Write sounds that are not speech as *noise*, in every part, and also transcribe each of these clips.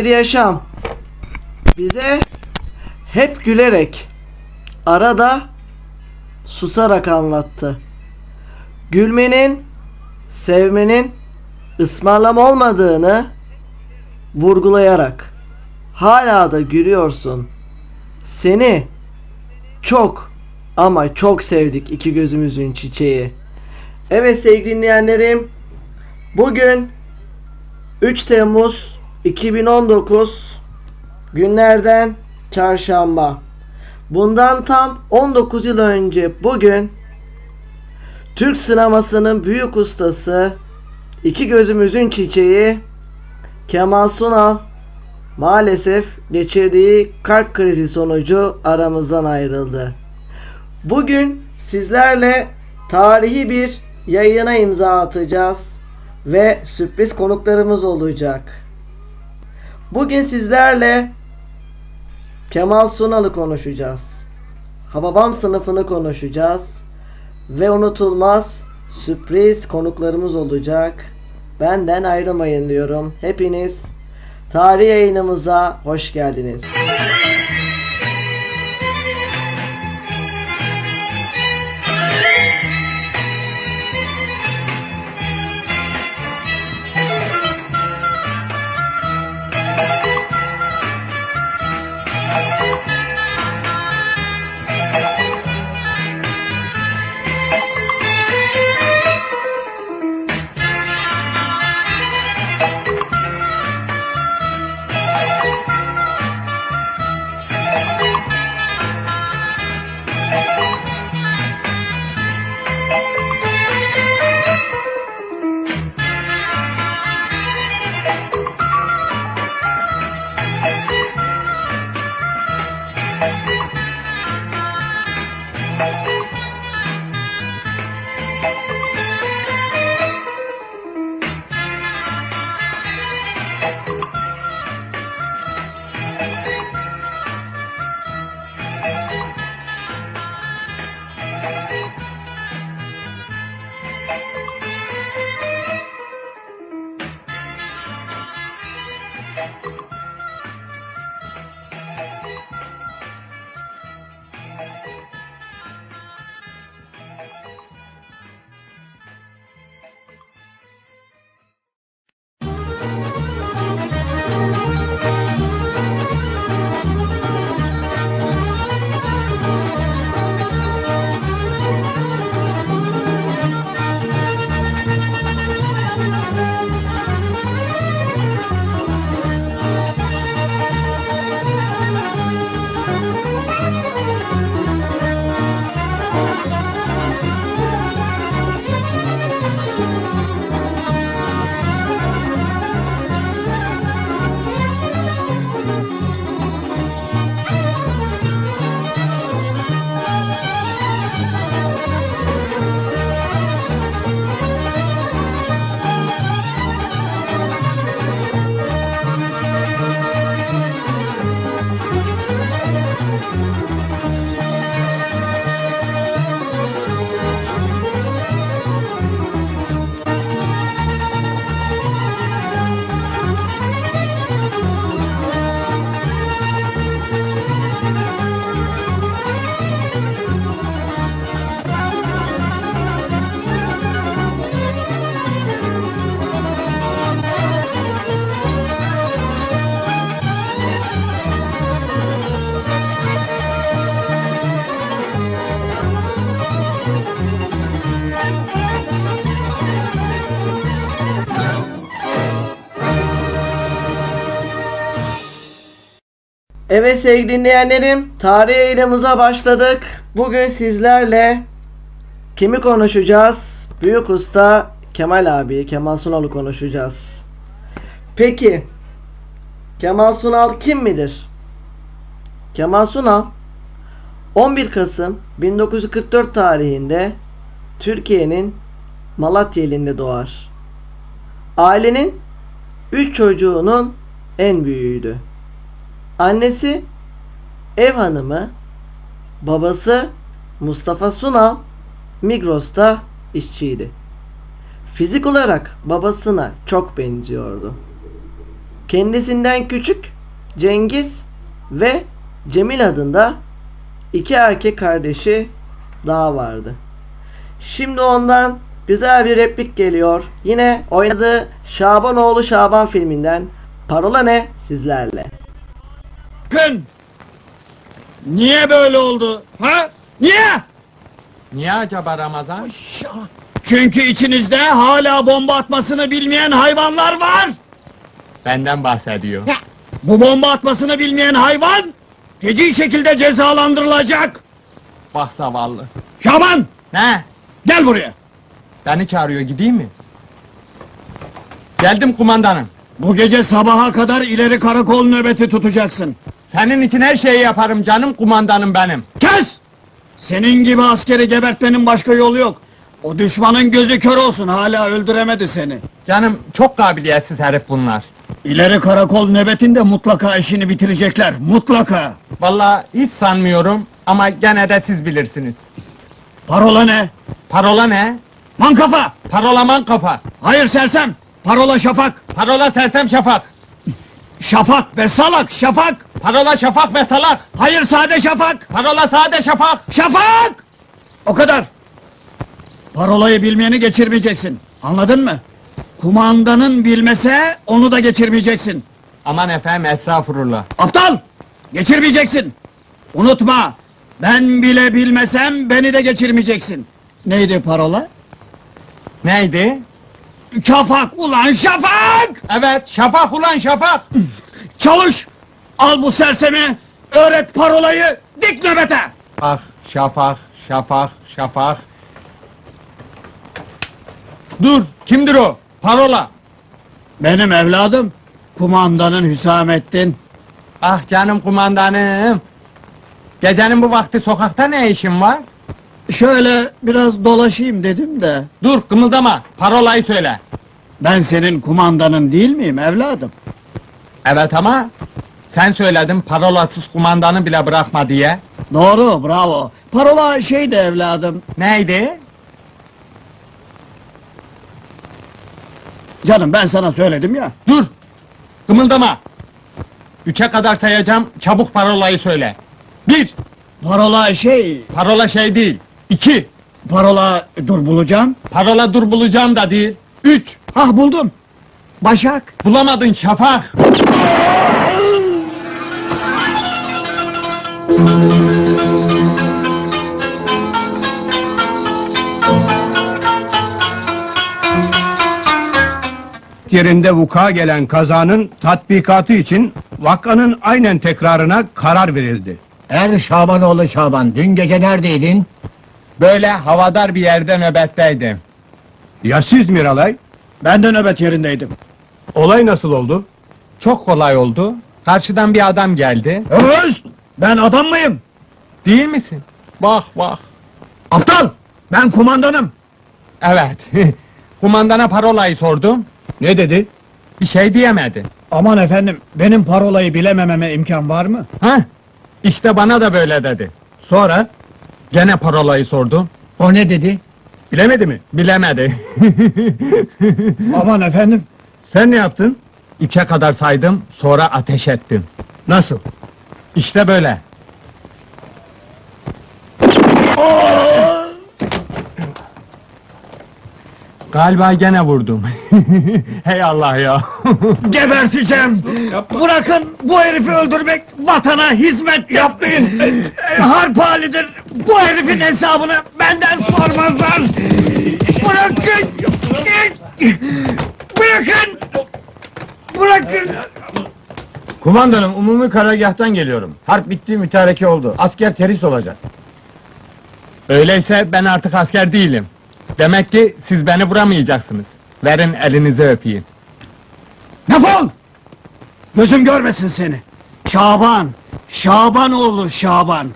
Bir yaşam bize hep gülerek arada susarak anlattı. Gülmenin, sevmenin ısmarlama olmadığını vurgulayarak hala da gülüyorsun. Seni çok ama çok sevdik iki gözümüzün çiçeği. Evet sevgili dinleyenlerim bugün 3 Temmuz 2019 günlerden çarşamba. Bundan tam 19 yıl önce bugün Türk sinemasının büyük ustası iki gözümüzün çiçeği Kemal Sunal maalesef geçirdiği kalp krizi sonucu aramızdan ayrıldı. Bugün sizlerle tarihi bir yayına imza atacağız ve sürpriz konuklarımız olacak. Bugün sizlerle Kemal Sunal'ı konuşacağız. Hababam sınıfını konuşacağız. Ve unutulmaz sürpriz konuklarımız olacak. Benden ayrılmayın diyorum. Hepiniz tarih yayınımıza hoş geldiniz. Evet sevgili dinleyenlerim, tarih yayınımıza başladık. Bugün sizlerle kimi konuşacağız? Büyük usta Kemal abi, Kemal Sunal'ı konuşacağız. Peki, Kemal Sunal kim midir? Kemal Sunal 11 Kasım 1944 tarihinde Türkiye'nin Malatya ilinde doğar. Ailenin 3 çocuğunun en büyüğüydü. Annesi ev hanımı, babası Mustafa Sunal Migros'ta işçiydi. Fizik olarak babasına çok benziyordu. kendisinden küçük Cengiz ve Cemil adında iki erkek kardeşi daha vardı. Şimdi ondan güzel bir replik geliyor. Yine oynadığı Şabanoğlu Şaban filminden Parola ne sizlerle. Bakın! Niye böyle oldu? Ha? Niye? Niye acaba Ramazan? Çünkü içinizde hala bomba atmasını bilmeyen hayvanlar var. Benden bahsediyor. Bu bomba atmasını bilmeyen hayvan feci şekilde cezalandırılacak. Bak zavallı. Şaban Ne? gel buraya. Beni çağırıyor gideyim mi? Geldim kumandanım. Bu gece sabaha kadar ileri karakol nöbeti tutacaksın. Senin için her şeyi yaparım canım kumandanım benim. Kes! Senin gibi askeri gebertmenin başka yolu yok. O düşmanın gözü kör olsun hala öldüremedi seni. Canım çok kabiliyetsiz herif bunlar. İleri karakol nöbetinde mutlaka işini bitirecekler. Mutlaka. Vallahi hiç sanmıyorum ama gene de siz bilirsiniz. Parola ne? Parola ne? Mankafa! Parolaman kafa. Hayır sersem! Parola şafak! Parola sersem şafak. Şafak be salak şafak! Parola şafak ve salak. Hayır sade şafak! Parola sade şafak. Şafak! O kadar! Parolayı bilmeyeni geçirmeyeceksin. Anladın mı? Kumandanın bilmese onu da geçirmeyeceksin. Aman efendim estağfurullah. Aptal! Geçirmeyeceksin. Unutma. Ben bile bilmesem beni de geçirmeyeceksin. Neydi parola? Neydi? Şafak ulan şafak! Evet şafak ulan şafak. Çalış! Al bu sersemi, öğret parolayı, dik nöbete! Ah şafak şafak şafak. Dur kimdir o? Parola. Benim evladım, kumandanın Hüsamettin. Ah canım kumandanım. Gecenin bu vakti sokakta ne işin var? Şöyle biraz dolaşayım dedim de. Dur kımıldama. Parolayı söyle. Ben senin kumandanın değil miyim evladım? Evet ama sen söyledin parolasız kumandanı bile bırakma diye. Doğru, bravo. Parola şeydi evladım. Neydi? Canım ben sana söyledim ya. Dur. Kımıldama. Üçe kadar sayacağım. Çabuk parolayı söyle. Bir. Parola şey, Parola şey değil. İki. parola dur bulacağım. Parola dur bulacağım da değil. Üç. Hah buldum. Başak. Bulamadın şafak. yerinde vuka gelen kazanın tatbikatı için vakanın aynen tekrarına karar verildi. Er Şabanoğlu Şaban, dün gece neredeydin? Böyle havadar bir yerde nöbetteydim. Ya siz Miralay? Ben de nöbet yerindeydim. Olay nasıl oldu? Çok kolay oldu. Karşıdan bir adam geldi. Öz! Ben adam mıyım? Değil misin? Bak bak. Aptal! Ben kumandanım. Evet. *laughs* Kumandana parolayı sordum. Ne dedi? Bir şey diyemedi. Aman efendim, benim parolayı bilemememe imkan var mı? Ha? İşte bana da böyle dedi. Sonra? Gene parolayı sordum. O ne dedi? Bilemedi mi? Bilemedi. *laughs* Aman efendim, Sen ne yaptın? Üçe kadar saydım, sonra ateş ettim. Nasıl? İşte böyle. Galiba gene vurdum. *laughs* Hey Allah ya. *laughs* geberteceğim! Bırakın bu herifi öldürmek, vatana hizmet yapmayın! E, *laughs* Harp halidir, bu herifin hesabını benden sormazlar! Bırakın! Bırakın! Bırakın! Kumandanım umumi karargâhtan geliyorum. Harp bitti mütareke oldu. Asker teris olacak. Öyleyse ben artık asker değilim. Demek ki siz beni vuramayacaksınız. Verin elinizi öpeyim. Defol! Gözüm görmesin seni. Şaban, Şabanoğlu Şaban.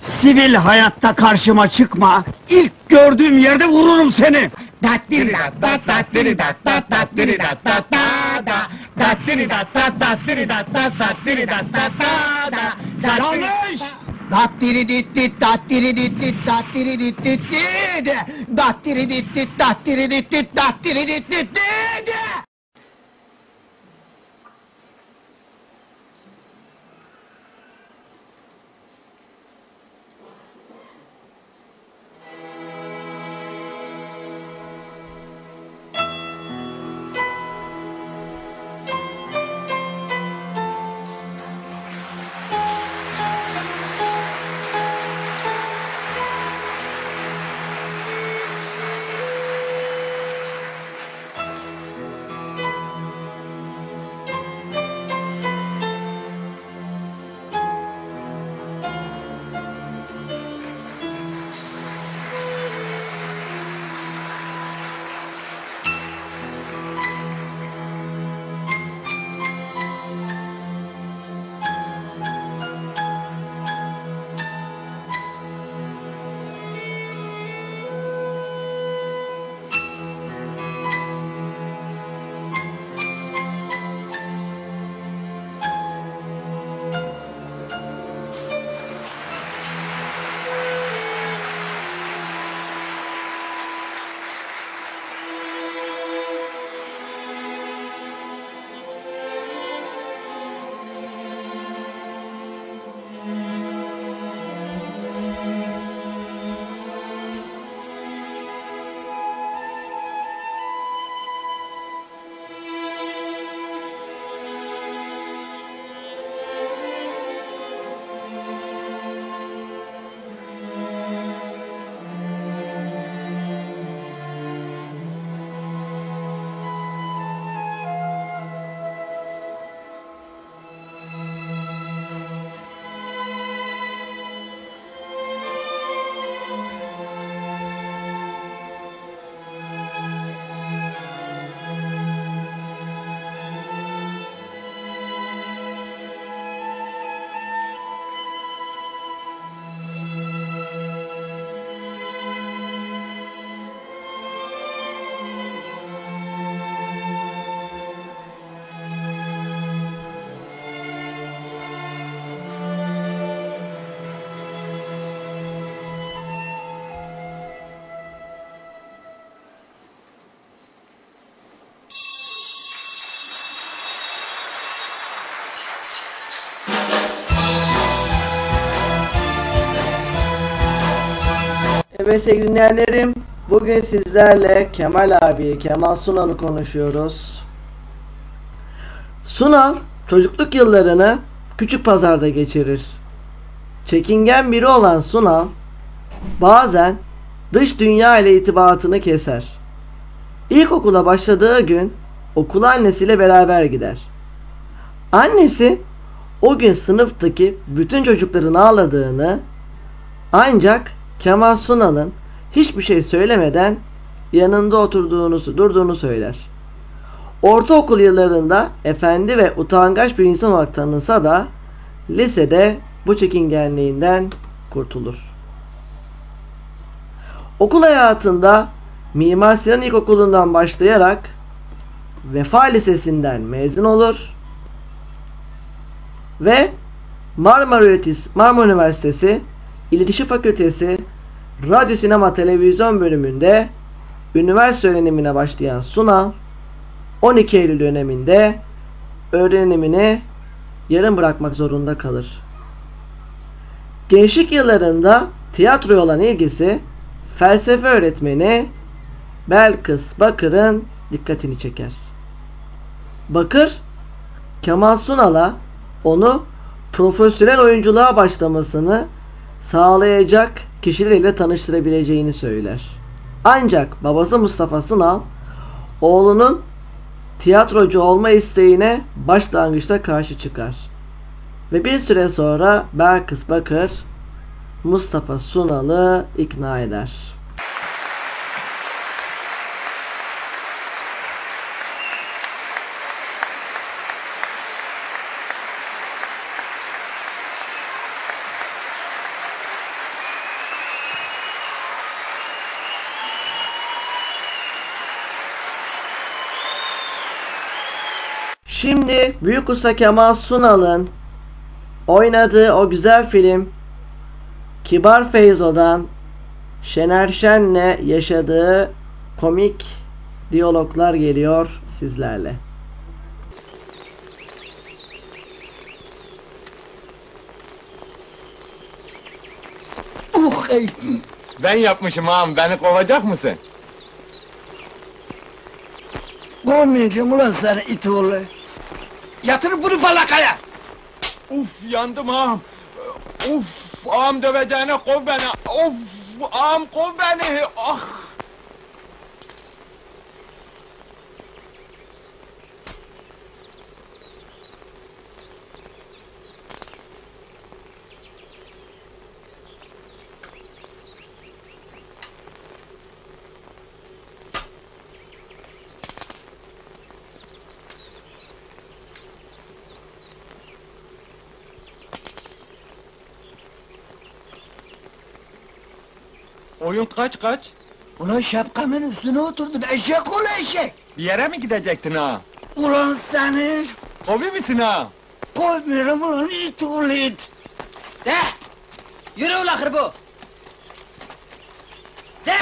Sivil hayatta karşıma çıkma. İlk gördüğüm yerde vururum seni. Yanlış! Dattiri dattiri dattiri dattiri dattiri dit dit dattiri dit dit dit Evet sevgili bugün sizlerle Kemal abi, Kemal Sunal'ı konuşuyoruz. Sunal, çocukluk yıllarını küçük pazarda geçirir. Çekingen biri olan Sunal, bazen dış dünya ile itibatını keser. İlkokula başladığı gün okula annesiyle beraber gider. Annesi o gün sınıftaki bütün çocukların ağladığını ancak Kemal Sunal'ın hiçbir şey söylemeden yanında oturduğunu, durduğunu söyler. Ortaokul yıllarında efendi ve utangaç bir insan olarak tanınsa da lisede bu çekingenliğinden kurtulur. Okul hayatında Mimar Sinan İlkokulu'ndan başlayarak Vefa Lisesi'nden mezun olur ve Marmara, Marmara Üniversitesi İletişim Fakültesi Radyo Sinema Televizyon bölümünde üniversite öğrenimine başlayan Sunal 12 Eylül döneminde öğrenimini yarım bırakmak zorunda kalır. Gençlik yıllarında tiyatroya olan ilgisi felsefe öğretmeni Belkıs Bakır'ın dikkatini çeker. Bakır, Kemal Sunal'a onu profesyonel oyunculuğa başlamasını sağlayacak kişilerle tanıştırabileceğini söyler. Ancak babası Mustafa Sunal oğlunun tiyatrocu olma isteğine başlangıçta karşı çıkar. Ve bir süre sonra Belkıs Bakır Mustafa Sunal'ı ikna eder. Şimdi Büyük Usta Kemal Sunal'ın oynadığı o güzel film Kibar Feyzo'dan Şener Şen'le yaşadığı komik diyaloglar geliyor sizlerle. Uh ey. Ben yapmışım ağam, beni kovacak mısın? Kovmayacağım ulan sana it oğlu. Yatır bunu falakaya. Uf yandım ağam. Uf ağam döveceğine kov beni. Of ağam kov beni. Ah. Oyun kaç kaç? Ulan şapkamın üstüne oturdun eşek oğlu eşek. Bir yere mi gidecektin ha? Ulan seni Kovi misin ha? koymuyorum ulan it oğlu it. De! Yürü ulan hırbu! De!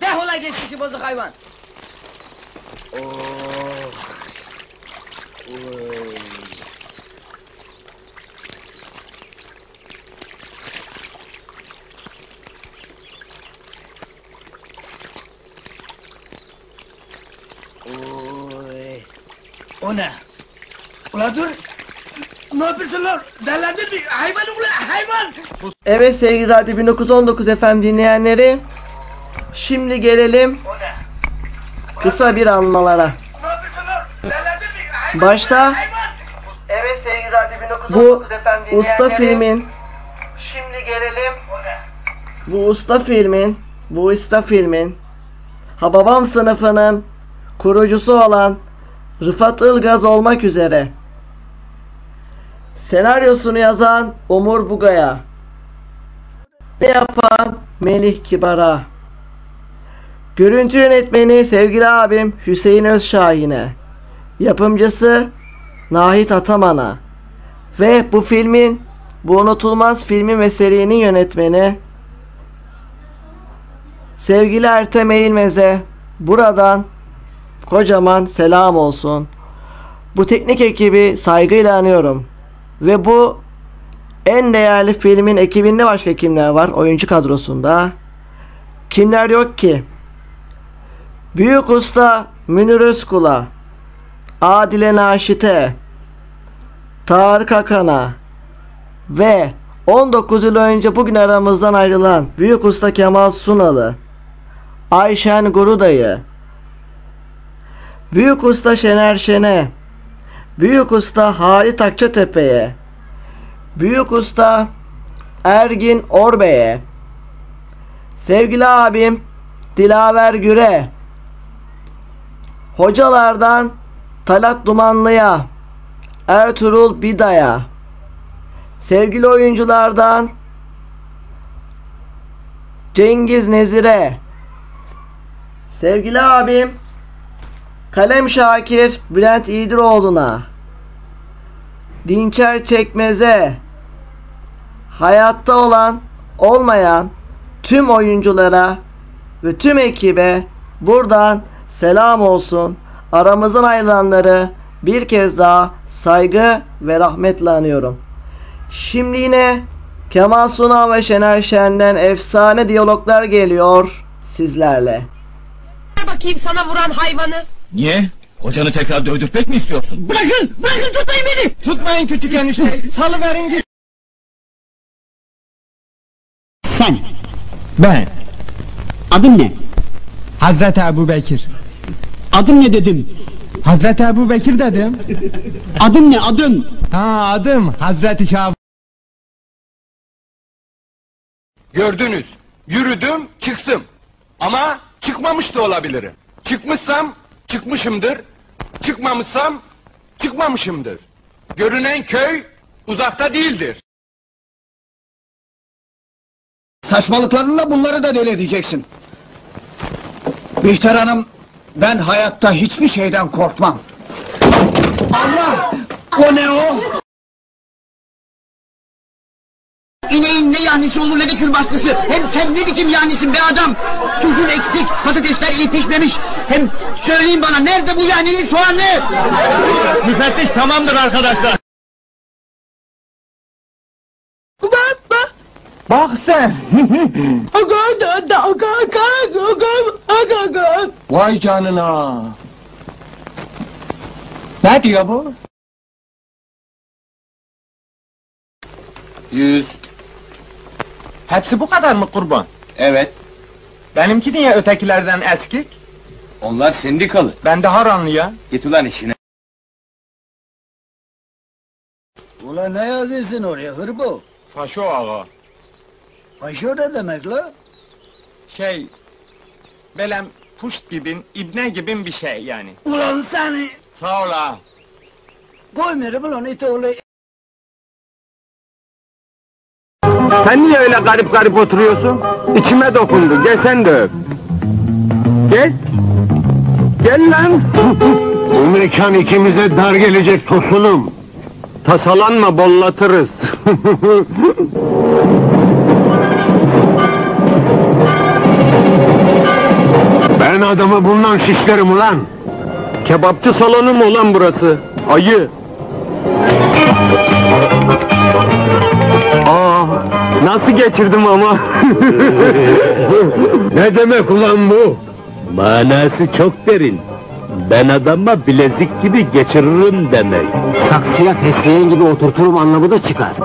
De ulan geçmişi bozuk hayvan! Oy. O ne? Ulan dur. Ne yapıyorsun lan? Delendin mi? Hayvan ulan hayvan. Evet sevgili Radyo 1919 FM dinleyenleri Şimdi gelelim O ne? kısa bir anmalara. Ne yapıyorsun lan? Delendin mi? Hayvan Başta hayvan. Evet sevgili Radyo 1919 FM usta filmin Şimdi gelelim O ne? bu usta filmin bu usta filmin Hababam sınıfının kurucusu olan Rıfat Ilgaz olmak üzere. Senaryosunu yazan Umur Bugaya. Ne yapan? Melih Kibar'a. Görüntü yönetmeni sevgili abim Hüseyin Özşahin'e. Yapımcısı Nahit Ataman'a. Ve bu filmin bu unutulmaz filmin ve serinin yönetmeni sevgili Ertem Eğilmez'e buradan kocaman selam olsun. Bu teknik ekibi saygıyla anıyorum. Ve bu En değerli filmin ekibinde başka kimler var oyuncu kadrosunda? Kimler yok ki? Büyük Usta Münir Özkul'a, Adile Naşit'e, Tarık Akan'a ve 19 yıl önce bugün aramızdan ayrılan Büyük Usta Kemal Sunalı, Ayşen Gurudayı, Büyük Usta Şener Şen'e, Büyük Usta Halit Akçatepe'ye, Büyük Usta Ergin Orbey'e, sevgili abim Dilaver Güre, hocalardan Talat Dumanlı'ya, Ertuğrul Bida'ya, sevgili oyunculardan Cengiz Nezire, sevgili abim Kalem Şakir Bülent İdiroğlu'na, Dinçer Çekmez'e, hayatta olan olmayan tüm oyunculara ve tüm ekibe buradan selam olsun. Aramızdan ayrılanları bir kez daha saygı ve rahmetle anıyorum. Şimdi yine Kemal Sunal ve Şener Şen'den efsane diyaloglar geliyor sizlerle. Bakayım sana vuran hayvanı. Niye? Hocanı tekrar dövdürtmek mi istiyorsun? Bırakın! Bırakın tutmayın beni! Tutmayın küçük enişte. Salıverin git. Sen, Ben. adın ne? Hazreti Ebu Bekir. Adın ne dedim? Hazreti Ebu Bekir dedim. Adın ne adın? Ha adım Hazreti Şah. Gördünüz. Yürüdüm, çıktım. Ama çıkmamış da olabilirim. Çıkmışsam çıkmışımdır. Çıkmamışsam çıkmamışımdır. Görünen köy uzakta değildir. Saçmalıklarınla bunları da deli edeceksin. Bihter Hanım, ben hayatta hiçbir şeyden korkmam. Allah! O ne o? İneğin ne yahnisi olur ne de külbaşlısı. Hem sen ne biçim yahnisin be adam? Tuzun eksik, patatesler iyi pişmemiş. Hem söyleyin bana nerede bu yahninin soğanı? Müfettiş tamamdır arkadaşlar. Bak sen. Vay canına. Ne diyor bu? Yüz. Hepsi bu kadar mı kurban? Evet. Benimki niye ötekilerden eskik? Onlar sendikalı. Ben de haranlı ya. Git ulan işine. Ulan ne yazıyorsun oraya hırbo? Faşo ağa. Paşo ne demek la? Şey... Belem puşt gibin, ibne gibin bir şey yani. Ulan seni! Sağ ol ağam. Koymuyorum ulan ite olayı. Sen niye öyle garip garip oturuyorsun? İçime dokundu. Gel sen de öp. Gel. Gel lan. Bu mekan ikimize dar gelecek tosunum. Tasalanma bollatırız. ben adamı bundan şişlerim ulan. Kebapçı salonu mu ulan burası? Ayı. Nasıl geçirdim ama? *laughs* ne demek ulan bu? Manası çok derin. Ben adama bilezik gibi geçiririm demek. Saksıya fesleğen gibi oturturum anlamı da çıkar. *laughs*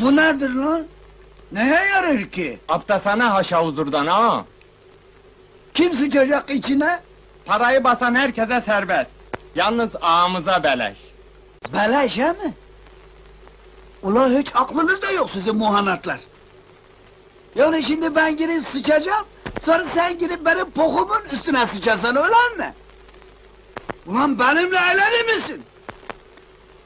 Bu nedir lan? Neye yarar ki? Aptasana haşa huzurdan ha. Kim sıçacak içine? Parayı basan herkese serbest. Yalnız ağamıza beleş. Beleş he mi? Ulan hiç aklınızda yok sizin muhanatlar. Yani şimdi ben girip sıçacağım, sonra sen girip benim pokumun üstüne sıçasan öyle mi? Ulan benimle eğlenir misin?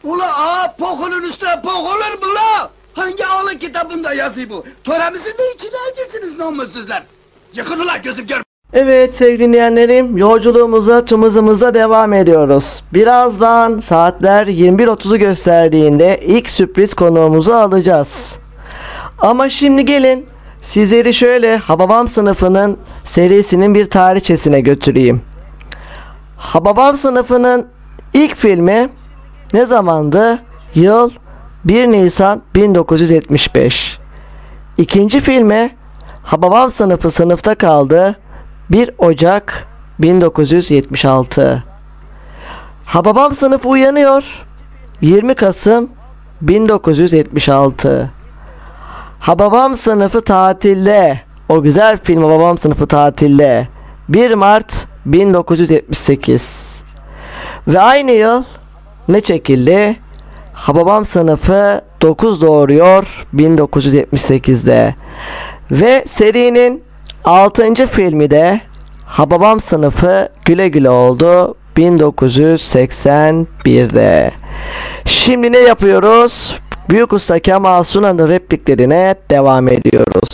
Ula aa pokunun üstüne pok olur mu la? Hangi ağlı kitabında yazıyor bu? Töremizin de içine hangisiniz namussuzlar? Yıkın ulan gözüm gör. Evet sevgili dinleyenlerim yolculuğumuza tüm hızımıza devam ediyoruz. Birazdan saatler 21.30'u gösterdiğinde ilk sürpriz konuğumuzu alacağız. Ama şimdi gelin Sizleri şöyle Hababam sınıfının serisinin bir tarihçesine götüreyim. Hababam sınıfının ilk filmi ne zamandı? Yıl 1 Nisan 1975. İkinci filmi Hababam sınıfı sınıfta kaldı 1 Ocak 1976. Hababam sınıfı uyanıyor 20 Kasım 1976. Hababam sınıfı tatilde. O güzel film Hababam sınıfı tatilde. 1 Mart 1978. Ve aynı yıl ne çekildi? Hababam sınıfı 9 doğuruyor 1978'de. Ve serinin 6. filmi de Hababam sınıfı güle güle oldu 1981'de. Şimdi ne yapıyoruz? Büyük Usta Kemal Sunan'ın repliklerine devam ediyoruz.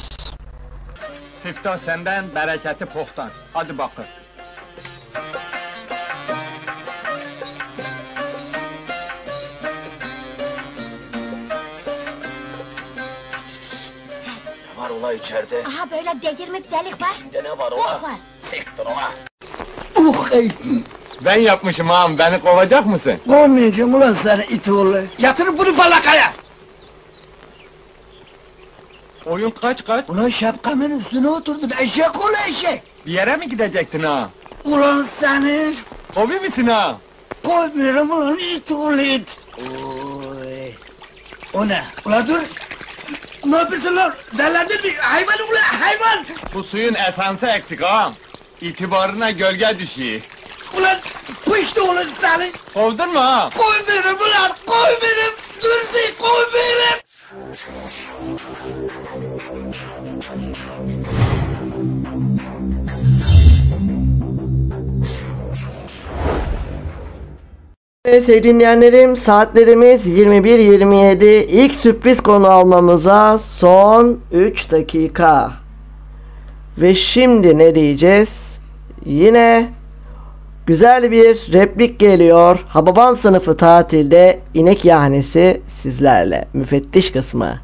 Siftah senden, bereketi pohtan. Hadi bakın. Ola içeride. Aha böyle delirmek delik var. İçinde ne var Oh ola? var. Siktir ola. Uh ey! Ben yapmışım ağam, beni kovacak mısın? Kovmayacağım ulan seni it oğlu. Yatır bunu falakaya. Oyun kaç kaç? Ulan şapkamın üstüne oturdun eşek oğlu eşek. Bir yere mi gidecektin ağam? Ulan seni Hobi misin ağam? koymuyorum ulan it oğlu it. Oy. O ne? Ulan dur. Ne yapıyorsun lan? Delendin mi? Hayvan ulan hayvan. Bu suyun esansı eksik ağam. İtibarına gölge düşüyor. Ulan pıştı ulan seni. Kovdun mu ağam? Koy benim ulan koy benim. Dursun koy benim. Evet sevgili dinleyenlerim saatlerimiz 21.27 ilk sürpriz konu almamıza son 3 dakika. Ve şimdi ne diyeceğiz? Yine güzel bir replik geliyor. Hababam sınıfı tatilde inek yahnesi sizlerle. Müfettiş kısmı.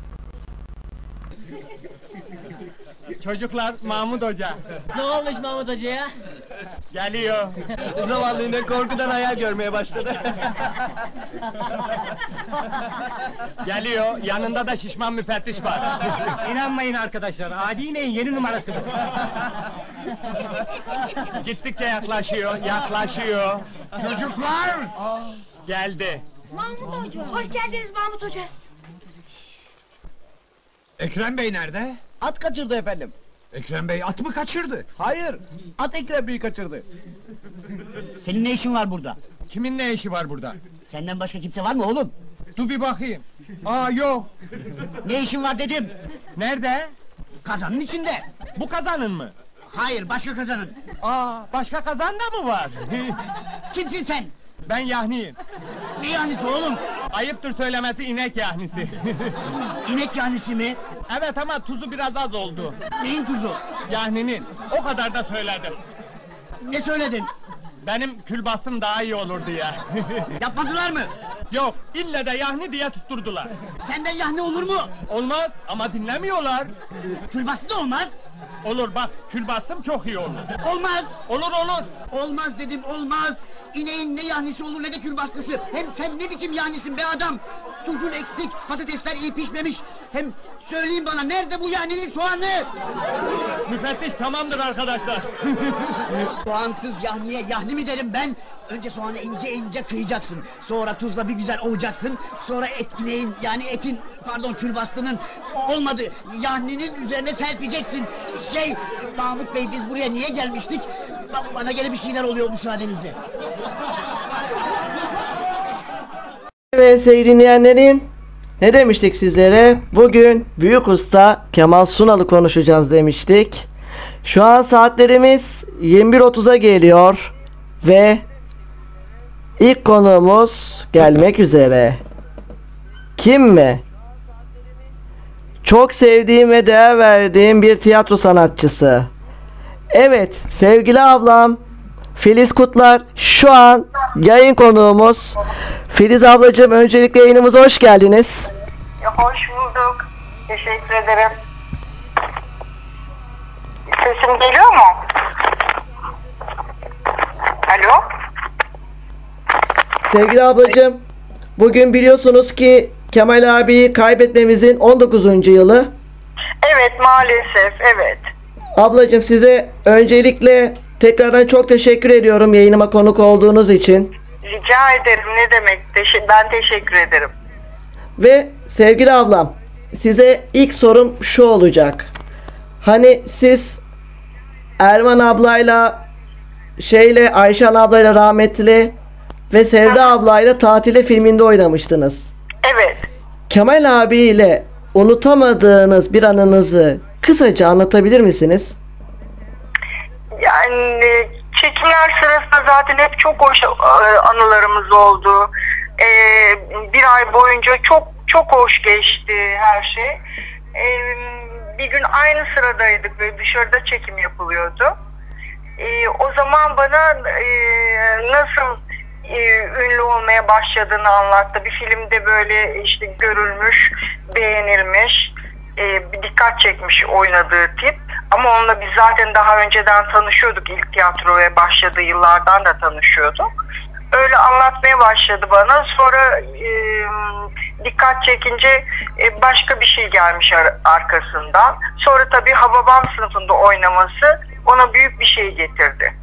Çocuklar, Mahmut Hoca. Ne olmuş Mahmut Hoca'ya? Geliyor. *laughs* Zavallı korkudan hayal görmeye başladı. Geliyor, yanında da şişman müfettiş var. İnanmayın arkadaşlar. Adi ineğin yeni numarası bu. Gittikçe yaklaşıyor, yaklaşıyor. Çocuklar. Geldi. Mahmut Hoca. Hoş geldiniz Mahmut Hoca. Ekrem Bey nerede? At kaçırdı efendim. Ekrem Bey at mı kaçırdı? Hayır. At Ekrem Bey'i kaçırdı. Senin ne işin var burada? Kimin ne işi var burada? Senden başka kimse var mı oğlum? Dur bir bakayım. Aa yok. Ne işin var dedim. Nerede? Kazanın içinde. Bu kazanın mı? Hayır başka kazanın. Aa, başka kazan da mı var? Kimsin sen? Ben yahniyim. Ne yahnisi oğlum? Ayıptır söylemesi inek yahnisi. *laughs* İnek yahnisi mi? evet ama tuzu biraz az oldu. Neyin tuzu? Yahninin. O kadar da söyledim. Ne söyledin? Benim külbastım daha iyi olur diye. *laughs* Yapmadılar mı? Yok, ille de yahni diye tutturdular. Senden yahni olur mu? Olmaz ama dinlemiyorlar. Külbastı da olmaz. Olur bak, külbastım çok iyi olur. Olmaz. Olur olur. Olmaz dedim olmaz. İneğin ne yahnisi olur ne de külbastısı. Hem sen ne biçim yahnisin be adam? Tuzun eksik, patatesler iyi pişmemiş. Hem söyleyin bana nerede bu yahninin soğanı? Müfettiş tamamdır arkadaşlar. *laughs* Soğansız yahniye yahni mi derim ben? Önce soğanı ince ince kıyacaksın. Sonra tuzla bir güzel ovacaksın. Sonra et ineğin yani etin pardon külbastının olmadı. Yahninin üzerine serpeceksin. Şey Mahmut Bey biz buraya niye gelmiştik? Ba- Bana gene bir şeyler oluyor müsaadenizle. Evet sevgili dinleyenlerim ne demiştik sizlere? Bugün Büyük Usta Kemal Sunal'ı konuşacağız demiştik. Şu an saatlerimiz 21.30'a geliyor ve ilk konuğumuz gelmek üzere. Kim mi? Çok sevdiğim ve değer verdiğim bir tiyatro sanatçısı. Evet sevgili ablam Filiz Kutlar şu an yayın konuğumuz. Filiz ablacığım öncelikle yayınımıza hoş geldiniz. Hoş bulduk. Teşekkür ederim. Sesim geliyor mu? Alo? Sevgili ablacığım, bugün biliyorsunuz ki Kemal abi kaybetmemizin 19. yılı. Evet maalesef, evet. Ablacığım size öncelikle tekrardan çok teşekkür ediyorum yayınıma konuk olduğunuz için. Rica ederim ne demek. Ben teşekkür ederim. Ve sevgili ablam, size ilk sorum şu olacak. Hani siz Erman ablayla şeyle Ayşan ablayla rahmetli ve Sevda ablayla tatile filminde oynamıştınız. Evet. Kemal abiyle unutamadığınız bir anınızı kısaca anlatabilir misiniz? Yani çekimler sırasında zaten hep çok hoş e, anılarımız oldu. E, bir ay boyunca çok çok hoş geçti her şey. E, bir gün aynı sıradaydık ve dışarıda çekim yapılıyordu. E, o zaman bana e, nasıl e, ünlü olmaya başladığını anlattı. Bir filmde böyle işte görülmüş, beğenilmiş, e, dikkat çekmiş oynadığı tip. Ama onunla biz zaten daha önceden tanışıyorduk. İlk tiyatroya başladığı yıllardan da tanışıyorduk. Öyle anlatmaya başladı bana. Sonra e, dikkat çekince e, başka bir şey gelmiş ar- arkasından. Sonra tabii Hababam sınıfında oynaması ona büyük bir şey getirdi.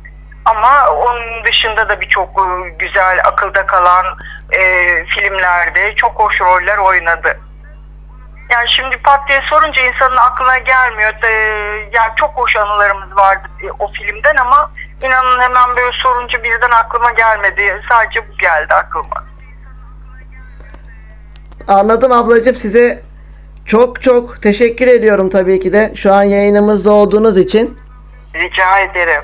Ama onun dışında da birçok e, güzel akılda kalan e, filmlerde çok hoş roller oynadı. Yani şimdi pat diye sorunca insanın aklına gelmiyor. Ee, yani çok hoş anılarımız vardı e, o filmden ama inanın hemen böyle sorunca birden aklıma gelmedi. Sadece bu geldi aklıma. Anladım ablacığım size çok çok teşekkür ediyorum tabii ki de şu an yayınımızda olduğunuz için. Rica ederim.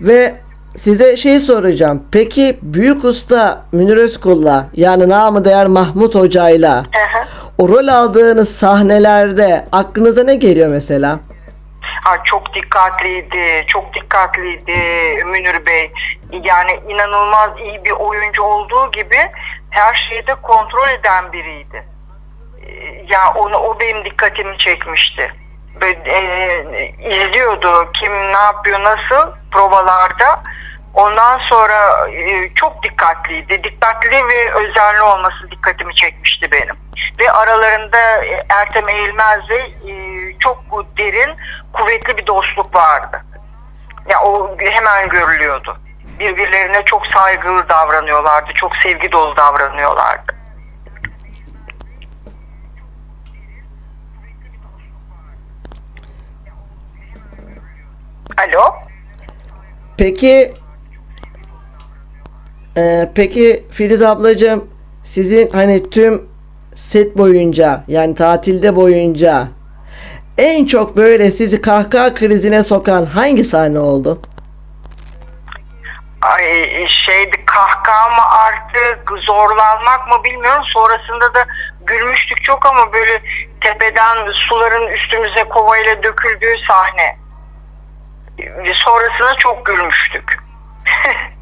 Ve size şey soracağım. Peki büyük usta Münir Özkul'la yani namı değer Mahmut Hoca'yla o rol aldığınız sahnelerde aklınıza ne geliyor mesela? Ha, çok dikkatliydi, çok dikkatliydi Münir Bey. Yani inanılmaz iyi bir oyuncu olduğu gibi her şeyi de kontrol eden biriydi. Ee, Ya onu o benim dikkatimi çekmişti. Böyle, e, izliyordu kim ne yapıyor nasıl provalarda. Ondan sonra e, çok dikkatliydi. Dikkatli ve özenli olması dikkatimi çekmişti benim. Ve aralarında e, Ertem Eğilmez'le e, çok derin, kuvvetli bir dostluk vardı. Ya o hemen görülüyordu. Birbirlerine çok saygılı davranıyorlardı, çok sevgi dolu davranıyorlardı. Alo? Peki e, peki Filiz ablacığım sizin hani tüm set boyunca yani tatilde boyunca en çok böyle sizi kahkaha krizine sokan hangi sahne oldu? Ay şeydi kahkaha mı artık zorlanmak mı bilmiyorum. Sonrasında da gülmüştük çok ama böyle tepeden suların üstümüze kovayla döküldüğü sahne. Sonrasında çok gülmüştük. *laughs*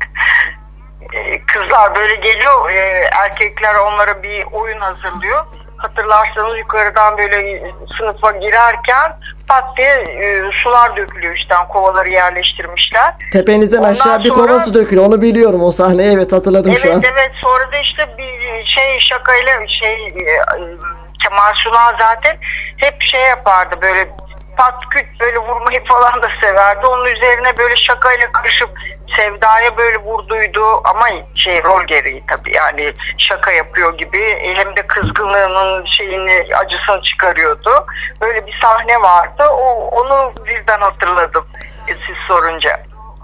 E, Kızlar böyle geliyor, e, erkekler onlara bir oyun hazırlıyor. Hatırlarsanız yukarıdan böyle sınıfa girerken pat diye e, sular dökülüyor işte kovaları yerleştirmişler. Tepenizden Ondan aşağı bir sonra- kova su dökülüyor. Onu biliyorum o sahneyi evet hatırladım Evet şu an. evet sonra da işte bir şey şakayla şey e, Kemal Sunal zaten hep şey yapardı böyle pat küt böyle vurmayı falan da severdi. Onun üzerine böyle şakayla karışıp Sevda'ya böyle vurduydu ama şey rol gereği tabii yani şaka yapıyor gibi E, hem de kızgınlığının şeyini acısını çıkarıyordu. Böyle bir sahne vardı. O onu birden hatırladım e, siz sorunca.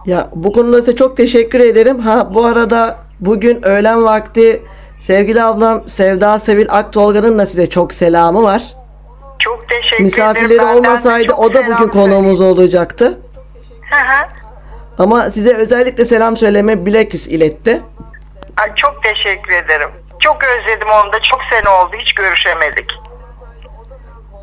Ya bu konuda size çok teşekkür ederim. Ha bu arada bugün öğlen vakti sevgili ablam Sevda Sevil Aktolga'nın da size çok selamı var. Çok teşekkür Misafirleri ederim. De olmasaydı o da bugün konuğumuz olacaktı. Hı hı. Ama size özellikle selam söyleme bilekis iletti. Ay, çok teşekkür ederim. Çok özledim onu da. Çok sene oldu. Hiç görüşemedik.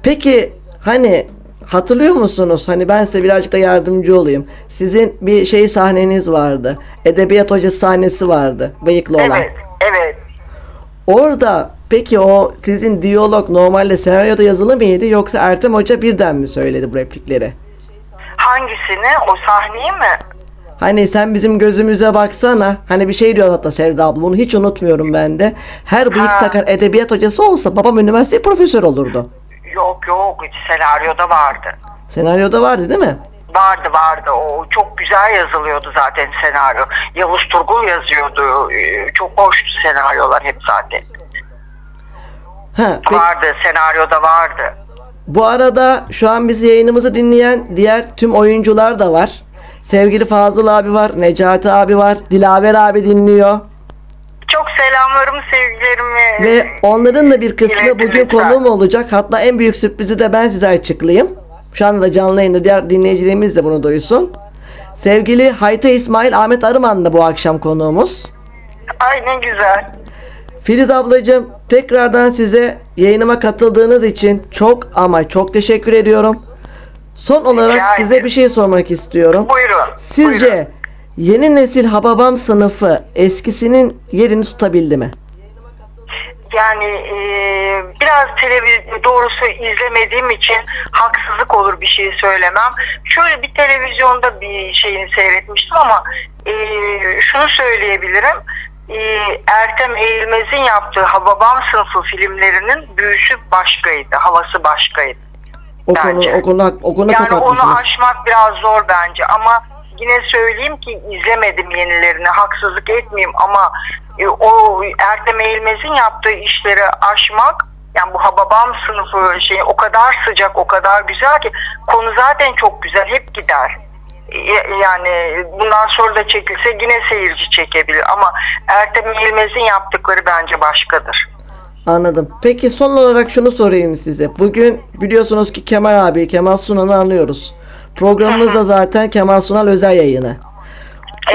Peki hani hatırlıyor musunuz? Hani ben size birazcık da yardımcı olayım. Sizin bir şey sahneniz vardı. Edebiyat hocası sahnesi vardı. Bıyıklı olan. Evet. Evet. Orada peki o sizin diyalog normalde senaryoda yazılı mıydı yoksa Ertem Hoca birden mi söyledi bu replikleri? Hangisini? O sahneyi mi? Hani sen bizim gözümüze baksana. Hani bir şey diyor hatta Sevda abla. Bunu hiç unutmuyorum ben de. Her bıyık Ha. takar edebiyat hocası olsa babam üniversite profesör olurdu. Yok yok senaryoda vardı. Senaryoda vardı değil mi? Vardı vardı o çok güzel yazılıyordu zaten senaryo. Yavuz Turgul yazıyordu. Ee, Çok hoştu senaryolar hep zaten. Ha, peki. Vardı senaryoda vardı. Bu arada şu an bizi yayınımızı dinleyen diğer tüm oyuncular da var. Sevgili Fazıl abi var, Necati abi var, Dilaver abi dinliyor. Çok selamlarımı sevgilerimi. Ve onların da bir kısmı İletin bugün lütfen. konuğum olacak. Hatta en büyük sürprizi de ben size açıklayayım. Şu anda da canlı yayında diğer dinleyicilerimiz de bunu duysun. Sevgili Hayta İsmail Ahmet Arıman da bu akşam konuğumuz. Ay ne güzel. Filiz ablacığım tekrardan size yayınıma katıldığınız için çok ama çok teşekkür ediyorum. Son olarak Rica size ederim. bir şey sormak istiyorum. Buyurun. Sizce buyurun. yeni nesil Hababam sınıfı eskisinin yerini tutabildi mi? Yani e, biraz televizyon doğrusu izlemediğim için haksızlık olur bir şey söylemem. Şöyle bir televizyonda bir şeyini seyretmiştim ama e, şunu söyleyebilirim. E, Ertem Eğilmez'in yaptığı Hababam sınıfı filmlerinin büyüsü başkaydı, havası başkaydı. O konu o konu o konuda Yani çok onu haklısınız. aşmak biraz zor bence ama yine söyleyeyim ki izlemedim yenilerini haksızlık etmeyeyim ama e, o Ertem Eğilmez'in yaptığı işleri aşmak yani bu Hababam sınıfı şey o kadar sıcak o kadar güzel ki konu zaten çok güzel hep gider. E, Yani bundan sonra da çekilse yine seyirci çekebilir ama Ertem Eğilmez'in yaptıkları bence başkadır. Anladım. Peki son olarak şunu sorayım size. Bugün biliyorsunuz ki Kemal abi, Kemal Sunal'ı anlıyoruz. Programımız da zaten Kemal Sunal özel yayını.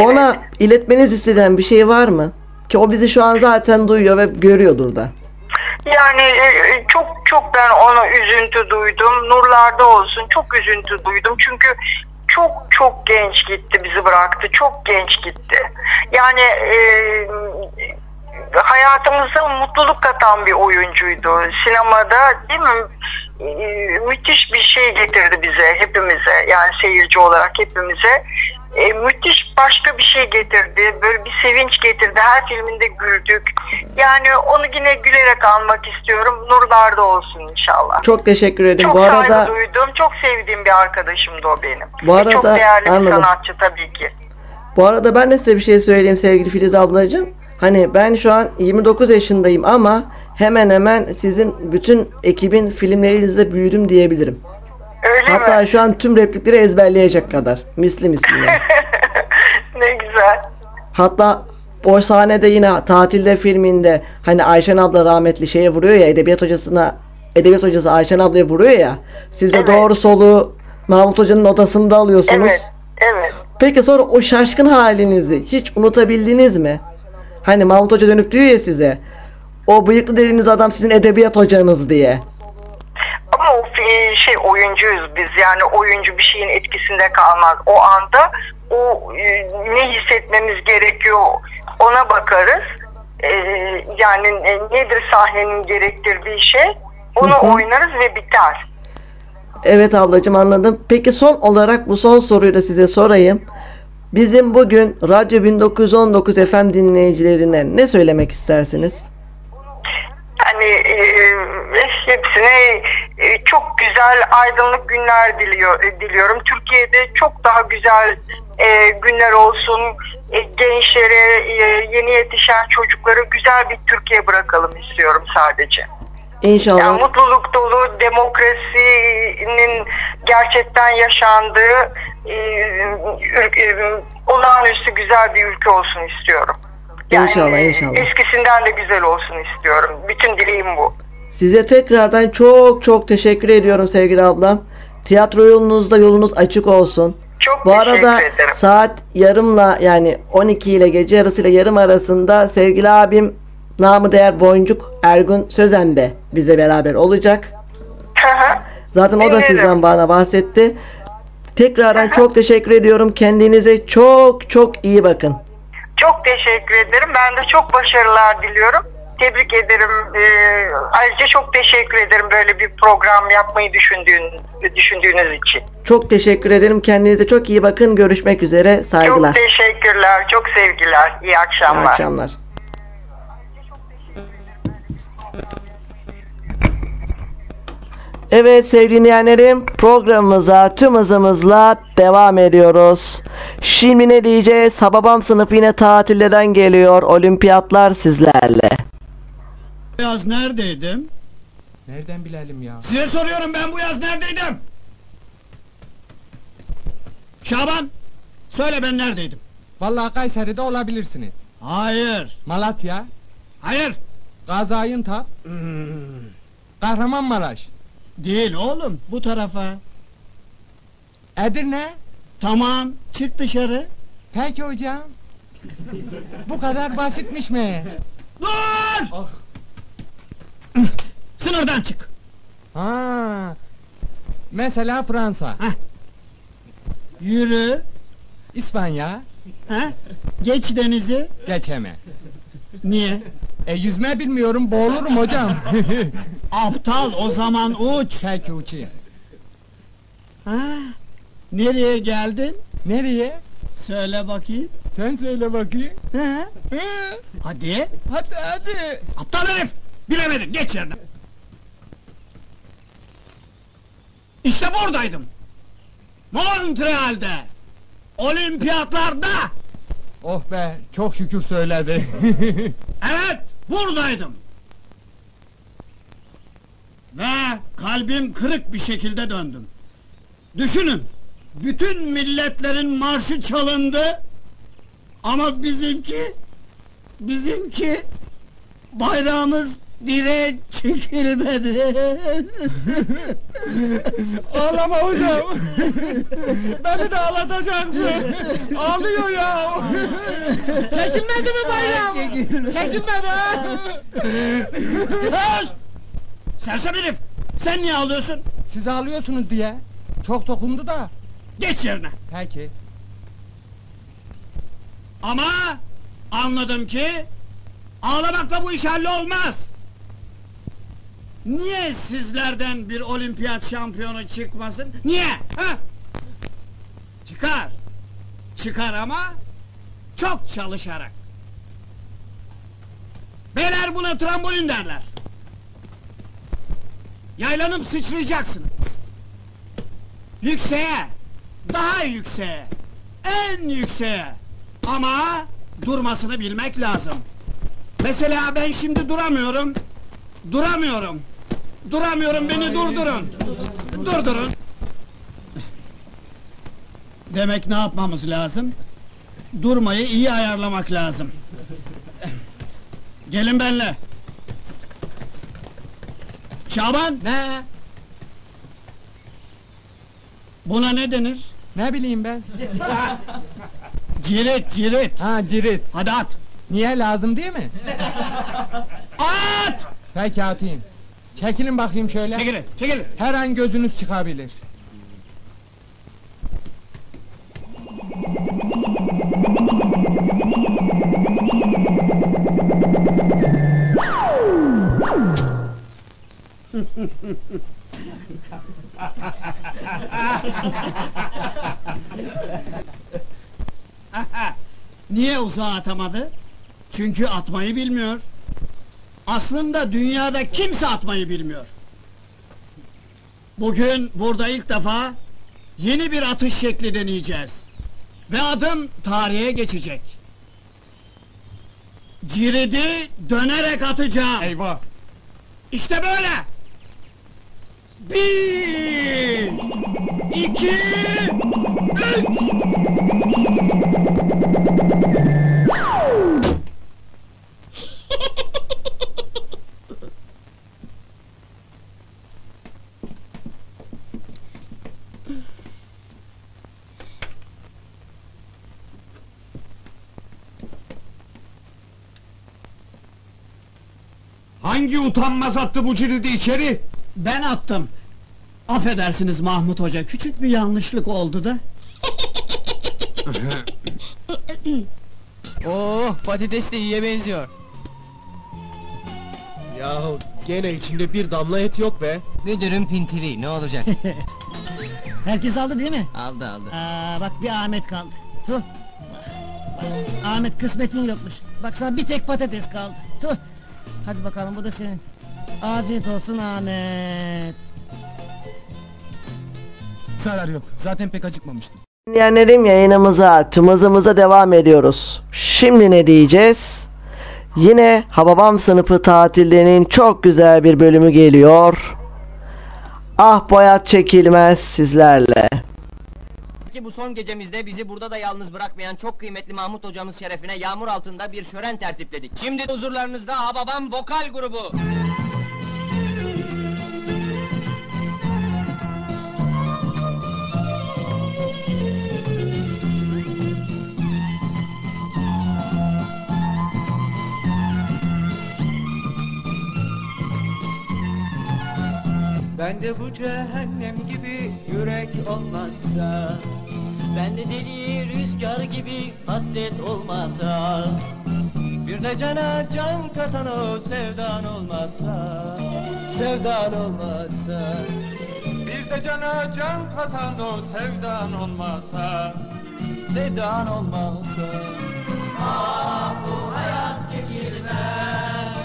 Ona iletmeniz istenen bir şey var mı? Ki o bizi şu an zaten duyuyor ve görüyordur da. Yani e, çok çok ben ona üzüntü duydum. Nurlarda olsun çok üzüntü duydum. Çünkü çok çok genç gitti bizi bıraktı. Çok genç gitti. Yani e, hayatımıza mutluluk katan bir oyuncuydu. Sinemada değil mi? E, müthiş bir şey getirdi bize hepimize yani seyirci olarak hepimize E, müthiş başka bir şey getirdi böyle bir sevinç getirdi her filminde güldük yani onu yine gülerek almak istiyorum nurlarda olsun inşallah Çok teşekkür ederim. çok Bu arada duydum çok sevdiğim bir arkadaşımdı o benim Bu Ve çok arada- değerli bir anladım. sanatçı tabii ki bu arada ben de size bir şey söyleyeyim sevgili Filiz ablacığım. Hani ben şu an 29 yaşındayım ama hemen hemen sizin bütün ekibin filmlerinizde büyüdüm diyebilirim. öyle Hatta mi şu an tüm replikleri ezberleyecek kadar. Misli misli yani. *laughs* ne güzel Hatta o sahnede yine tatilde filminde hani Ayşen abla rahmetli şeye vuruyor ya edebiyat hocasına edebiyat hocası Ayşen ablaya vuruyor ya siz de Evet. doğru soluğu Mahmut hocanın odasında alıyorsunuz. evet evet Peki sonra o şaşkın halinizi hiç unutabildiniz mi? Hani Mahmut hoca dönüp diyor ya size o bıyıklı dediğiniz adam sizin edebiyat hocanız diye. Ama o şey oyuncuyuz biz yani oyuncu bir şeyin etkisinde kalmaz. O anda o e, ne hissetmemiz gerekiyor ona bakarız. E, yani nedir sahnenin gerektirdiği şey onu oynarız ve biter. Evet ablacığım anladım. Peki son olarak bu son soruyu da size sorayım. Bizim bugün Radyo 1919 FM dinleyicilerine ne söylemek istersiniz? Yani e, hepsine e, çok güzel aydınlık günler diliyor, e, diliyorum. Türkiye'de çok daha güzel e, günler olsun. E, gençlere, e, yeni yetişen çocuklara güzel bir Türkiye bırakalım istiyorum sadece. İnşallah. Yani mutluluk dolu, demokrasinin gerçekten yaşandığı olağanüstü güzel bir ülke olsun istiyorum. İnşallah, inşallah. Eskisinden de güzel olsun istiyorum. Bütün dileğim bu. Size tekrardan çok çok teşekkür ediyorum sevgili ablam. Tiyatro yolunuzda yolunuz açık olsun. Çok Bu arada ederim. saat yarımla yani 12 ile gece yarısıyla yarım arasında sevgili abim namı değer Boncuk Ergun Sözen de bize beraber olacak. Zaten o da sizden bana bahsetti. Tekrardan çok teşekkür ediyorum. Kendinize çok çok iyi bakın. Çok teşekkür ederim. Ben de çok başarılar diliyorum. tebrik ederim. Ee, ayrıca çok teşekkür ederim böyle bir program yapmayı düşündüğün, düşündüğünüz için. Çok teşekkür ederim. Kendinize çok iyi bakın. Görüşmek üzere. Saygılar. Çok teşekkürler, çok sevgiler. İyi İyi akşamlar. Evet sevgili dinleyenlerim programımıza tüm hızımızla devam ediyoruz. Şimdi ne diyeceğiz? Hababam sınıfı yine tatilleden geliyor. Olimpiyatlar sizlerle. Bu yaz neredeydim? Nereden bilelim ya? Size soruyorum ben bu yaz neredeydim? Şaban, söyle ben neredeydim? Vallahi Kayseri'de olabilirsiniz. Hayır, Malatya, hayır. Gaziantep, Kahramanmaraş, Değil oğlum, bu tarafa. Edirne. Tamam, çık dışarı. Peki hocam. Bu kadar basitmiş mi? Dur! Ah. Sınırdan çık. Ha. Mesela Fransa, Yürü. İspanya, Ha? Geç denizi. geçeme. Niye? E yüzme bilmiyorum, boğulurum hocam. *laughs* Aptal o zaman uç. Peki uçayım. Ha? Nereye geldin? Nereye? Söyle bakayım. Sen söyle bakayım. Ha? Hı, Hadi. Hadi hadi. Aptal herif! Bilemedin, geç yerine. İşte buradaydım. Montreal'de. Olimpiyatlarda. Oh be, çok şükür söyledi. *laughs* Evet, buradaydım. Ve kalbim kırık bir şekilde döndüm. Düşünün, bütün milletlerin marşı çalındı. Ama bizimki, bizimki bayrağımız direğe çekilmedi. *laughs* Ağlama hocam. Beni de ağlatacaksın. Ağlıyor ya. Çekilmedi mi bayram? Çekilmedi ha? Öz! Sersem herif! Sen niye ağlıyorsun? Siz ağlıyorsunuz diye. Çok dokundu da. Geç yerine. Peki. Ama anladım ki ağlamakla bu iş hallolmaz. Niye sizlerden bir olimpiyat şampiyonu çıkmasın? Niye? Ha? Çıkar. Çıkar ama çok çalışarak. Beyler buna trambolin derler. Yaylanıp sıçrayacaksınız. Yükseğe, daha yükseğe, en yükseğe. Ama durmasını bilmek lazım. Mesela ben şimdi duramıyorum. Duramıyorum. Duramıyorum beni durdurun. Durdurun. Demek ne yapmamız lazım? Durmayı iyi ayarlamak lazım. Gelin benle. Şaban, Ne? buna ne denir? Ne bileyim ben. Cirit, cirit. Ha cirit. Hadi at. Niye lazım değil mi? At! Peki atayım. Çekilin bakayım şöyle. Çekilin, çekilin. Her an gözünüz çıkabilir. Niye uzağa atamadı? Çünkü atmayı bilmiyor. Aslında dünyada kimse atmayı bilmiyor. Bugün burada ilk defa yeni bir atış şekli deneyeceğiz. Ve adım tarihe geçecek. Ciridi dönerek atacağım. Eyvah. İşte böyle. Bir, iki, üç. Hangi utanmaz attı bu cilidi içeri? Ben attım. Affedersiniz Mahmut Hoca, küçük bir yanlışlık oldu da. *laughs* Oh patates de iyiye benziyor. Yahu gene içinde bir damla et yok be. Müdürün pintili ne olacak? *laughs* Herkes aldı değil mi? aldı aldı. Aa, bak bir Ahmet kaldı. Tuh. Bak, Ahmet kısmetin yokmuş. Bak sana bir tek patates kaldı. Tuh. Hadi bakalım bu da senin. Afiyet olsun Ahmet. Zarar yok. Zaten pek acıkmamıştım. Dinleyenlerim yayınımıza, tımızımıza devam ediyoruz. Şimdi ne diyeceğiz? Yine Hababam sınıfı tatillerinin çok güzel bir bölümü geliyor. Ah boyat çekilmez sizlerle. Son gecemizde bizi burada da yalnız bırakmayan çok kıymetli Mahmut hocamız şerefine yağmur altında bir şören tertipledik. Şimdi huzurlarınızda Hababam Vokal Grubu. Ben de bu cehennem gibi yürek olmazsa Ben de deli rüzgar gibi hasret olmasa Bir de cana can katan o sevdan olmazsa Sevdan olmasa Bir de cana can katan o sevdan olmazsa Sevdan olmasa Ah bu hayat çekilmez.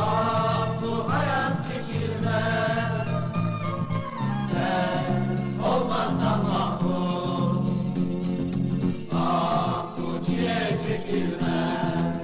Ah bu hayat çekilmez. Sen olmazsan mahvur Ah bu çile çekilmez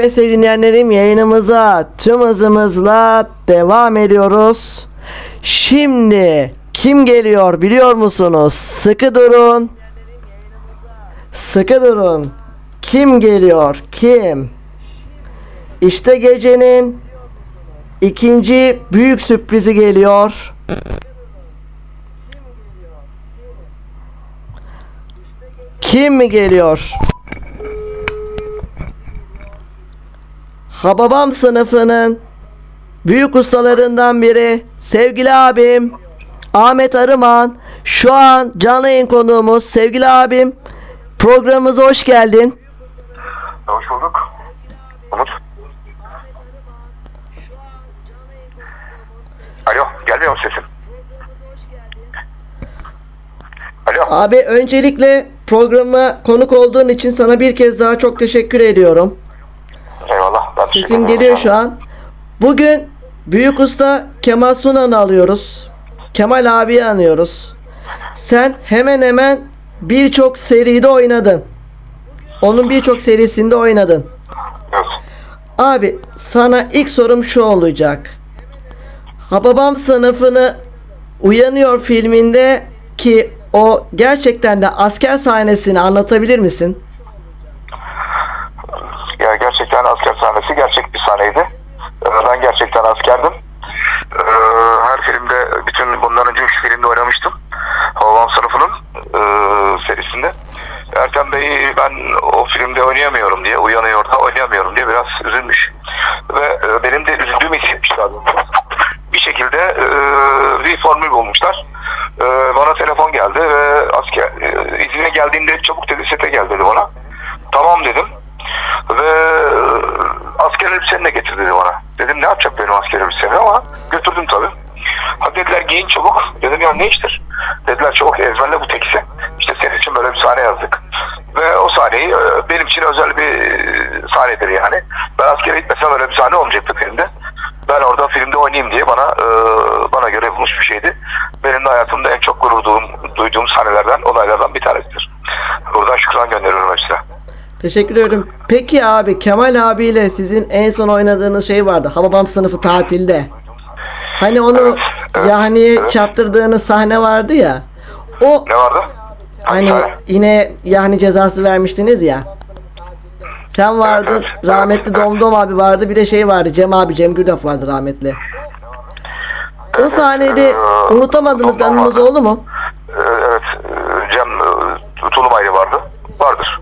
Ve sevgili dinleyenlerim yayınımıza tüm hızımızla devam ediyoruz. Şimdi kim geliyor biliyor musunuz? Sıkı durun. Sıkı durun. Kim geliyor? Kim? İşte gecenin ikinci büyük sürprizi geliyor. Kim mi geliyor? Hababam sınıfının büyük ustalarından biri sevgili abim Ahmet Arıman şu an canlı yayın konuğumuz sevgili abim programımıza hoş geldin. Hoş bulduk. Umut. Alo, gelmiyor mu sesim? Alo. Abi öncelikle programa konuk olduğun için sana bir kez daha çok teşekkür ediyorum. Eyvallah. Ben Sesim geliyor şu an. Bugün büyük usta Kemal Sunan'ı alıyoruz. Kemal abiyi anıyoruz. Sen hemen hemen birçok seride oynadın. Onun birçok serisinde oynadın. Abi sana ilk sorum şu olacak. Hababam sınıfını Uyanıyor filminde ki o gerçekten de asker sahnesini anlatabilir misin? Ya gerçekten asker sahnesi gerçek bir sahneydi. Ee, Ben gerçekten askerdim. Ee, Her filmde, bütün bundan önce üç filmde oynamıştım. Havam sınıfının e, serisinde. Ertem Bey ben o filmde oynayamıyorum diye, uyanıyor da oynayamıyorum diye biraz üzülmüş. Ve e, benim de üzüldüğümü hissetmiş daha doğrusu. Bir şekilde e, bir formül bulmuşlar. Bana telefon geldi ve asker izine geldiğinde çabuk dedi sete gel dedi bana. Tamam dedim. Ve asker elbiseni de getir dedi bana. Dedim ne yapacak benim asker elbisemi ama götürdüm tabii. Ha dediler giyin çabuk. Dedim ya ne iştir? Dediler çabuk ezberle bu tekisi. İşte senin için böyle bir sahne yazdık. Ve o sahneyi e, benim için özel bir e, sahnedir yani. Ben askere gitmesem öyle bir sahne olmayacaktı filmde. Ben orada filmde oynayayım diye bana e, bana göre yapılmış bir şeydi. Benim de hayatımda en çok gurur duyduğum, duyduğum sahnelerden, olaylardan bir tanesidir. Buradan şükran gönderiyorum hepsine. Teşekkür ederim. Peki abi Kemal abiyle sizin en son oynadığınız şey vardı. Hababam sınıfı tatilde. Hani onu yani çarptırdığınız sahne vardı ya. O Ne vardı? Hani sahne? yine yani cezası vermiştiniz ya. Sen vardın, rahmetli Domdom abi vardı, bir de şey vardı, Cem abi, Cem Gürdaf vardı rahmetli. O sahnede unutamadığınız bir anınız oldu mu? Ee, evet, e, Cem e, Tulumaylı vardı. Vardır.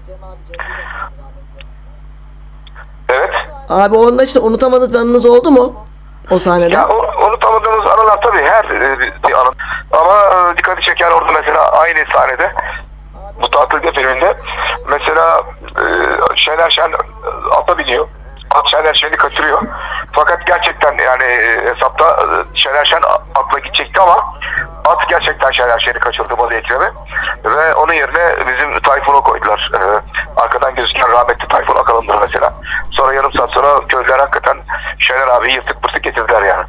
Evet. Abi onunla işte unutamadığınız bir anınız oldu mu? O sahnede. Ya unutamadığımız anılar tabii her e, bir anı. Ama e, dikkati çeken orada mesela aynı sahnede bu tatilde filminde mesela e, Şener Şen e, ata biniyor. Şener Şen'i kaçırıyor. Fakat gerçekten yani e, hesapta e, Şener Şen a- atla gidecekti ama at gerçekten Şener Şen'i kaçırdı Bolu Ekrem'i. Ve onun yerine bizim Tayfun'u koydular. E, arkadan gözüken rahmetli Tayfun Akalın'dır mesela. Sonra yarım saat sonra köylüler hakikaten Şener abiyi yırtık pırtık getirdiler yani.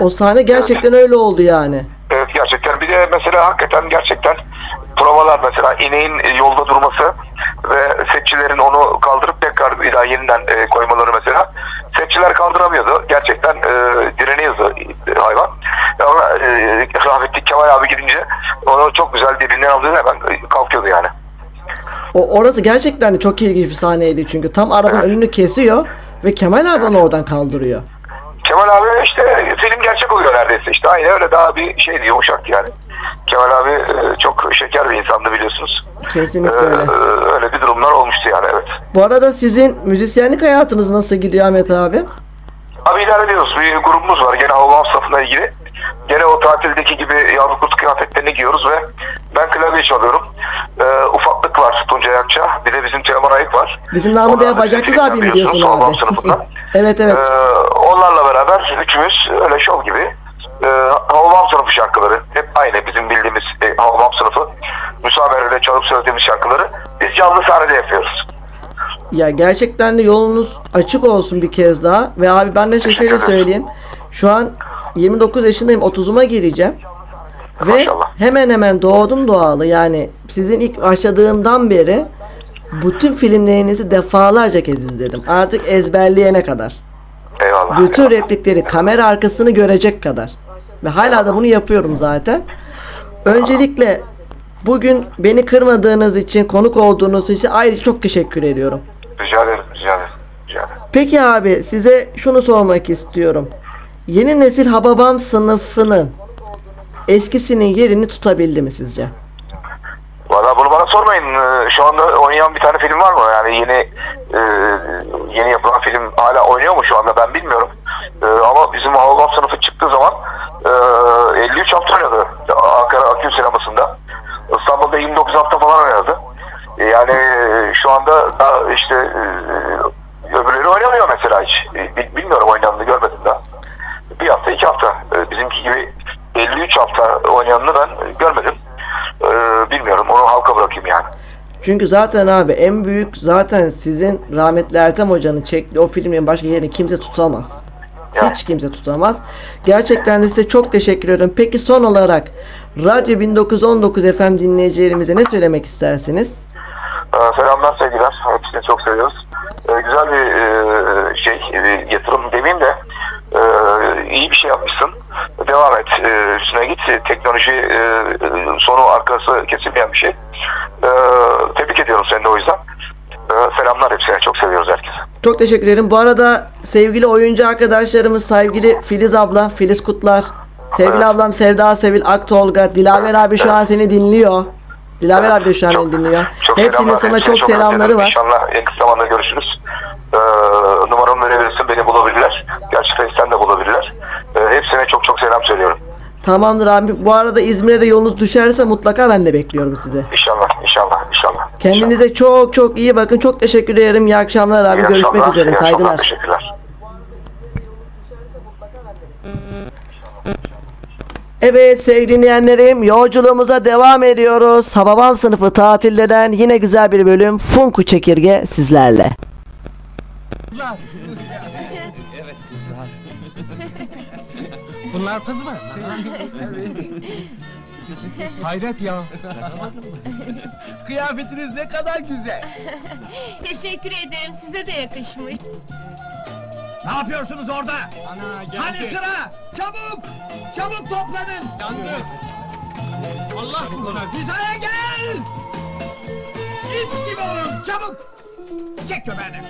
O sahne gerçekten öyle oldu yani. Evet gerçekten. Bir de mesela hakikaten gerçekten provalar mesela ineğin e, yolda durması ve setçilerin onu kaldırıp tekrar bir daha yeniden e, koymaları mesela. Setçiler kaldıramıyordu. Gerçekten e, direniyordu e, hayvan. Ama e, rahmetli Kemal abi gidince onu çok güzel derinden aldı hemen kalkıyordu yani. O orası gerçekten de çok ilginç bir sahneydi çünkü tam arabanın önünü kesiyor ve Kemal abi onu oradan kaldırıyor. Kemal abi işte film gerçek oluyor neredeyse işte aynı öyle daha bir şeydi yumuşaktı yani. Kemal abi e, çok şeker bir insandı biliyorsunuz. Kesinlikle Ee, öyle. öyle bir durumlar olmuştu yani evet. Bu arada sizin müzisyenlik hayatınız nasıl gidiyor Ahmet abi? Abi idare ediyoruz. Bir grubumuz var gene Havvam safına ilgili. Gene o tatildeki gibi yavru kurt kıyafetlerini giyiyoruz ve ben klavye çalıyorum. Ee, ufaklık var Tuncay Akça. Bir de bizim Teoman Ayık var. Bizim namı değer bacaksız abi mi diyorsun abi? sınıfından. *laughs* evet evet. Ee, onlarla beraber üçümüz öyle şov gibi e, Havvam sınıfı şarkıları hep aynı bizim bildiğimiz e, Havvam sınıfı müsamerede çalıp söylediğimiz şarkıları biz canlı sahnede yapıyoruz. Ya gerçekten de yolunuz açık olsun bir kez daha. Ve abi ben de şöyle söyleyeyim. Şu an 29 yaşındayım. 30'uma gireceğim. Ve hemen hemen doğdum doğalı. Yani sizin ilk başladığımdan beri bütün filmlerinizi defalarca kez izledim. Artık ezberleyene kadar. Eyvallah. Bütün replikleri kamera arkasını görecek kadar. Ve hala da bunu yapıyorum zaten. Öncelikle bugün beni kırmadığınız için, konuk olduğunuz için ayrıca çok teşekkür ediyorum. Rica ederim, rica ederim. Rica ederim. Peki abi size şunu sormak istiyorum. Yeni nesil Hababam sınıfının eskisinin yerini tutabildi mi sizce? Valla bunu bana sormayın. Ee, Şu anda oynayan bir tane film var mı? Yani yeni e, yeni yapılan film hala oynuyor mu şu anda ben bilmiyorum. Ee, ama bizim Havvam sınıfı çıktığı zaman e, 53 hafta oynadı. Ankara Akül sinemasında. İstanbul'da 29 hafta falan oynadı. E, Yani e, şu anda da işte e, öbürleri oynamıyor mesela hiç. E, bil- Bilmiyorum oynandığını görmedim daha. Bir hafta iki hafta. E, Bizimki gibi 53 hafta oynayanını ben görmedim. E, Bilmiyorum onu halka bırakayım yani. Çünkü zaten abi en büyük zaten sizin rahmetli Ertem Hoca'nın çektiği o filmin başka yerini kimse tutamaz. Hiç kimse tutamaz. Gerçekten de size çok teşekkür ederim. Peki son olarak Radyo 1919 FM dinleyicilerimize ne söylemek istersiniz? Ee, Selamlar sevgiler. Hepsini çok seviyoruz. Ee, güzel bir e, şey, yatırım demeyeyim de e, iyi bir şey yapmışsın. Devam et. E, üstüne git. Teknoloji sonu arkası kesilmeyen bir şey. E, tebrik ediyorum seni de o yüzden. Selamlar hepsine. Çok seviyoruz. Çok teşekkür ederim. Bu arada sevgili oyuncu arkadaşlarımız sevgili Filiz abla, Filiz Kutlar, sevgili ablam Sevda Sevil, Aktolga, Dilaver abi şu an seni dinliyor. Dilaver abi de şu an beni dinliyor. Çok Hepsinin sana hepsine çok selamları özledim. var. İnşallah en kısa zamanda görüşürüz. E, numaramı verebilirsin. Beni bulabilirler. Gerçi Face'ten de bulabilirler. E, hepsine çok çok selam söylüyorum. Tamamdır abi. Bu arada İzmir'e de yolunuz düşerse mutlaka ben de bekliyorum sizi. İnşallah, inşallah, inşallah. Kendinize çok çok iyi bakın. Çok teşekkür ederim. İyi akşamlar abi. İyi Görüşmek akşamlar, üzere. iyi akşamlar, Saygılar. Teşekkürler. Evet sevgili dinleyenlerim yolculuğumuza devam ediyoruz. Hababam sınıfı tatilleden yine güzel bir bölüm Funku Çekirge sizlerle. Bunlar kız mı? Hayret ya. *laughs* Kıyafetiniz ne kadar güzel. Teşekkür ederim size de yakışmış. Ne yapıyorsunuz orada? Ana geldi. Hani sıra? Çabuk! Çabuk toplanın! Yandı. Allah kurtar. Hizaya gel! Git gibi oluyorum çabuk! Çek köpeğini!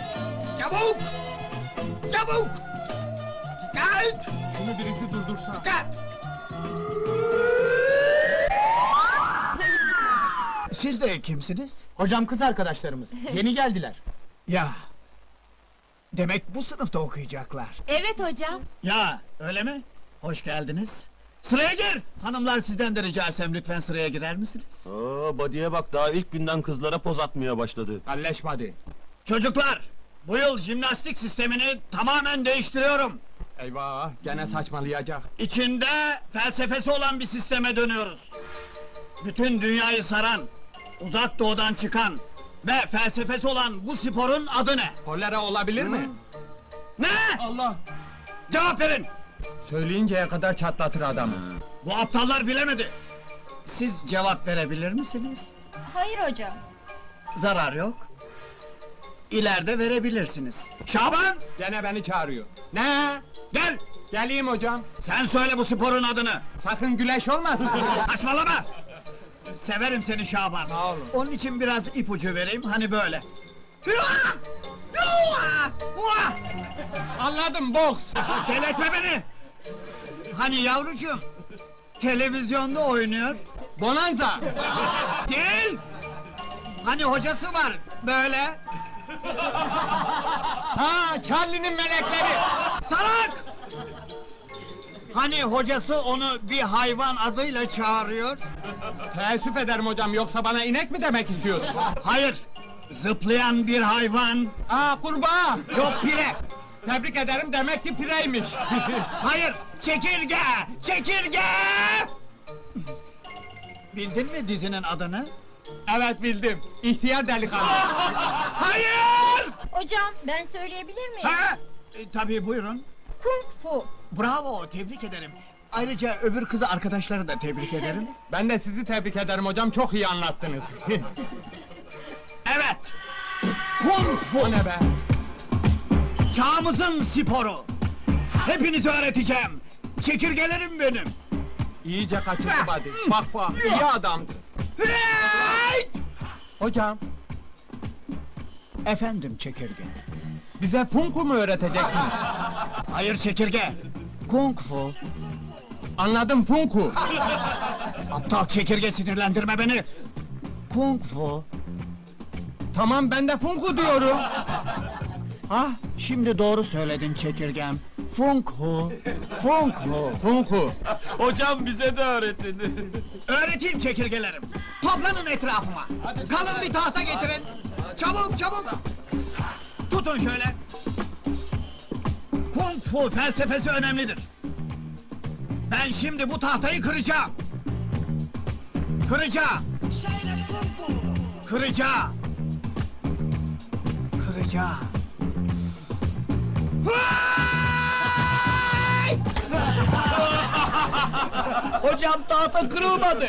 Çabuk! Çabuk! Dikkat! Şunu birisi durdursa. Dikkat! Siz de kimsiniz? Hocam kız arkadaşlarımız. Yeni geldiler. Ya. Demek bu sınıfta okuyacaklar. Evet hocam. Ya öyle mi? Hoş geldiniz. Sıraya gir! Hanımlar sizden de rica etsem lütfen sıraya girer misiniz? Aa, Badiye bak daha ilk günden kızlara poz atmaya başladı. Kalleşmedi. Çocuklar! Bu yıl jimnastik sistemini tamamen değiştiriyorum. Eyvah gene saçmalayacak. İçinde felsefesi olan bir sisteme dönüyoruz. Bütün dünyayı saran, uzak doğudan çıkan ve felsefesi olan bu sporun adı ne? Kolera olabilir mi? Ne? Allah! Cevap verin! Söyleyinceye kadar çatlatır adamı. Bu aptallar bilemedi. Siz cevap verebilir misiniz? Hayır hocam. Zarar yok. İleride verebilirsiniz. Şaban! Gene beni çağırıyor. Ne? Gel! Geleyim hocam. Sen söyle bu sporun adını. Sakın güleş olmasın. *laughs* Saçmalama! Severim seni Şaban. Sağ olun. Onun için biraz ipucu vereyim, hani böyle. Hüa! Hüa! Hua! Anladım boks. *laughs* Deletme beni! Hani yavrucuğum, televizyonda oynuyor. Bonanza. Değil! Hani hocası var, böyle. Ha Charlie'nin melekleri. Salak! Hani hocası onu bir hayvan adıyla çağırıyor? Teessüf ederim hocam yoksa bana inek mi demek istiyorsun? Hayır! Zıplayan bir hayvan! Aa kurbağa. Yok pire! Tebrik ederim demek ki pireymiş. *laughs* Hayır! Çekirge! Çekirge! Bildin mi dizinin adını? Evet bildim. İhtiyar delikanlı. *laughs* Hayır! Hocam ben söyleyebilir miyim? Ha? E, tabii buyurun. Kung fu. Bravo, tebrik ederim. Ayrıca öbür kızı arkadaşları da tebrik ederim. *laughs* Ben de sizi tebrik ederim hocam çok iyi anlattınız. *laughs* Evet! Kung fu! o ne be? Çağımızın sporu! Hepinizi öğreteceğim! Çekirgelerim benim! İyice. Bak bak iyi adamdı. Hocam Efendim çekirge. bize funku mu öğreteceksin? *laughs* Hayır çekirge. Kung fu. Anladım funku. *laughs* Aptal çekirge sinirlendirme beni. Kung fu. Tamam ben de funku diyorum. *laughs* Ah şimdi doğru söyledin çekirgem. Funk hu. Funk hu. Funku. Hocam bize de öğretin. Öğreteyim çekirgelerim. Toplanın etrafıma. Kalın bir tahta getirin. Çabuk çabuk. Tutun şöyle. Kung fu felsefesi önemlidir. Ben şimdi bu tahtayı kıracağım. Kıracağım. Kıracağım. Kıracağım. Hocam tahta kırılmadı.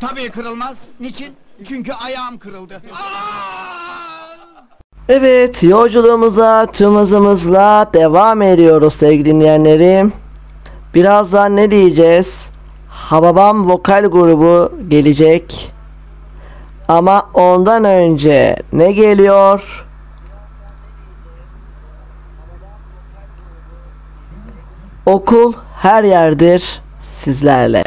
Tabii kırılmaz. Niçin? Çünkü ayağım kırıldı. Evet yolculuğumuza tüm hızımızla devam ediyoruz sevgili dinleyenlerim. Birazdan ne diyeceğiz? Hababam vokal grubu gelecek. Ama ondan önce ne geliyor? Okul her yerdir sizlerle.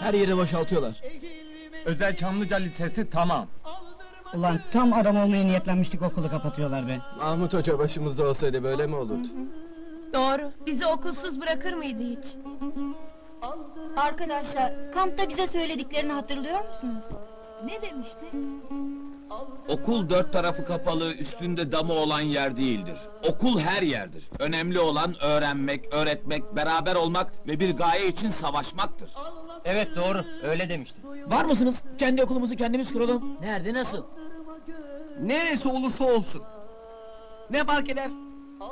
Her yeri boşaltıyorlar. Özel Çamlıca Lisesi tamam. Ulan tam adam olmaya niyetlenmiştik okulu kapatıyorlar be. Mahmut Hoca başımızda olsaydı böyle mi olurdu? Doğru. Bizi okulsuz bırakır mıydı hiç? Arkadaşlar kampta bize söylediklerini hatırlıyor musunuz? Ne demişti? Okul dört tarafı kapalı, üstünde damı olan yer değildir. Okul her yerdir. Önemli olan öğrenmek, öğretmek, beraber olmak ve bir gaye için savaşmaktır. Evet doğru öyle demişti. Var mısınız? Kendi okulumuzu kendimiz kuralım. Nerede nasıl? Neresi olursa olsun. Ne fark eder?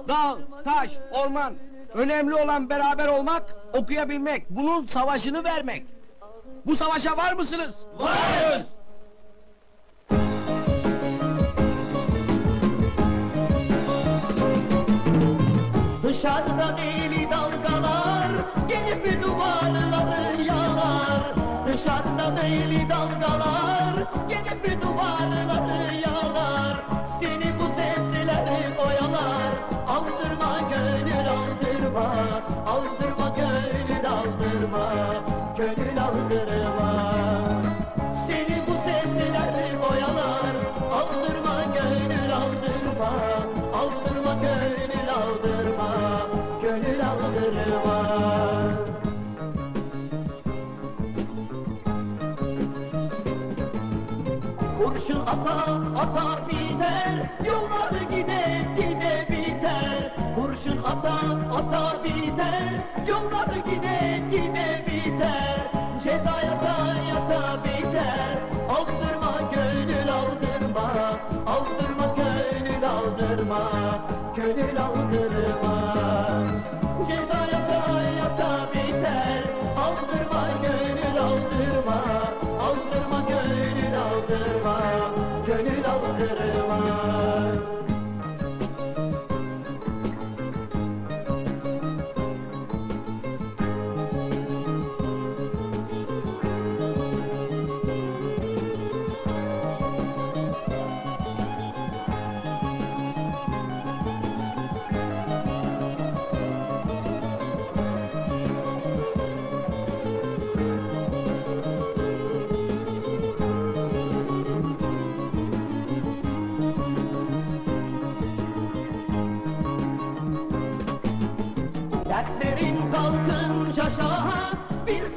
Dağ, taş, orman. Önemli olan beraber olmak, okuyabilmek. Bunun savaşını vermek. Bu savaşa var mısınız? Varız! Dışarıda deli dalgalar gelip duvarları yalar. Dışarıda deli dalgalar gelip duvarları ata biter Yollar gide gide biter. Kurşun ata ata biter Yollar gide gide biter. Ceza yata yata biter. Aldırma gönül aldırma. Aldırma gönül aldırma. Gönül aldırma Yeah.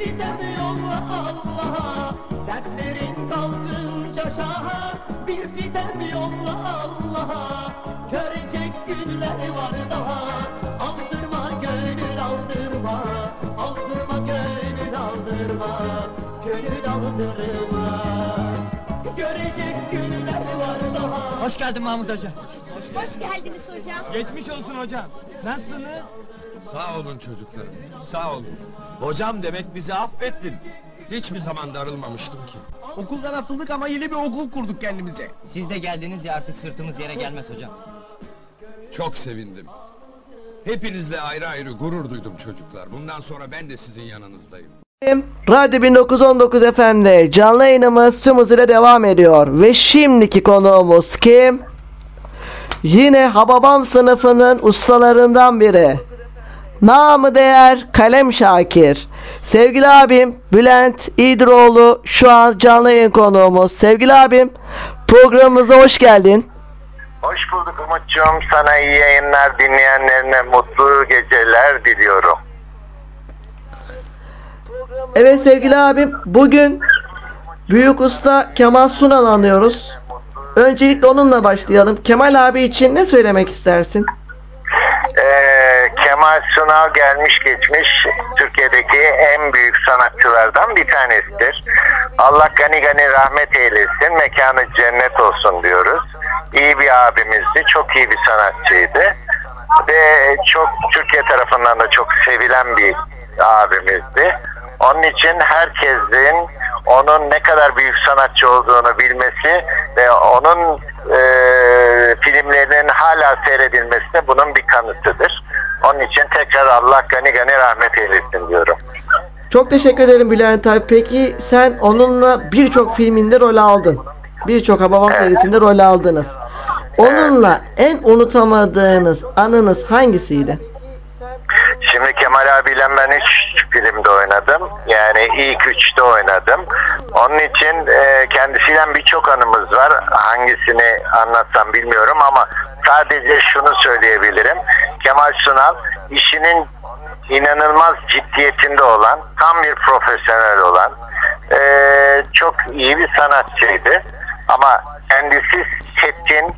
Sitem yolla Allah'a Dertlerin kalkınca şaha bir sitem yolla Allah'a Görecek günler var daha Aldırma gönül aldırma Aldırma gönül aldırma Gönül aldırma Görecek günler var daha Hoş geldin Mahmut Hoca. Hoş geldiniz hocam. Geçmiş olsun hocam. Nasılsınız? Sağ olun çocuklarım, sağ olun. Hocam demek bizi affettin. Hiçbir zaman darılmamıştım ki. Okuldan atıldık ama yeni bir okul kurduk kendimize. Siz de geldiniz ya artık sırtımız yere gelmez hocam. Çok sevindim. Hepinizle ayrı ayrı gurur duydum çocuklar. Bundan sonra ben de sizin yanınızdayım. Radyo 1919 FM'de canlı yayınımız tüm hızıyla devam ediyor. Ve şimdiki konuğumuz kim? Yine Hababam sınıfının ustalarından biri. Namı değer Kalem Şakir. Sevgili abim Bülent İdroğlu şu an canlı yayın konuğumuz. Sevgili abim programımıza hoş geldin. Hoş bulduk Umut'cum. Sana iyi yayınlar dinleyenlerine mutlu geceler diliyorum. Evet sevgili abim bugün Büyük Usta Kemal Sunal anıyoruz. Öncelikle onunla başlayalım. Kemal abi için ne söylemek istersin? Ee, Sunal gelmiş geçmiş Türkiye'deki en büyük sanatçılardan bir tanesidir. Allah gani gani rahmet eylesin, mekanı cennet olsun diyoruz. İyi bir abimizdi, çok iyi bir sanatçıydı. Ve çok Türkiye tarafından da çok sevilen bir abimizdi. Onun için herkesin onun ne kadar büyük sanatçı olduğunu bilmesi ve onun e, filmlerinin hala seyredilmesi de bunun bir kanıtıdır. Onun için tekrar Allah gani gani rahmet eylesin diyorum. Çok teşekkür ederim Bülent abi. Peki sen onunla birçok filminde rol aldın. Birçok Hababam serisinde rol aldınız. Onunla en unutamadığınız anınız hangisiydi? Şimdi Kemal abiyle ben üç filmde oynadım. Yani ilk üçte oynadım. Onun için e, kendisiyle birçok anımız var. Hangisini anlatsam bilmiyorum ama sadece şunu söyleyebilirim. Kemal Sunal işinin inanılmaz ciddiyetinde olan, tam bir profesyonel olan, eee, çok iyi bir sanatçıydı. Ama kendisi setin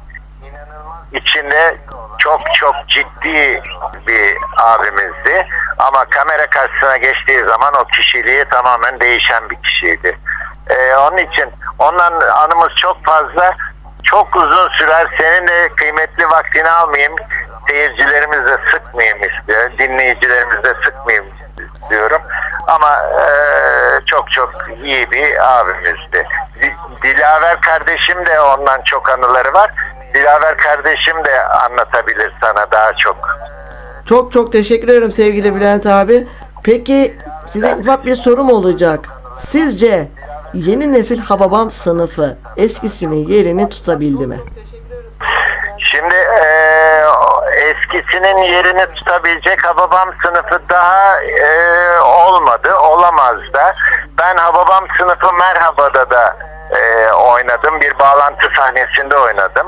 içinde çok çok ciddi bir abimizdi. Ama kamera karşısına geçtiği zaman o kişiliği tamamen değişen bir kişiydi. Ee, onun için ondan anımız çok fazla. Çok uzun sürer. Senin de kıymetli vaktini almayayım. Seyircilerimizi de sıkmayayım istiyor. Dinleyicilerimizi de sıkmayayım istiyorum. Ama eee, çok çok iyi bir abimizdi. Di- Dilaver kardeşim de ondan çok anıları var. Dilaver kardeşim de anlatabilir sana daha çok. Çok çok teşekkür ederim sevgili Bülent abi. Peki size ufak bir sorum olacak. Sizce yeni nesil Hababam sınıfı eskisinin yerini tutabildi mi? Şimdi o eskisinin yerini tutabilecek Hababam sınıfı daha eee, olmadı, olamaz da. Ben Hababam sınıfı Merhaba'da da eee, oynadım. Bir bağlantı sahnesinde oynadım.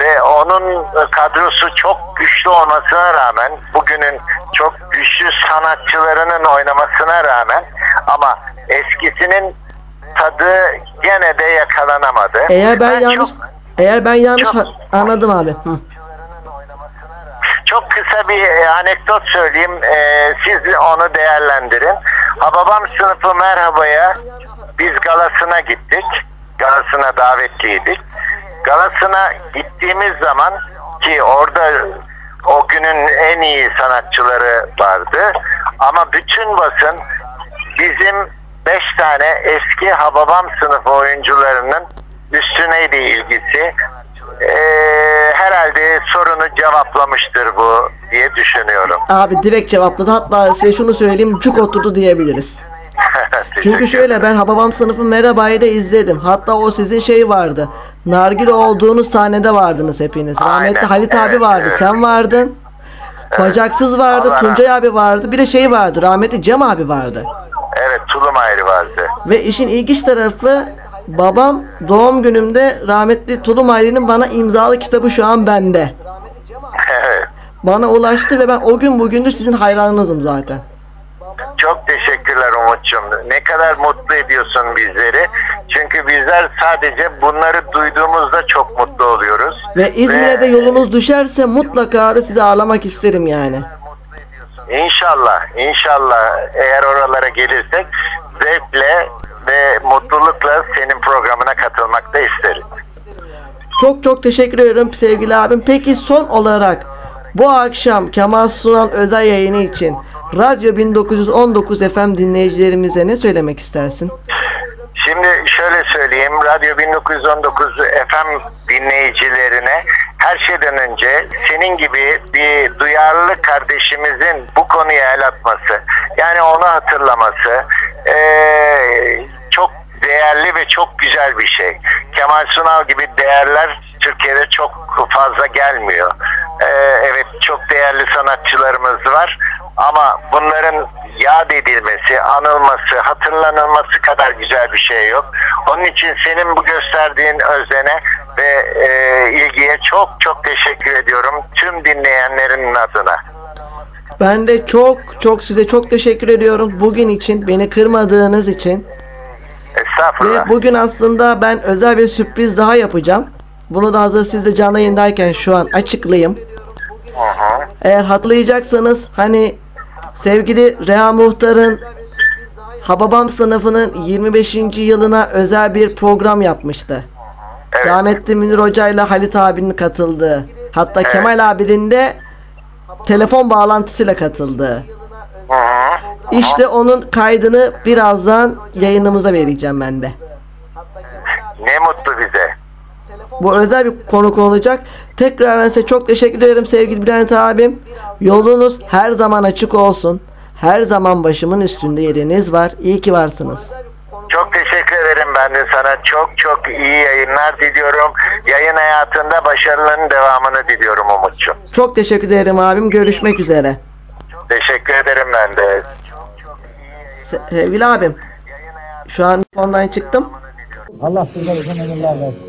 Ve onun kadrosu çok güçlü olmasına rağmen, bugünün çok güçlü sanatçılarının oynamasına rağmen ama eskisinin tadı gene de yakalanamadı. Eğer ben, Ben yanlış çok- eğer ben yanlış ha- anladım abi. Hı. Çok kısa bir e, anekdot söyleyeyim. Ee, siz onu değerlendirin. Hababam sınıfı merhabaya biz galasına gittik. Galasına davetliydik. Galasına gittiğimiz zaman ki orada o günün en iyi sanatçıları vardı. Ama bütün basın bizim beş tane eski Hababam sınıfı oyuncularının üstüneydi ilgisi. Ee, herhalde sorunu cevaplamıştır bu diye düşünüyorum. Abi direkt cevapladı. Hatta size şunu söyleyeyim cuk oturdu diyebiliriz. *laughs* Çünkü şöyle ben Hababam sınıfı Merhaba'yı da izledim. Hatta o sizin şey vardı. Nargile olduğunuz sahnede vardınız hepiniz. Rahmetli Halit abi vardı. Sen vardın. Bacaksız vardı. Allah Tuncay abi vardı. Bir de şey vardı. Rahmetli Cem abi vardı. Evet tulum ayrı vardı. Ve işin ilginç tarafı babam doğum günümde rahmetli Tulum Aylin'in bana imzalı kitabı şu an bende. Evet. Bana ulaştı ve ben o gün bugündür sizin hayranınızım zaten. Çok teşekkürler Umut'cum. Ne kadar mutlu ediyorsun bizleri. Çünkü bizler sadece bunları duyduğumuzda çok mutlu oluyoruz. Ve İzmir'e de yolunuz düşerse mutlaka sizi ağırlamak isterim yani. İnşallah, inşallah eğer oralara gelirsek zevkle ve mutlulukla senin programına katılmak da isteriz. Çok çok teşekkür ederim sevgili abim. Peki son olarak bu akşam Kemal Sunal özel yayını için Radyo 1919 FM dinleyicilerimize ne söylemek istersin? Şimdi şöyle söyleyeyim, Radyo 1919 FM dinleyicilerine her şeyden önce senin gibi bir duyarlı kardeşimizin bu konuya el atması, yani onu hatırlaması eee, çok değerli ve çok güzel bir şey. Kemal Sunal gibi değerler Türkiye'de çok fazla gelmiyor. Eee, evet çok değerli sanatçılarımız var ama bunların yad edilmesi, anılması, hatırlanılması kadar güzel bir şey yok. Onun için senin bu gösterdiğin özene ve e, ilgiye çok çok teşekkür ediyorum tüm dinleyenlerin adına. Ben de çok çok size çok teşekkür ediyorum bugün için, beni kırmadığınız için. Estağfurullah. Ve bugün aslında ben özel bir sürpriz daha yapacağım. Bunu da hazır siz de canlı yayındayken şu an açıklayayım. Hı hı. Eğer hatırlayacaksanız hani sevgili Rea Muhtar'ın Hababam sınıfının 25. yılına özel bir program yapmıştı. Rahmetli Münir Hoca ile Halit abinin katıldığı. Hatta Kemal abinin de telefon bağlantısıyla katıldığı. İşte onun kaydını birazdan yayınımıza vereceğim ben de. Ne mutlu bize. Bu özel bir konuk olacak. Tekrar size çok teşekkür ederim sevgili Bülent abim. Yolunuz her zaman açık olsun. Her zaman başımın üstünde yeriniz var. İyi ki varsınız. Çok teşekkür ederim ben de sana. Çok çok iyi yayınlar diliyorum. Yayın hayatında başarıların devamını diliyorum Umut'cum. Çok teşekkür ederim abim. Görüşmek üzere. Teşekkür ederim ben de. Se- sevgili abim. Şu an ondan çıktım. Allah sizlere uzun ömürler versin.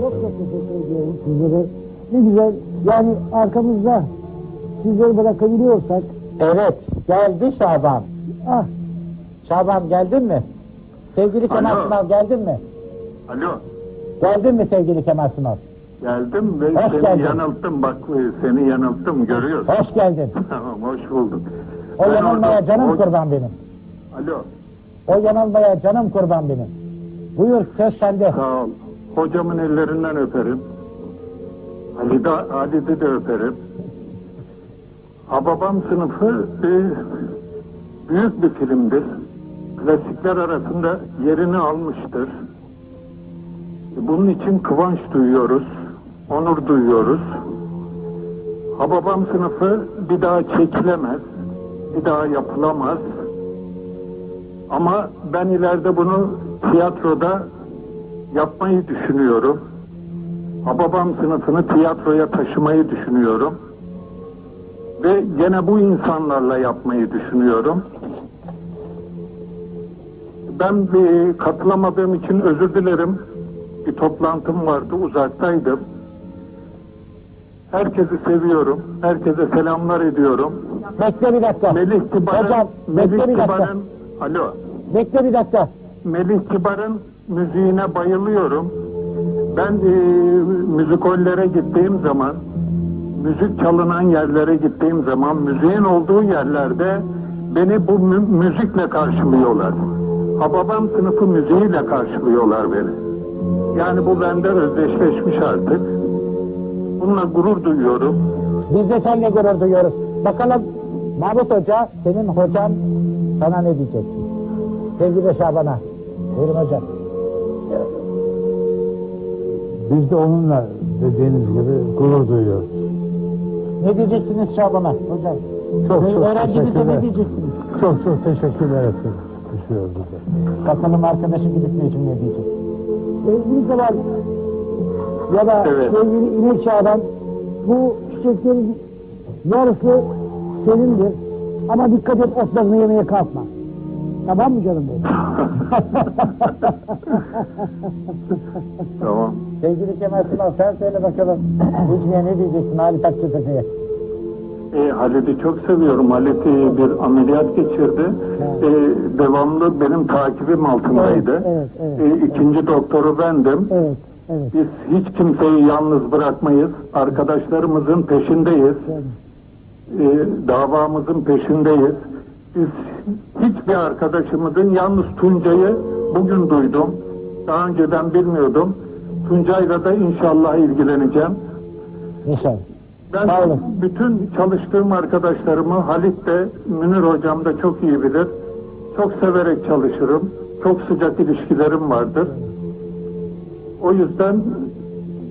Çok çok teşekkür ediyorum sizlere. Ne güzel yani arkamızda sizleri bırakabiliyorsak. Evet, geldi Şaban. Ah, Şaban geldin mi? Sevgili Kemal Alo. Sunal geldin mi? Alo, Geldin mi sevgili Kemal Sunal? Geldim ve Hoş seni geldin. yanılttım. Bak e, seni yanılttım görüyorsun. Hoş geldin. tamam, hoş bulduk. O Ben yanılmaya orada- canım o- kurban benim. Alo, O yanılmaya canım kurban benim. Buyur söz sende. sağ ol. Hocamın ellerinden öperim. Ali de, Ali'de de öperim. Hababam sınıfı e, büyük bir filmdir. Klasikler arasında yerini almıştır. Bunun için kıvanç duyuyoruz, onur duyuyoruz. Hababam sınıfı bir daha çekilemez, bir daha yapılamaz. Ama ben ileride bunu tiyatroda yapmayı düşünüyorum. Hababam sınıfını tiyatroya taşımayı düşünüyorum. Ve gene bu insanlarla yapmayı düşünüyorum. Ben bir katılamadığım için özür dilerim. Bir toplantım vardı, uzaktaydım. Herkesi seviyorum. Herkese selamlar ediyorum. Bekle bir dakika. Melih Kibar'ın, Hocam, Melih bekle bir dakika. Kibar'ın, alo. Bekle bir dakika. Melih Kibar'ın müziğine bayılıyorum. Ben e, müzikollere gittiğim zaman, müzik çalınan yerlere gittiğim zaman, müziğin olduğu yerlerde beni bu mü- müzikle karşılıyorlar. Hababam sınıfı müziğiyle karşılıyorlar beni. Yani bu bende özdeşleşmiş artık. Bununla gurur duyuyorum. Biz de seninle gurur duyuyoruz. Bakalım Mahmut Hoca, senin hocan sana ne diyecek? Sevgili Şaban'a. Buyurun hocam. Biz de onunla dediğiniz gibi gurur duyuyoruz. Ne diyeceksiniz Şaban'a hocam? Çok Ve çok Öğrencimize teşekkürler. ne diyeceksiniz? Çok çok teşekkürler efendim. Bize. Bakalım arkadaşım gidip Necim ne diyecek? Sevgili Kemal ya da Evet. sevgili İnek Şaban bu çiçeklerin yarısı senindir. Ama dikkat et otlarını yemeye kalkma. Tamam mı canım benim? *laughs* Tamam. Sevgili Kemal Sunal sen söyle bakalım. Necmiye ne diyeceksin Halit Akçatepe'ye? E, Halit'i çok seviyorum. Halit e, bir ameliyat geçirdi. E, devamlı benim takibim altındaydı. Evet, evet, E, ikinci doktoru bendim. Evet, evet. Biz hiç kimseyi yalnız bırakmayız. Arkadaşlarımızın peşindeyiz. E, davamızın peşindeyiz. Biz hiçbir arkadaşımızın yalnız Tuncay'ı bugün duydum. Daha önceden bilmiyordum. Tuncay'la da inşallah ilgileneceğim. İnşallah. Ben bütün çalıştığım arkadaşlarımı Halit de Münir hocam da çok iyi bilir. Çok severek çalışırım. Çok sıcak ilişkilerim vardır. O yüzden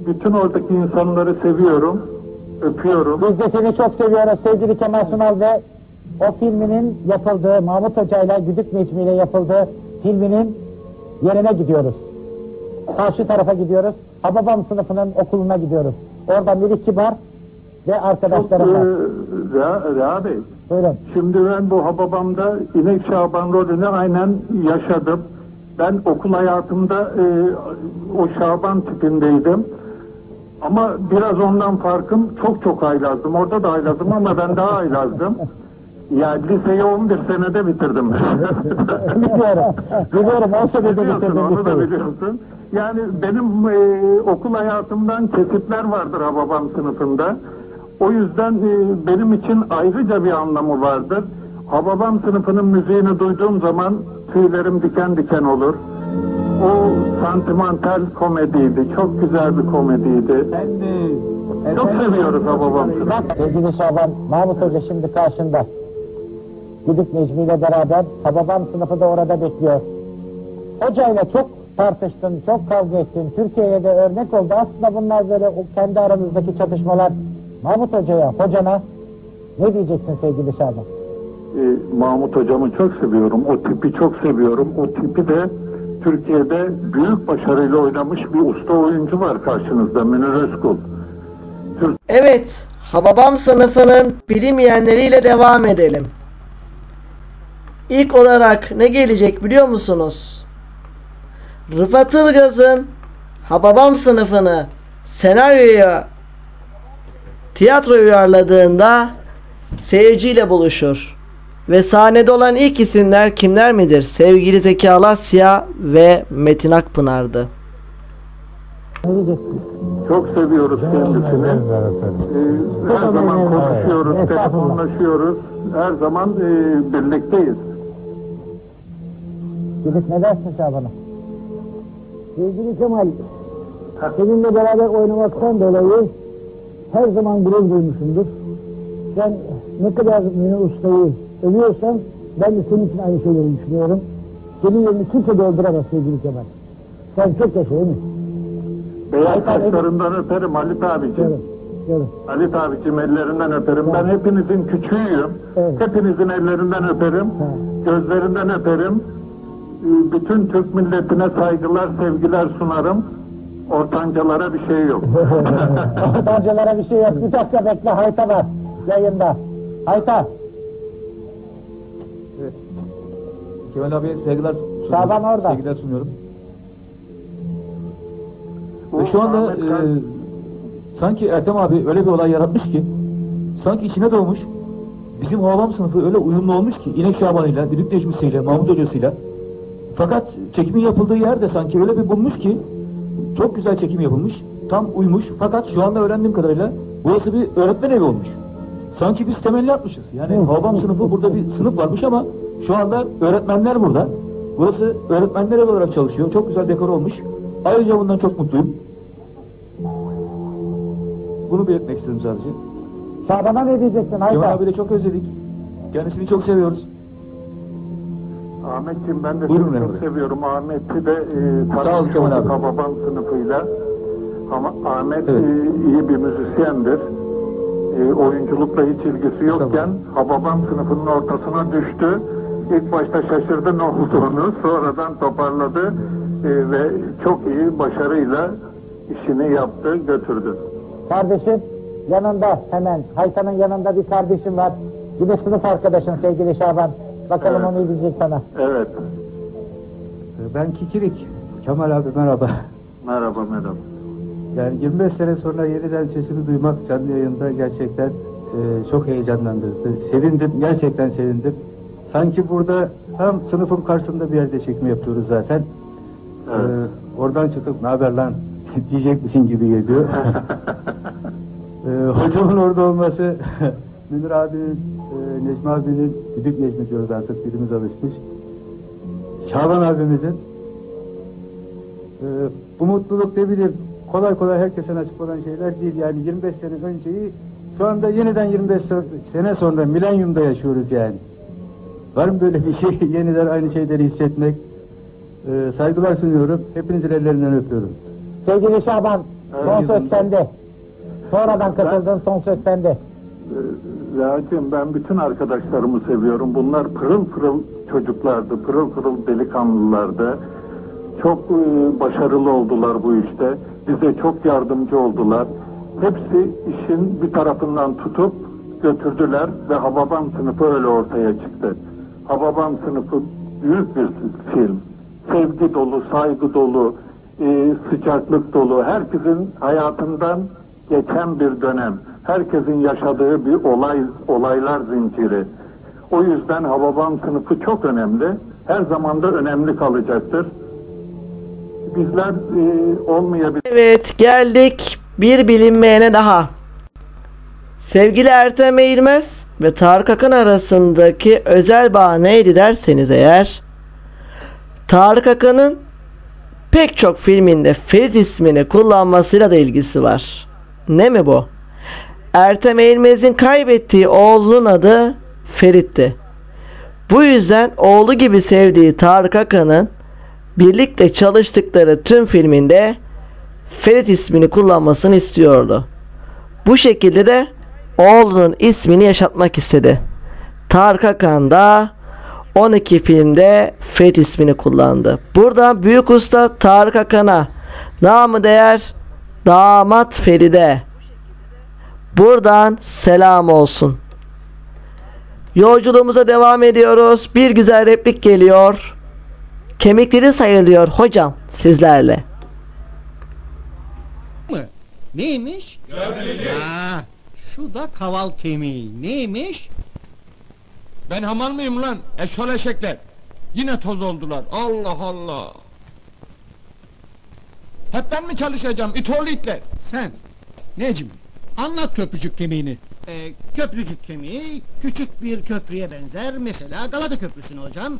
bütün oradaki insanları seviyorum. Öpüyorum. Biz de seni çok seviyoruz sevgili Kemal Sunal ve o filminin yapıldığı Mahmut Hoca ile Güdük Necmi ile yapıldığı filminin yerine gidiyoruz. Karşı tarafa gidiyoruz. Hababam sınıfının okuluna gidiyoruz. Orada Melih Kibar ve arkadaşlarım var. Ee, Reha, Reha Bey, Buyurun. şimdi ben bu Hababam'da İnek Şaban rolünü aynen yaşadım. Ben okul hayatımda e, o Şaban tipindeydim. Ama biraz ondan farkım çok çok haylazdım. Orada da haylazdım ama ben daha haylazdım. Ya liseyi 11 senede bitirdim. Biliyorum. Biliyorum. O senede Biliyorsun, bitirdim onu da biliyorsun. Yani benim e, okul hayatımdan kesitler vardır Hababam sınıfında. O yüzden e, benim için ayrıca bir anlamı vardır. Hababam sınıfının müziğini duyduğum zaman tüylerim diken diken olur. O santimental komediydi. Çok güzel bir komediydi. Çok seviyoruz Hababam sınıfını. Bak sevgili Şaban, Mahmut Hoca şimdi karşında. Güdük Necmi ile beraber Hababam sınıfı da orada bekliyor. Hocayla çok tartıştın, çok kavga ettin. Türkiye'ye de örnek oldu. Aslında bunlar böyle kendi aranızdaki çatışmalar. Mahmut Hoca'ya, hocana ne diyeceksin sevgili Şaban? E, Mahmut hocamı çok seviyorum. O tipi çok seviyorum. O tipi de Türkiye'de büyük başarıyla oynamış bir usta oyuncu var karşınızda Münir Özkul. Evet, Hababam sınıfının bilinmeyenleriyle devam edelim. İlk olarak ne gelecek biliyor musunuz? Rıfat Ilgaz'ın Hababam sınıfını senaryoya tiyatro uyarladığında seyirciyle buluşur. Ve sahnede olan ilk isimler kimler midir? Sevgili Zeki Alasya ve Metin Akpınar'dı. Çok seviyoruz kendisini. Ee, her zaman konuşuyoruz, telefonlaşıyoruz. Her zaman e, birlikteyiz. Gidip ne dersin Şaban'a? Sevgili Kemal, seninle beraber oynamaktan dolayı her zaman gurur duymuşumdur. Sen ne kadar Münir Usta'yı övüyorsan ben de senin için aynı şeyleri düşünüyorum. Senin yerini kimse dolduremaz sevgili Kemal. Sen çok yaşa değil mi? Beyaz saçlarından öperim Halit abicim. Halit abicim ellerinden öperim. Ben hepinizin küçüğüyüm. Hepinizin ellerinden öperim. Gözlerinden öperim. Ee, Bütün Türk milletine saygılar, sevgiler sunarım. Ortancalara bir şey yok. *laughs* Ortancalara bir şey yok. Bir dakika bekle Hayta var yayında. Hayta. Kemal abiye saygılar sunuyorum. Şaban orada. Saygılar sunuyorum. Ve şu anda e, sanki Ertem abi öyle bir olay yaratmış ki sanki içine doğmuş bizim Hababam sınıfı öyle uyumlu olmuş ki İnek Şaban'ıyla, Düdük Necmisi'yle, Mahmut Hoca'sıyla fakat çekimin yapıldığı yerde sanki öyle bir bulmuş ki çok güzel çekim yapılmış, tam uymuş fakat şu anda öğrendiğim kadarıyla burası bir öğretmen evi olmuş. Sanki biz temelli atmışız. Yani Hababam sınıfı burada bir sınıf varmış ama şu anda öğretmenler burada. Burası öğretmenler olarak çalışıyor. Çok güzel dekor olmuş. Ayrıca bundan çok mutluyum. Bunu belirtmek istedim sadece. Şaban'a ne diyeceksin Hayta? Kemal abi de çok özledik. Kendisini çok seviyoruz. Ahmetciğim ben de Buyurun seni çok Emre. seviyorum. Ahmet'i de e, Sağ ol Kemal abi. Sınıfıyla. Ama Ahmet e, iyi bir müzisyendir. E, oyunculukla hiç ilgisi yokken Hababam sınıfının ortasına düştü. İlk başta şaşırdı ne olduğunu. Sonradan toparladı. E, ve çok iyi başarıyla işini yaptı, götürdü. Kardeşim yanında hemen Hayta'nın yanında bir kardeşim var. Bir de sınıf arkadaşın sevgili Şaban. Bakalım Evet. o ne diyecek sana. Evet. Ben Kikirik. Kemal abi merhaba. Merhaba merhaba. Yani 25 sene sonra yeniden sesini duymak canlı yayında gerçekten e, çok heyecanlandırdı. Sevindim, gerçekten sevindim. Sanki burada tam sınıfın karşısında bir yerde çekme yapıyoruz zaten. E, oradan çıkıp ne haber lan *laughs* diyecek misin gibi geliyor. *laughs* e, hocamın orada olması, *laughs* Münir abinin, e, Necmi abinin, Düdük Necmi diyoruz artık dilimiz alışmış. Şaban abimizin ee, bu mutluluk ne bileyim kolay kolay herkese nasip olan şeyler değil. Yani 25 sene önceyi şu anda yeniden 25 se- sene sonra milenyumda yaşıyoruz yani. Var mı böyle bir şey? *laughs* yeniden aynı şeyleri hissetmek. Ee, saygılar sunuyorum. Hepinizin ellerinden öpüyorum. Sevgili Şaban son söz sende. Sonradan katıldın son söz sende. Racim ben bütün arkadaşlarımı seviyorum. Bunlar pırıl pırıl çocuklardı, pırıl pırıl delikanlılardı. Çok e, başarılı oldular bu işte. Bize çok yardımcı oldular. Hepsi işin bir tarafından tutup götürdüler ve Hababam sınıfı öyle ortaya çıktı. Hababam sınıfı büyük bir film. Sevgi dolu, saygı dolu, e, sıcaklık dolu. Herkesin hayatından geçen bir dönem. Herkesin yaşadığı bir olay, olaylar zinciri. O yüzden Hababam sınıfı çok önemli. Her zaman da önemli kalacaktır. Bizler e, olmayabilir. Evet geldik bir bilinmeyene daha. Sevgili Ertem Eğilmez ve Tarık Akın arasındaki özel bağ neydi derseniz eğer Tarık Akın'ın pek çok filminde Ferit ismini kullanmasıyla da ilgisi var. Ne mi bu? Ertem Eğilmez'in kaybettiği oğlunun adı Ferit'ti. Bu yüzden oğlu gibi sevdiği Tarık Akan'ın birlikte çalıştıkları tüm filminde Ferit ismini kullanmasını istiyordu. Bu şekilde de oğlunun ismini yaşatmak istedi. Tarık Akan da 12 filmde Ferit ismini kullandı. Burada büyük usta Tarık Akan'a namı değer damat Feride buradan selam olsun. Yolculuğumuza devam ediyoruz. Bir güzel replik geliyor. Kemikleri sayılıyor hocam sizlerle. mı? Neymiş? Aa, Şu da kaval kemiği. Neymiş? Ben hamal mıyım lan? Eşol eşekler. Yine toz oldular. Allah Allah. Hep ben mi çalışacağım? İtoğlu itler. Sen, Necmi, anlat köprücük kemiğini. Ee, köprücük kemiği küçük bir köprüye benzer. Mesela Galata Köprüsü'nü hocam.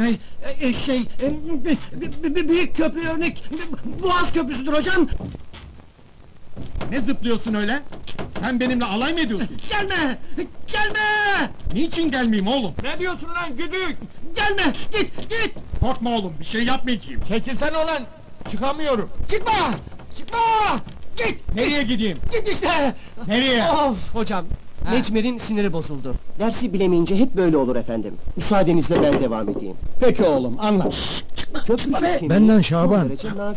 Ay, e, şey, e, b- b- b- büyük köprü örnek Boğaz Köprüsü'dür hocam. Ne zıplıyorsun öyle? Sen benimle alay mı ediyorsun? *laughs* Gelme! Gelme! Niçin gelmeyeyim oğlum? Ne diyorsun lan güdük? Gelme! Git! Git! Korkma oğlum bir şey yapmayacağım. Çekilsene ulan. Çıkamıyorum. Çıkma! Çıkma! Git! Nereye gideyim? Git işte! Nereye? Of hocam. Necmer'in siniri bozuldu. Dersi bilemeyince hep böyle olur efendim. Müsaadenizle ben devam edeyim. Peki oğlum anlat. çıkma, çıkma be! Benden Şaban.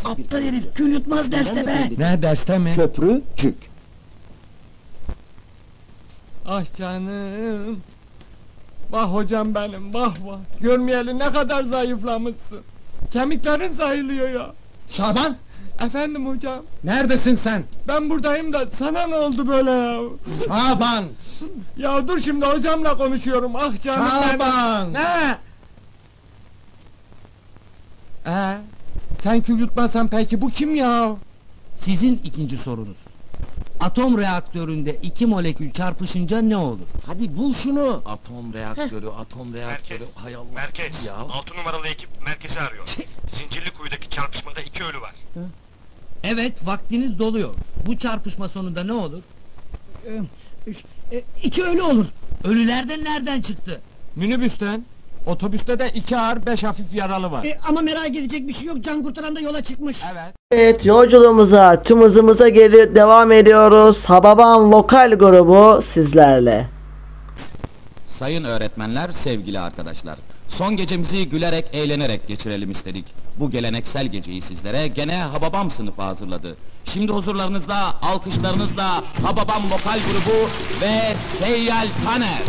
Aptal herif kül yutmaz derste be! Ne derste mi? Köprücük. Ah canım. Vah hocam benim vah vah. Görmeyeli ne kadar zayıflamışsın. Kemiklerin sayılıyor ya. Şaban! Efendim hocam. Neredesin sen? Ben buradayım da sana ne oldu böyle ya? Şaban! Ya dur şimdi hocamla konuşuyorum. Ah canım Şaban! benim. Ne? Ee, sen kül yutmasan peki bu kim ya? Sizin ikinci sorunuz. Atom reaktöründe iki molekül çarpışınca ne olur? Hadi bul şunu. Atom reaktörü, atom reaktörü. Merkez, Hay Allah. merkez. Ya. 6 numaralı ekip merkezi arıyor. Zincirli kuyudaki çarpışmada iki ölü var. Evet, vaktiniz doluyor. Bu çarpışma sonunda ne olur? iki ölü olur. Ölülerden nereden çıktı? Minibüsten. Otobüste de iki ağır beş hafif yaralı var. E, ama merak edecek bir şey yok. Can kurtaran da yola çıkmış. Evet. Evet yolculuğumuza tüm hızımıza geri devam ediyoruz. Hababam Vokal grubu sizlerle. Sayın öğretmenler, sevgili arkadaşlar. Son gecemizi gülerek, eğlenerek geçirelim istedik. Bu geleneksel geceyi sizlere gene Hababam sınıfı hazırladı. Şimdi huzurlarınızda, alkışlarınızla Hababam Vokal Grubu ve Seyyal Taner.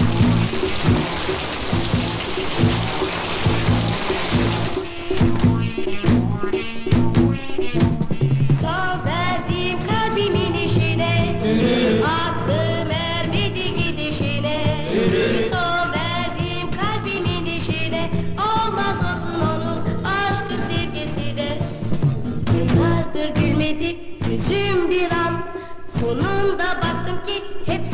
Yüzüm bir an Sonunda baktım ki hep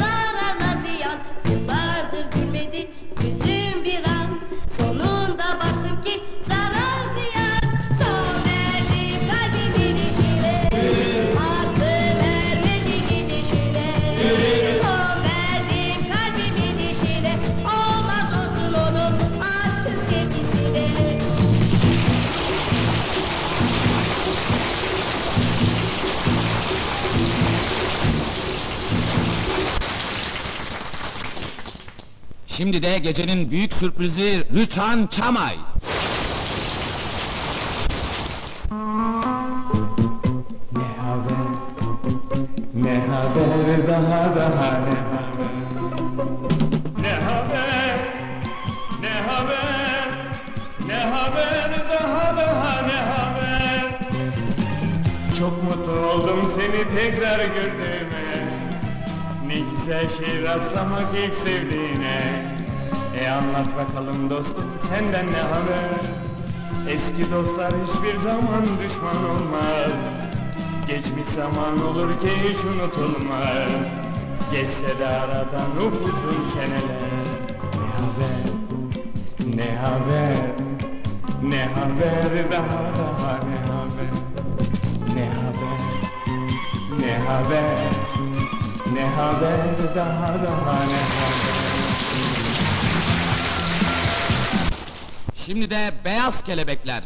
Şimdi de gecenin büyük sürprizi Rüçhan Çamay. Ne haber? Ne haber daha daha ne haber? Ne haber? Ne haber? Ne haber daha daha ne haber? Çok mutlu oldum seni tekrar gördüğüme Ne güzel şey rastlamak ilk sevdiğine E anlat bakalım dostum senden ne haber? Eski dostlar hiçbir zaman düşman olmaz. Geçmiş zaman olur ki hiç unutulmaz. Geçse de aradan upuzun seneler. Ne haber, ne haber, ne haber daha daha ne haber? Ne haber, ne haber, ne haber daha daha ne haber Şimdi de Beyaz Kelebekler.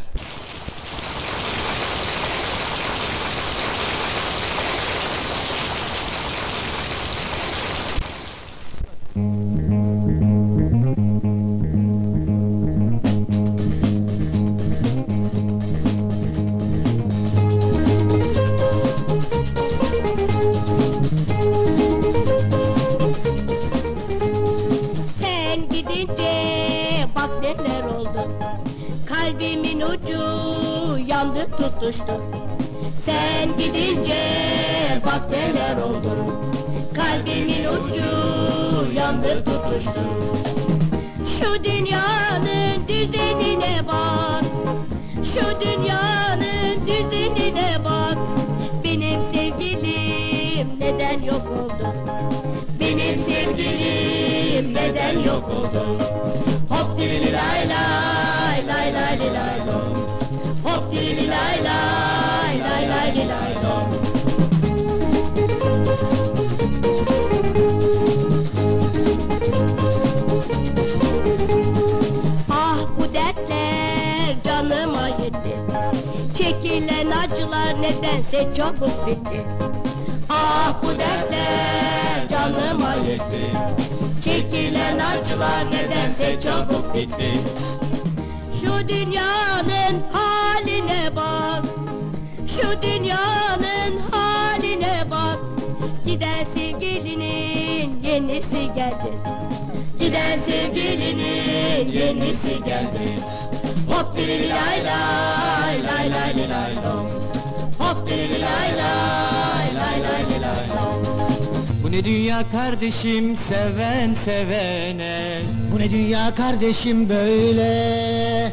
Tutuştu Sen gidince bak neler oldu Kalbimin ucu yandı tutuştu Şu dünyanın düzenine bak Şu dünyanın düzenine bak Benim sevgilim neden yok oldu Benim sevgilim neden yok oldu Hop dili lay lay lay lay li lay Acılar nedense çabuk bitti Ah bu dertler canıma yetti Çekilen acılar nedense çabuk bitti Şu dünyanın haline bak Şu dünyanın haline bak Giden sevgilinin yenisi geldi Giden sevgilinin yenisi geldi Hop dili lay lay lay lay li lay lom Bu ne dünya kardeşim seven sevene. Bu ne dünya kardeşim böyle.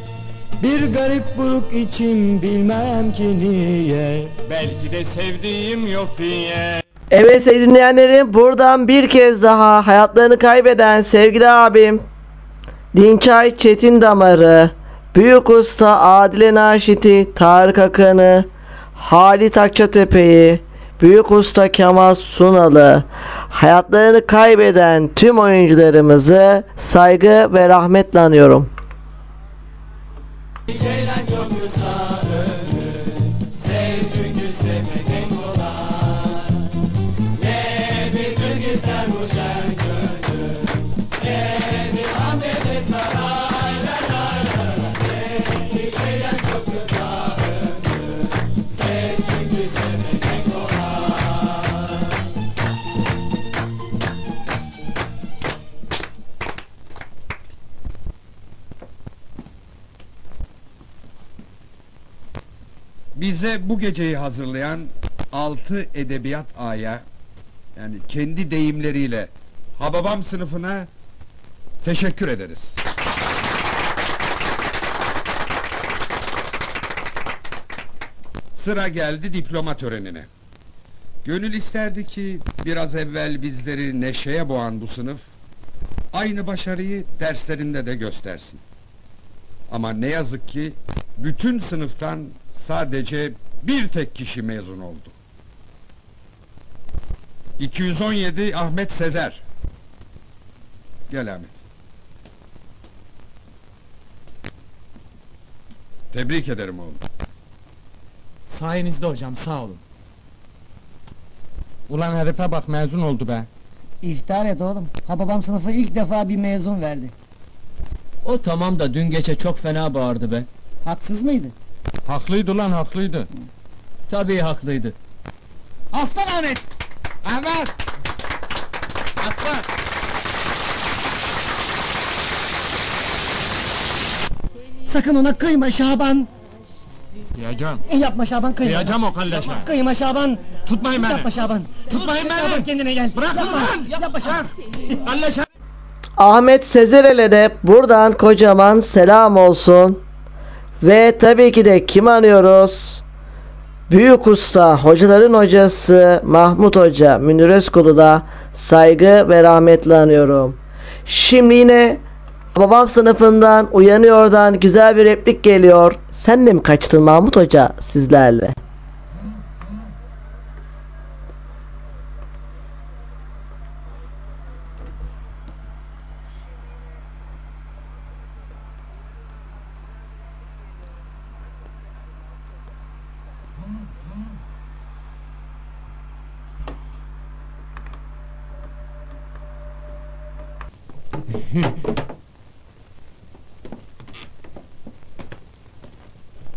Bir garip buruk içim bilmem ki niye. Belki de sevdiğim yok diye. Evet sevgili dinleyenlerim buradan bir kez daha hayatlarını kaybeden sevgili abim Dinçay Çetin Damarı, Büyük Usta Adile Naşit'i, Tarık Akın'ı, Halit Akçatepe'yi, Büyük Usta Kemal Sunalı, hayatlarını kaybeden tüm oyuncularımızı saygı ve rahmetle anıyorum. Bize bu geceyi hazırlayan altı edebiyat aya yani kendi deyimleriyle Hababam sınıfına teşekkür ederiz. Sıra geldi diploma törenine. Gönül isterdi ki biraz evvel bizleri neşeye boğan bu sınıf aynı başarıyı derslerinde de göstersin. Ama ne yazık ki bütün sınıftan sadece bir tek kişi mezun oldu. 217 Ahmet Sezer. Gel Ahmet. Tebrik ederim oğlum. Sayenizde hocam sağ olun Ulan herife bak mezun oldu be İftihar et oğlum. Ha babam sınıfı ilk defa bir mezun verdi. O tamam da dün gece çok fena bağırdı be Haksız mıydı? Haklıydı lan haklıydı Tabii haklıydı Aslan Ahmet! Ahmet! Aslan! Sakın ona kıyma Şaban! Diyeceğim E, yapma Şaban kıyma! Diyeceğim o kalleşe Kıyma Şaban! Tutmayın beni Yapma Şaban! Tutmayın Şaban beni kendine gel! Bırakın yapma. lan! Yapma Şaban! Kalleşe Ahmet Sezerel'e de buradan kocaman selam olsun. Ve tabii ki de kim anıyoruz? Büyük usta, hocaların hocası Mahmut Hoca, Münir Özkul'u da saygı ve rahmetle anıyorum. Şimdi yine babam sınıfından uyanıyordan güzel bir replik geliyor. Sen de mi kaçtın Mahmut Hoca sizlerle?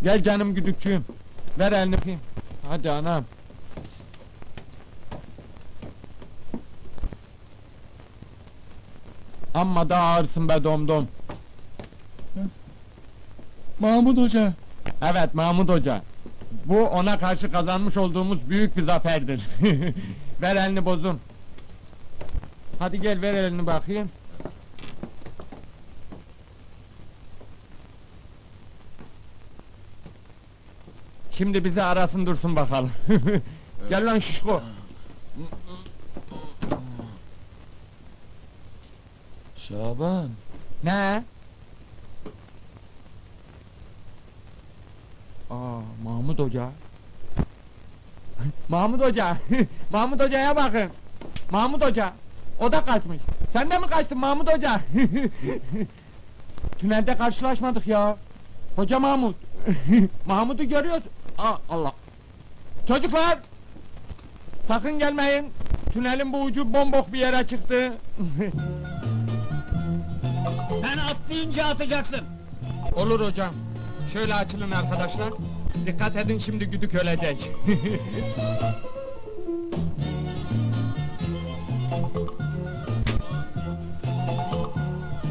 Gel canım güdükçüğüm Ver elini öpeyim Hadi anam Amma da ağırsın be domdom Mahmut Hoca. Evet Mahmut Hoca Bu ona karşı kazanmış olduğumuz büyük bir zaferdir. *laughs* ver elini bozun. Hadi gel ver elini bakayım. Şimdi bizi arasın dursun bakalım. *laughs* gel lan şişko. Şaban. Ne? Aa Mahmut Hoca. Mahmut Hoca. *laughs* Mahmut Hoca'ya bakın. Mahmut Hoca. O da kaçmış. Sen de mi kaçtın Mahmut Hoca? *laughs* Tünelde karşılaşmadık ya. Hoca Mahmut. Mahmut'u görüyoruz. Aa, Allah. Çocuklar. Sakın gelmeyin. Tünelin bu ucu bombok bir yere çıktı. *laughs* Ben atlayınca atacaksın. Olur hocam. Şöyle açılın arkadaşlar. Dikkat edin şimdi güdük ölecek.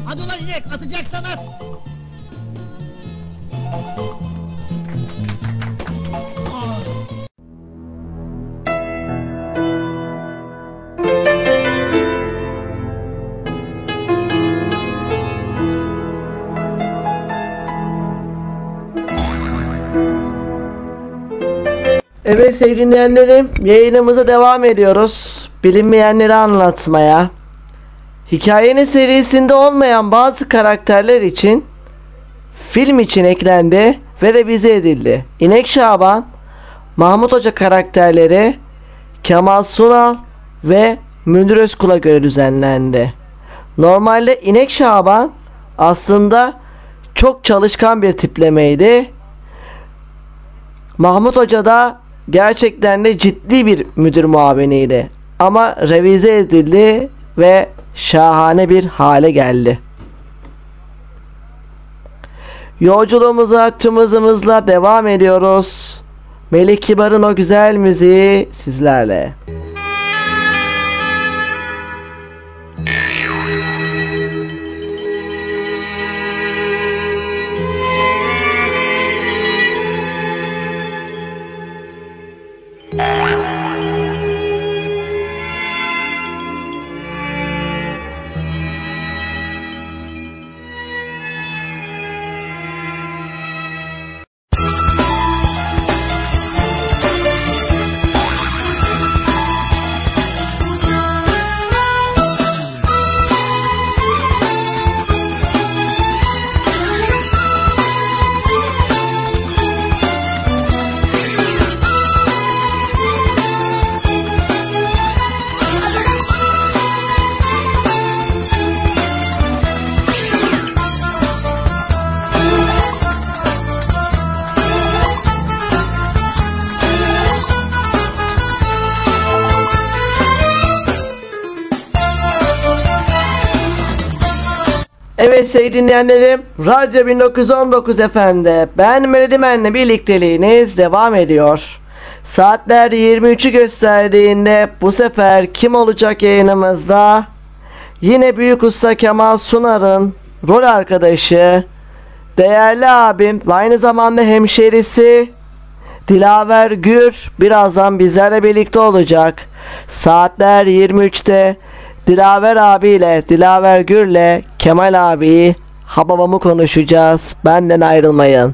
Hadi ulan inek atacaksan at. Evet sevgili dinleyenlerim yayınımıza devam ediyoruz. Bilinmeyenleri anlatmaya. Hikayenin serisinde olmayan bazı karakterler için film için eklendi ve revize edildi. İnek Şaban, Mahmut Hoca karakterleri Kemal Sunal ve Münir Özkul'a göre düzenlendi. Normalde İnek Şaban aslında çok çalışkan bir tiplemeydi. Mahmut Hoca da gerçekten de ciddi bir müdür muaviniydi. Ama revize edildi ve şahane bir hale geldi. Yolculuğumuza tüm hızımızla devam ediyoruz. Melik Kibar'ın o güzel müziği sizlerle. Sevgili dinleyenlerim, Radyo 1919 FM'de ben Melodimen'le birlikteliğiniz devam ediyor. Saatler 23'ü gösterdiğinde bu sefer kim olacak yayınımızda? Yine Büyük Usta Kemal Sunar'ın rol arkadaşı, değerli abim ve aynı zamanda hemşerisi Dilaver Gür birazdan bizlerle birlikte olacak. Saatler 23'te Dilaver abiyle, Dilaver Gür'le Kemal abi Hababamı konuşacağız. Benden ayrılmayın.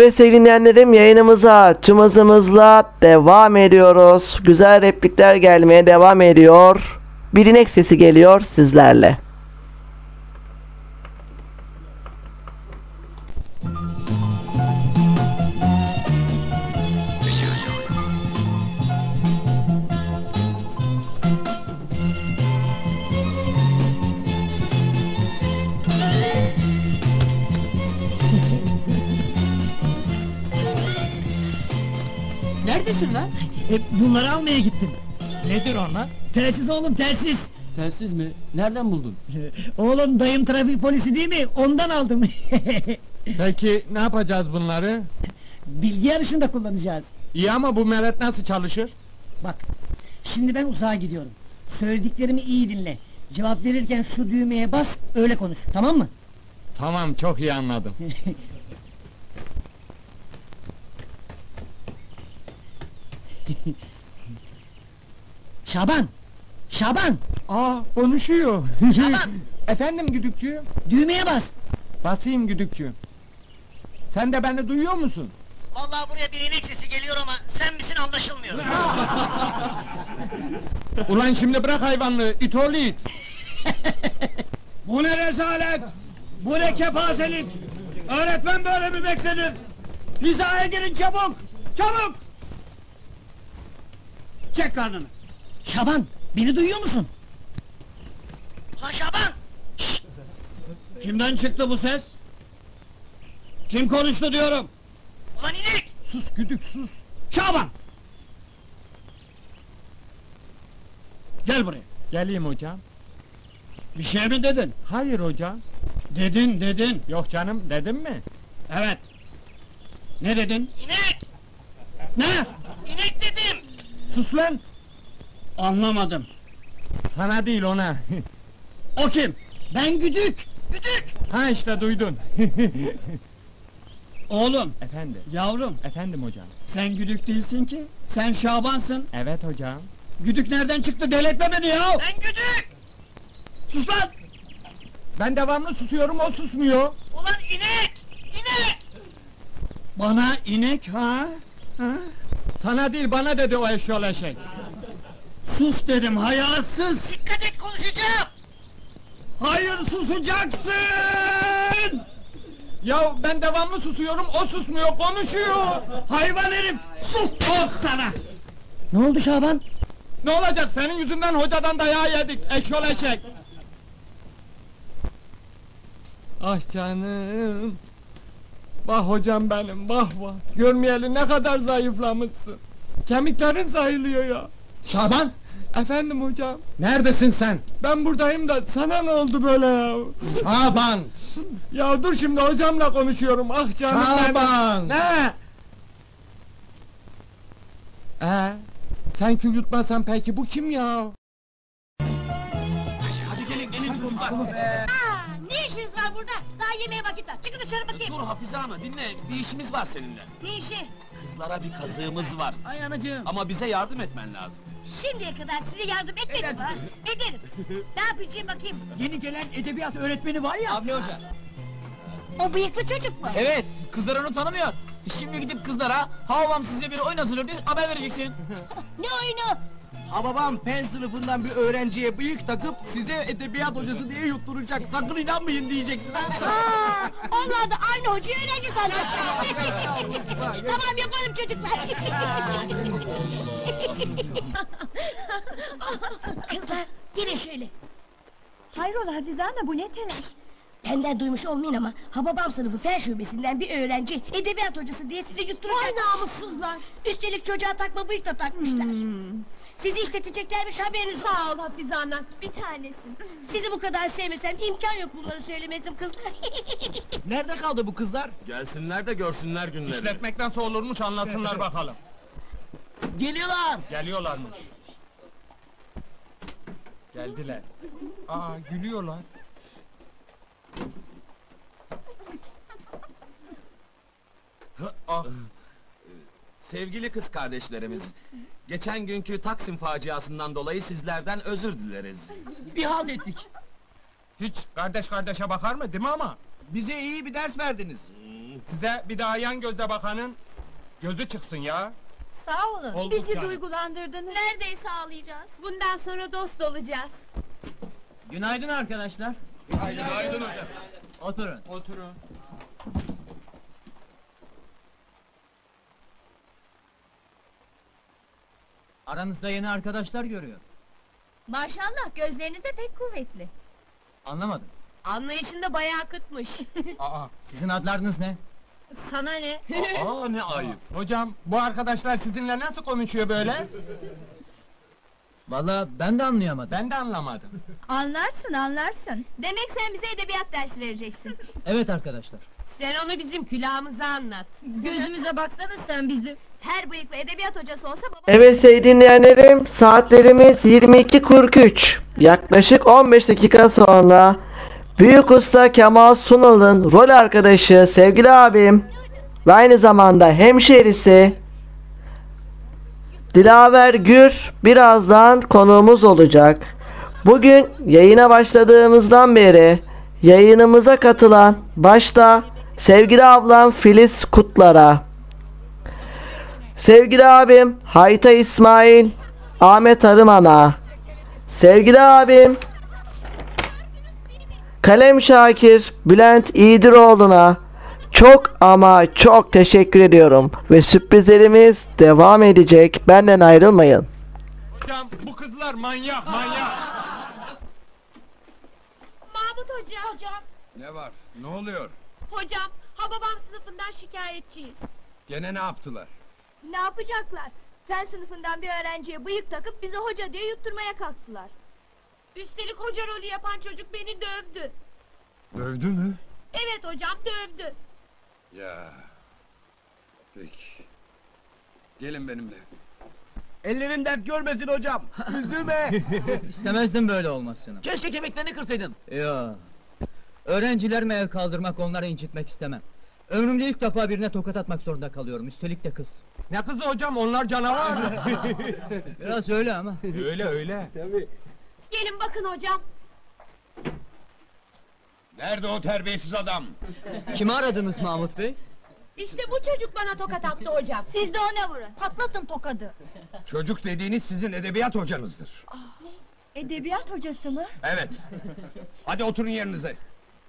Evet sevgili dinleyenlerim yayınımıza tüm hızımızla devam ediyoruz. Güzel replikler gelmeye devam ediyor. Bir inek sesi geliyor sizlerle. Neredesin lan? E, bunları almaya gittim. Nedir onlar? Telsiz oğlum telsiz. Telsiz mi? Nereden buldun? Oğlum dayım trafik polisi değil mi? Ondan aldım. *laughs* Peki ne yapacağız bunları? Bilgi yarışında kullanacağız. İyi ama bu meret nasıl çalışır? Bak, şimdi ben uzağa gidiyorum. Söylediklerimi iyi dinle. Cevap verirken şu düğmeye bas, öyle konuş. Tamam mı? Tamam çok iyi anladım. *laughs* *laughs* Şaban! Şaban! Aa konuşuyor. *laughs* Şaban! Efendim güdükçü? Düğmeye bas! Basayım güdükçü. Sen de beni duyuyor musun? Vallahi buraya bir inek sesi geliyor ama sen misin anlaşılmıyor. *laughs* Ulan şimdi bırak hayvanlığı, it oğlu it. Bu ne rezalet? Bu ne kepazelik? Öğretmen böyle mi beklenir? Hizaya girin çabuk! Çabuk! Çek karnını. Şaban, beni duyuyor musun? Ulan Şaban! Kimden çıktı bu ses? Kim konuştu diyorum? Ulan inek! Sus güdük sus. Şaban! Gel buraya. Geleyim hocam. Bir şey mi dedin? Hayır hocam. Dedin, dedin. Yok canım dedim mi? Evet. Ne dedin? İnek! Ne? İnek dedim! Sus lan. Anlamadım. Sana değil ona. O kim? Ben güdük! Güdük! ha işte duydun. Oğlum, Efendim. yavrum. Efendim hocam. Sen güdük değilsin ki. Sen Şaban'sın. Evet hocam. Güdük nereden çıktı? Deletme beni ya! Ben güdük! Sus lan! Ben devamlı susuyorum o susmuyor. Ulan inek! İnek! Bana inek ha? ha? Sana değil bana dedi o eşyol eşek. Sus dedim hayasız! Dikkat et konuşacağım! Hayır susacaksın! Ya ben devamlı susuyorum o susmuyor konuşuyor. Hayvan herif! Sus oh sana! Ne oldu Şaban? Ne olacak senin yüzünden hocadan dayağı yedik eşyol eşek. Ah canım. Vah hocam benim vah vah. Görmeyeli ne kadar zayıflamışsın. Kemiklerin sayılıyor ya. Şaban! Efendim hocam. Neredesin sen? Ben buradayım da sana ne oldu böyle ya? Şaban! Ya dur şimdi hocamla konuşuyorum. Ah canım benim. Şaban! Ne? Ee, sen kül yutmasan peki bu kim ya? Hadi gelin gelin çocuklar. Burada? Daha yemeğe vakit var. Çıkın dışarı bakayım. Dur Hafize Ana dinle bir işimiz var seninle. Ne işi? Kızlara bir kazığımız var. Ay anacığım. Ama bize yardım etmen lazım. Şimdiye kadar size yardım etmedim ha? Ederim. *laughs* Ne yapacağım bakayım? Yeni gelen edebiyat öğretmeni var ya. Avni Hoca. O bıyıklı çocuk mu? Evet, kızlar onu tanımıyor. Şimdi gidip kızlara, Havvam size bir oyun hazırlıyor diye haber vereceksin. *laughs* Ne oyunu? Hababam pen sınıfından bir öğrenciye bıyık takıp size edebiyat hocası diye yutturacak. Sakın inanmayın diyeceksin ha. Aa, onlar da aynı hocayı öğrenci sanıyor. *laughs* tamam yapalım çocuklar. Kızlar gelin şöyle. Hayrola Hafize Ana bu ne telaş? Benden duymuş olmayın ama Hababam sınıfı fen şubesinden bir öğrenci edebiyat hocası diye sizi yutturacak. Ay namussuzlar. Üstelik çocuğa takma bıyık da takmışlar. Sizi işleteceklermiş haberiniz yok. Sağ ol Hafize Ana. Bir tanesin. Sizi bu kadar sevmesem imkan yok bunları söylemesim kızlar. *laughs* Nerede kaldı bu kızlar? Gelsinler de görsünler günlerini. İşletmek nasıl olurmuş anlasınlar *laughs* bakalım. Geliyorlar. Geliyorlarmış. Geldiler. Aa gülüyorlar. ah Sevgili kız kardeşlerimiz, geçen günkü Taksim faciasından dolayı sizlerden özür dileriz. Bir halt ettik. hiç kardeş kardeşe bakar mı değil mi ama? Bize iyi bir ders verdiniz. Hmm, Size bir daha yan gözle bakanın gözü çıksın ya. Sağ olun. Olduk Bizi canım. duygulandırdınız. Neredeyse ağlayacağız. Bundan sonra dost olacağız. Günaydın arkadaşlar. Günaydın hocam. Oturun. Oturun. Aranızda yeni arkadaşlar görüyor. Maşallah gözleriniz de pek kuvvetli. Anlamadım. Anlayışında bayağı kıtmış. *laughs* Aa. Sizin adlarınız ne? Sana ne? Aa ne ayıp. Hocam bu arkadaşlar sizinle nasıl konuşuyor böyle? Valla ben de anlayamadım. Ben de anlamadım. Anlarsın anlarsın. Demek sen bize edebiyat dersi vereceksin. Evet arkadaşlar. Sen onu bizim külahımıza anlat. *laughs* Gözümüze baksana sen bizim. Her bıyıklı edebiyat hocası olsa baba... Evet sevgili dinleyenlerim saatlerimiz 22.43. Yaklaşık 15 dakika sonra Büyük Usta Kemal Sunal'ın rol arkadaşı sevgili abim ve aynı zamanda hemşerisi Dilaver Gür birazdan konuğumuz olacak. Bugün yayına başladığımızdan beri yayınımıza katılan başta sevgili ablam Filiz Kutlar'a Sevgili abim Hayta İsmail Ahmet Arıman'a Sevgili abim Kalem Şakir Bülent İğdiroğlu'na çok ama çok teşekkür ediyorum ve sürprizlerimiz devam edecek. Benden ayrılmayın. Hocam bu kızlar manyak manyak. Mahmut Hoca. Hocam. Ne var? Ne oluyor? Hocam. Hababam sınıfından şikayetçiyiz. Gene ne yaptılar? Ne yapacaklar? Fen sınıfından bir öğrenciye bıyık takıp bize hoca diye yutturmaya kalktılar. Üstelik hoca rolü yapan çocuk beni dövdü. Dövdü mü? Evet hocam dövdü. Ya. Peki. Gelin benimle. Ellerin dert görmesin hocam. *laughs* Üzülme. İstemezdim böyle olmasını. Keşke kemiklerini kırsaydın. Ya. Öğrencilerime el kaldırmak, onları incitmek istemem. Ömrümde ilk defa birine tokat atmak zorunda kalıyorum. Üstelik de kız. Ne kızı hocam onlar canavar. *laughs* Biraz öyle ama. öyle öyle. Tabii. Gelin bakın hocam. Nerede o terbiyesiz adam? Kimi aradınız Mahmut Bey? İşte bu çocuk bana tokat attı hocam. Siz de ona vurun. Patlatın tokadı. Çocuk dediğiniz sizin edebiyat hocanızdır. Edebiyat hocası mı? Evet. Hadi oturun yerinize.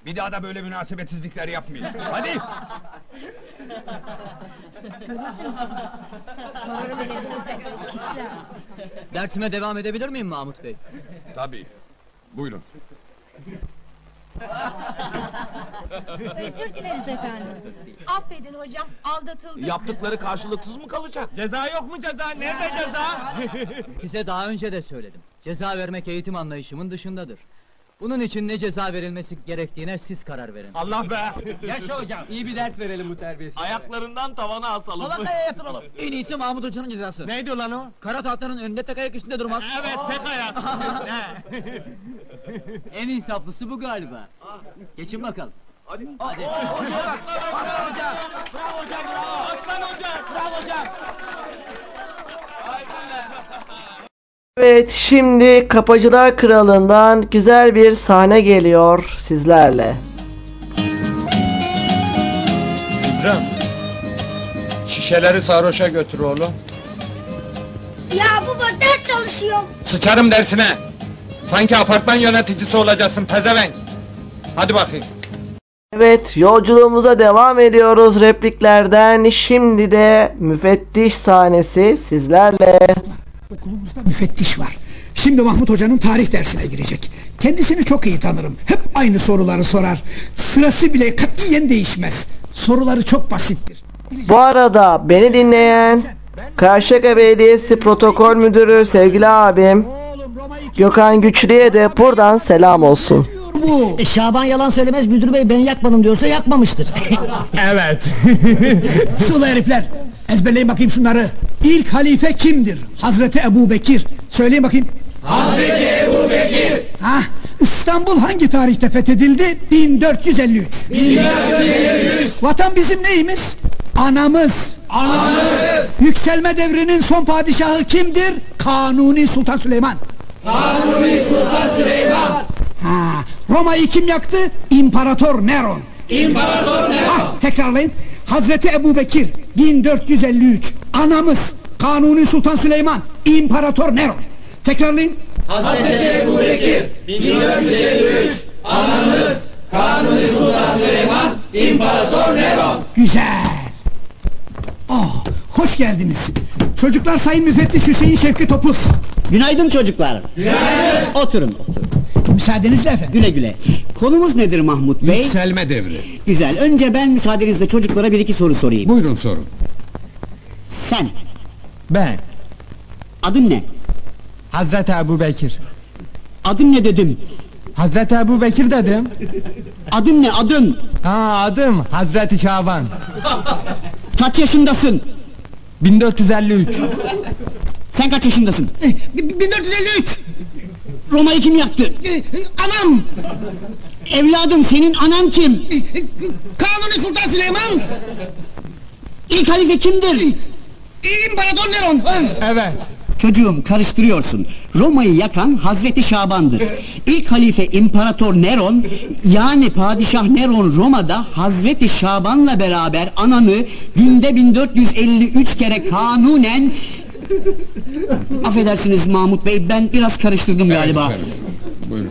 Bir daha da böyle münasebetsizlikler yapmayın. *laughs* Hadi. Dersime devam edebilir miyim Mahmut Bey? Tabii. Buyurun. Özür dileriz efendim. Affedin hocam, aldatıldık. Yaptıkları karşılıksız mı kalacak? Ceza yok mu ceza? Nerede ceza? Size daha önce de söyledim. Ceza vermek eğitim anlayışımın dışındadır. Bunun için ne ceza verilmesi gerektiğine siz karar verin. Allah be. Yaşa hocam, iyi bir ders verelim bu terbiyesiz. Ayaklarından tavana asalım. Falakaya yatıralım. En iyisi Mahmut Hoca'nın cezası. Neydi lan o? Kara tahtanın önünde tek ayak üstünde durmak. Evet tek ayak. *laughs* En insaflısı bu galiba. Geçin bakalım. Hadi. Hadi. Hocaya bak. Bravo hocam. Bravo hocam. Bravo. Aslan hocam. Bravo hocam. Evet şimdi Kapıcılar Kralı'ndan güzel bir sahne geliyor sizlerle. İbrahim. Şişeleri sarhoşa götür oğlum. Ya baba ders çalışıyorum. Sıçarım dersine. Sanki apartman yöneticisi olacaksın pezevenk. Hadi bakayım. Evet yolculuğumuza devam ediyoruz repliklerden. Şimdi de müfettiş sahnesi sizlerle. Okulumuzda müfettiş var. Şimdi Mahmut Hoca'nın tarih dersine girecek. Kendisini çok iyi tanırım. Hep aynı soruları sorar. Sırası bile katiyen değişmez. Soruları çok basittir. Bu arada beni dinleyen Karşıyaka Belediyesi Protokol Müdürü sevgili abim Gökhan Güçlü'ye de buradan selam olsun. Bu. E, Şaban yalan söylemez müdür bey ben yakmadım diyorsa yakmamıştır. Evet. *laughs* Sulu herifler. Ezberleyin bakayım şunları. İlk halife kimdir? Hazreti Ebu Bekir. Söyleyin bakayım. Hazreti Ebu Bekir. Ha, İstanbul hangi tarihte fethedildi? 1453. 1453. Vatan bizim neyimiz? Anamız. Anamız. Yükselme devrinin son padişahı kimdir? Kanuni Sultan Süleyman. Kanuni Sultan Süleyman. Ha, Roma'yı kim yaktı? İmparator Neron. İmparator Nero. Ah, tekrarlayın. Hazreti Ebu Bekir 1453. Anamız Kanuni Sultan Süleyman İmparator Nero. Tekrarlayın. Hazreti Ebu Bekir 1453. Anamız Kanuni Sultan Süleyman İmparator Nero. Güzel. Oh, hoş geldiniz. Çocuklar Sayın Müfettiş Hüseyin Şevki Topuz. Günaydın çocuklar. Günaydın. Oturun, oturun. Müsaadenizle efendim. Güle güle. Konumuz nedir Mahmut Bey? Yükselme devri. Güzel. Önce ben müsaadenizle çocuklara bir iki soru sorayım. Buyurun sorun. Sen, Ben. adın ne? Hazreti Ebu Bekir. Adın ne dedim? Hazreti Ebu Bekir dedim. Adın ne adın? Ha adım Hazreti Şaban. Kaç yaşındasın? 1453. Sen kaç yaşındasın? 1453. Roma'yı kim yaktı? Anam. Evladım senin anan kim? Kanuni Sultan Süleyman. İlk halife kimdir? İmparator Neron. Evet. Çocuğum karıştırıyorsun. Roma'yı yakan Hazreti Şaban'dır. İlk halife İmparator Neron yani Padişah Neron Roma'da Hazreti Şaban'la beraber ananı günde 1453 kere kanunen Affedersiniz Mahmut Bey ben biraz karıştırdım galiba. efendim. Buyurun.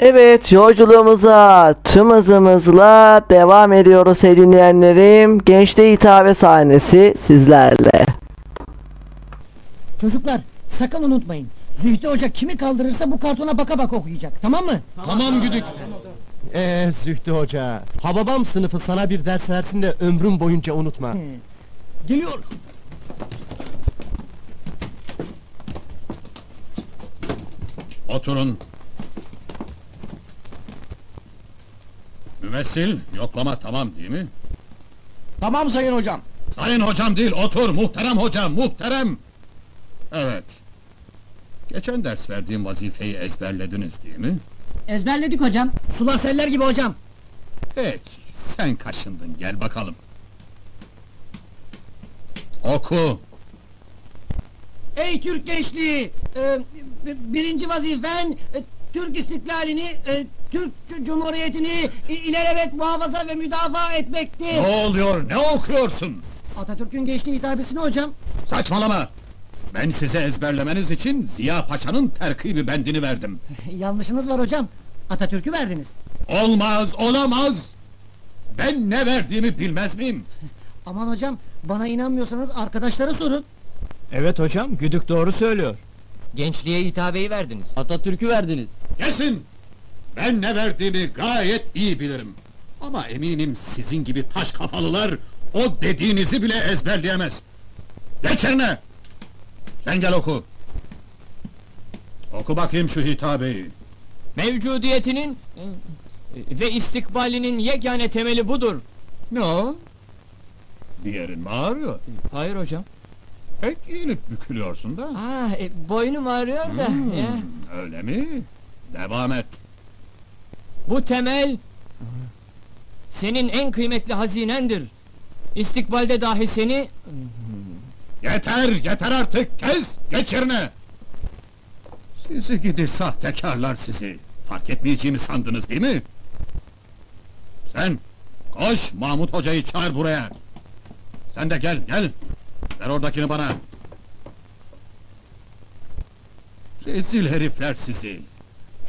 Evet yolculuğumuza tüm hızımızla devam ediyoruz sevgili dinleyenlerim. Gençliğe hitabe sahnesi sizlerle. Çocuklar sakın unutmayın. Zühtü Hoca kimi kaldırırsa bu kartona baka baka okuyacak. Tamam mı? Tamam güdük. Ee Zühtü Hoca, Hababam sınıfı sana bir ders versin de ömrüm boyunca unutma. Geliyor. Oturun. Mümessil, yoklama tamam değil mi? Tamam sayın hocam. Sayın hocam değil, otur muhterem hocam, muhterem! Evet. Geçen ders verdiğim vazifeyi ezberlediniz değil mi? Ezberledik hocam. Sular seller gibi hocam. Peki, sen kaşındın, gel bakalım. Oku! Ey Türk gençliği! e, b- birinci vazifen e, Türk istiklalini, e, Türk Cumhuriyeti'ni i- ilelebet muhafaza ve müdafaa etmektir. Ne oluyor, ne okuyorsun? Atatürk'ün gençliği hitabesini hocam. Saçmalama! Ben size ezberlemeniz için Ziya Paşa'nın terkibi bendini verdim. *laughs* Yanlışınız var hocam. Atatürk'ü verdiniz. Olmaz, olamaz! Ben ne verdiğimi bilmez miyim? *laughs* Aman hocam, bana inanmıyorsanız arkadaşlara sorun. Evet hocam, Güdük doğru söylüyor. Gençliğe hitabeyi verdiniz. Atatürk'ü verdiniz. Kesin! Ben ne verdiğimi gayet iyi bilirim. Ama eminim sizin gibi taş kafalılar o dediğinizi bile ezberleyemez. Geç yerine! Sen gel oku. Oku bakayım şu hitabeyi. Mevcudiyetinin e, ve istikbalinin yegane temeli budur. Ne o? Bir yerin mi ağrıyor? Hayır hocam. Pek eğilip bükülüyorsun da. Ah, e, boynum ağrıyor da. Hmm, ya. öyle mi? Devam et. Bu temel senin en kıymetli hazinendir. İstikbalde dahi seni Yeter, yeter artık, kes, geç yerine! Sizi gidi sahtekarlar sizi! Fark etmeyeceğimi sandınız değil mi? Sen, koş Mahmut Hoca'yı çağır buraya! Sen de gel, gel! Ver oradakini bana! Rezil herifler sizi!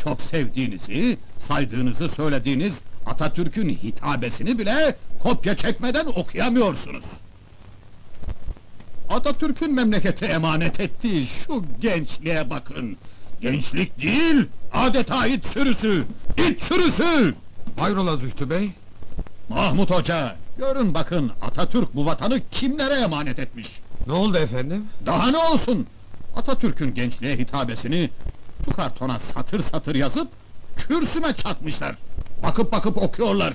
Çok sevdiğinizi, saydığınızı söylediğiniz Atatürk'ün hitabesini bile kopya çekmeden okuyamıyorsunuz! Atatürk'ün memlekete emanet ettiği şu gençliğe bakın. Gençlik değil, adeta it sürüsü, it sürüsü! Hayrola Zühtü Bey? Mahmut Hoca, görün bakın Atatürk bu vatanı kimlere emanet etmiş? Ne oldu efendim? Daha ne olsun? Atatürk'ün gençliğe hitabesini şu kartona satır satır yazıp kürsüme çakmışlar. Bakıp bakıp okuyorlar.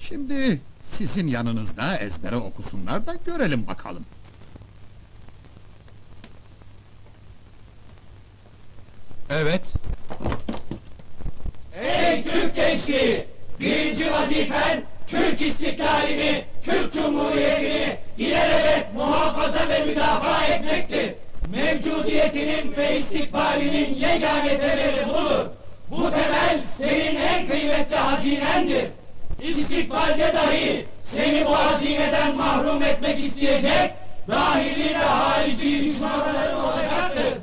Şimdi sizin yanınızda ezbere okusunlar da görelim bakalım. Evet. Ey Türk gençliği! Birinci vazifen Türk istiklalini, Türk Cumhuriyeti'ni ilelebet muhafaza ve müdafaa etmektir. Mevcudiyetinin ve istikbalinin yegane temeli budur. Bu temel senin en kıymetli hazinendir. İstikbalde dahi seni bu hazineden mahrum etmek isteyecek dahili ve harici düşmanların olacaktır.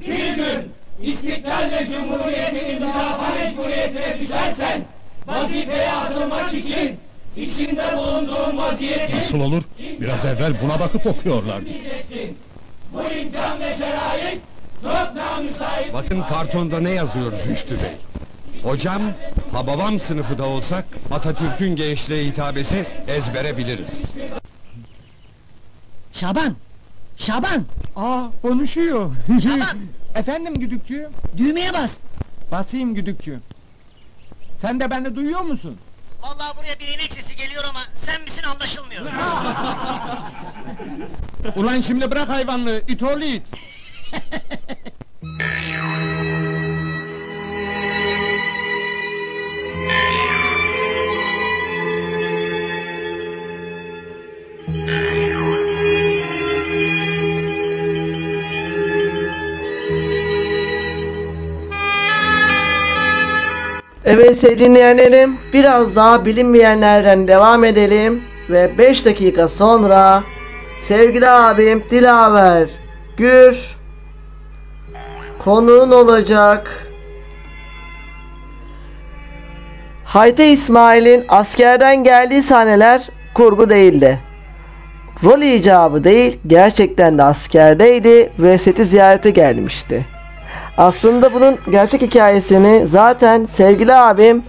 Bir gün istiklal ve cumhuriyetinin müdafaa mecburiyetine düşersen vazifeye atılmak için içinde bulunduğun vaziyeti Nasıl olur? Biraz evvel buna bakıp okuyorlardı. Bu imkan ve şerait çok namüsait Bakın kartonda ne yazıyor Zühtü Bey. Hocam, hababam sınıfı da olsak Atatürk'ün gençliğe hitabesi ezbere biliriz. Şaban! Şaban! Aa konuşuyor. *laughs* Şaban! Efendim güdükçü? Düğmeye bas! Basayım güdükçü. Sen de beni duyuyor musun? Vallahi buraya bir inek sesi geliyor ama sen misin anlaşılmıyor. *laughs* Ulan şimdi bırak hayvanlığı, it oğlu it. Evet sevgili dinleyenlerim biraz daha bilinmeyenlerden devam edelim ve 5 dakika sonra sevgili abim Dilaver Gür konuğun olacak. Hayte İsmail'in askerden geldiği sahneler kurgu değildi. Rol icabı değil gerçekten de askerdeydi ve seti ziyarete gelmişti. Aslında bunun gerçek hikayesini zaten sevgili abim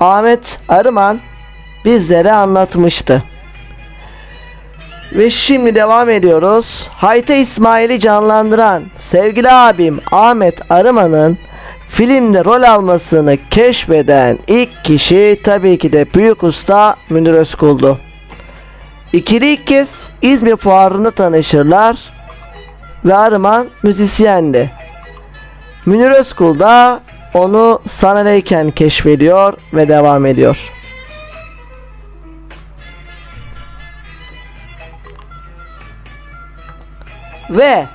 Ahmet Arıman bizlere anlatmıştı. Ve şimdi devam ediyoruz. Hayte İsmail'i canlandıran sevgili abim Ahmet Arıman'ın filmde rol almasını keşfeden ilk kişi tabii ki de büyük usta Münir Özkul'du. İkili ilk kez İzmir fuarında tanışırlar ve Arıman müzisyendi. Münir Özkul da onu sahnedeyken keşfediyor ve devam ediyor. Ve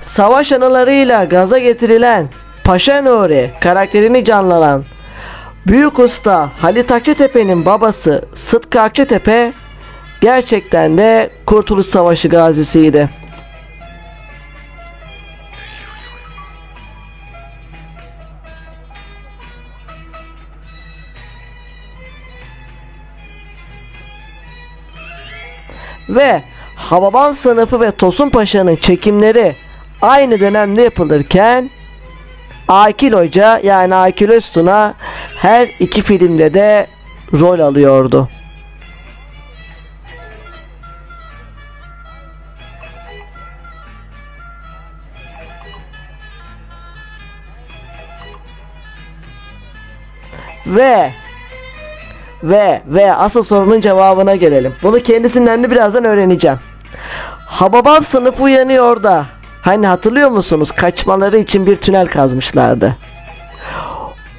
savaş anılarıyla gaza getirilen Paşa Nuri karakterini canlanan Büyük Usta Halit Akçatepe'nin babası Sıtkı Akçatepe gerçekten de Kurtuluş Savaşı gazisiydi. Ve Hababam sınıfı ve Tosun Paşa'nın çekimleri aynı dönemde yapılırken Akil Hoca yani Akil Öztun'a her iki filmde de rol alıyordu. Ve ve ve asıl sorunun cevabına gelelim. Bunu kendisinden de birazdan öğreneceğim. Hababam sınıfı uyanıyor da hani hatırlıyor musunuz kaçmaları için bir tünel kazmışlardı.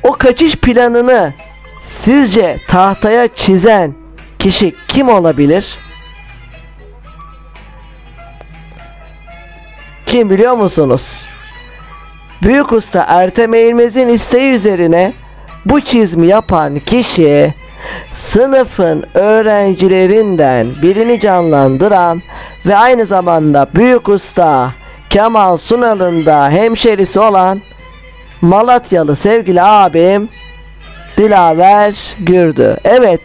O kaçış planını sizce tahtaya çizen kişi kim olabilir? Kim biliyor musunuz? Büyük usta Ertem Eğilmez'in isteği üzerine bu çizimi yapan kişi sınıfın öğrencilerinden birini canlandıran ve aynı zamanda büyük usta Kemal Sunal'ın da hemşerisi olan Malatyalı sevgili abim Dilaver Gür'dü. Evet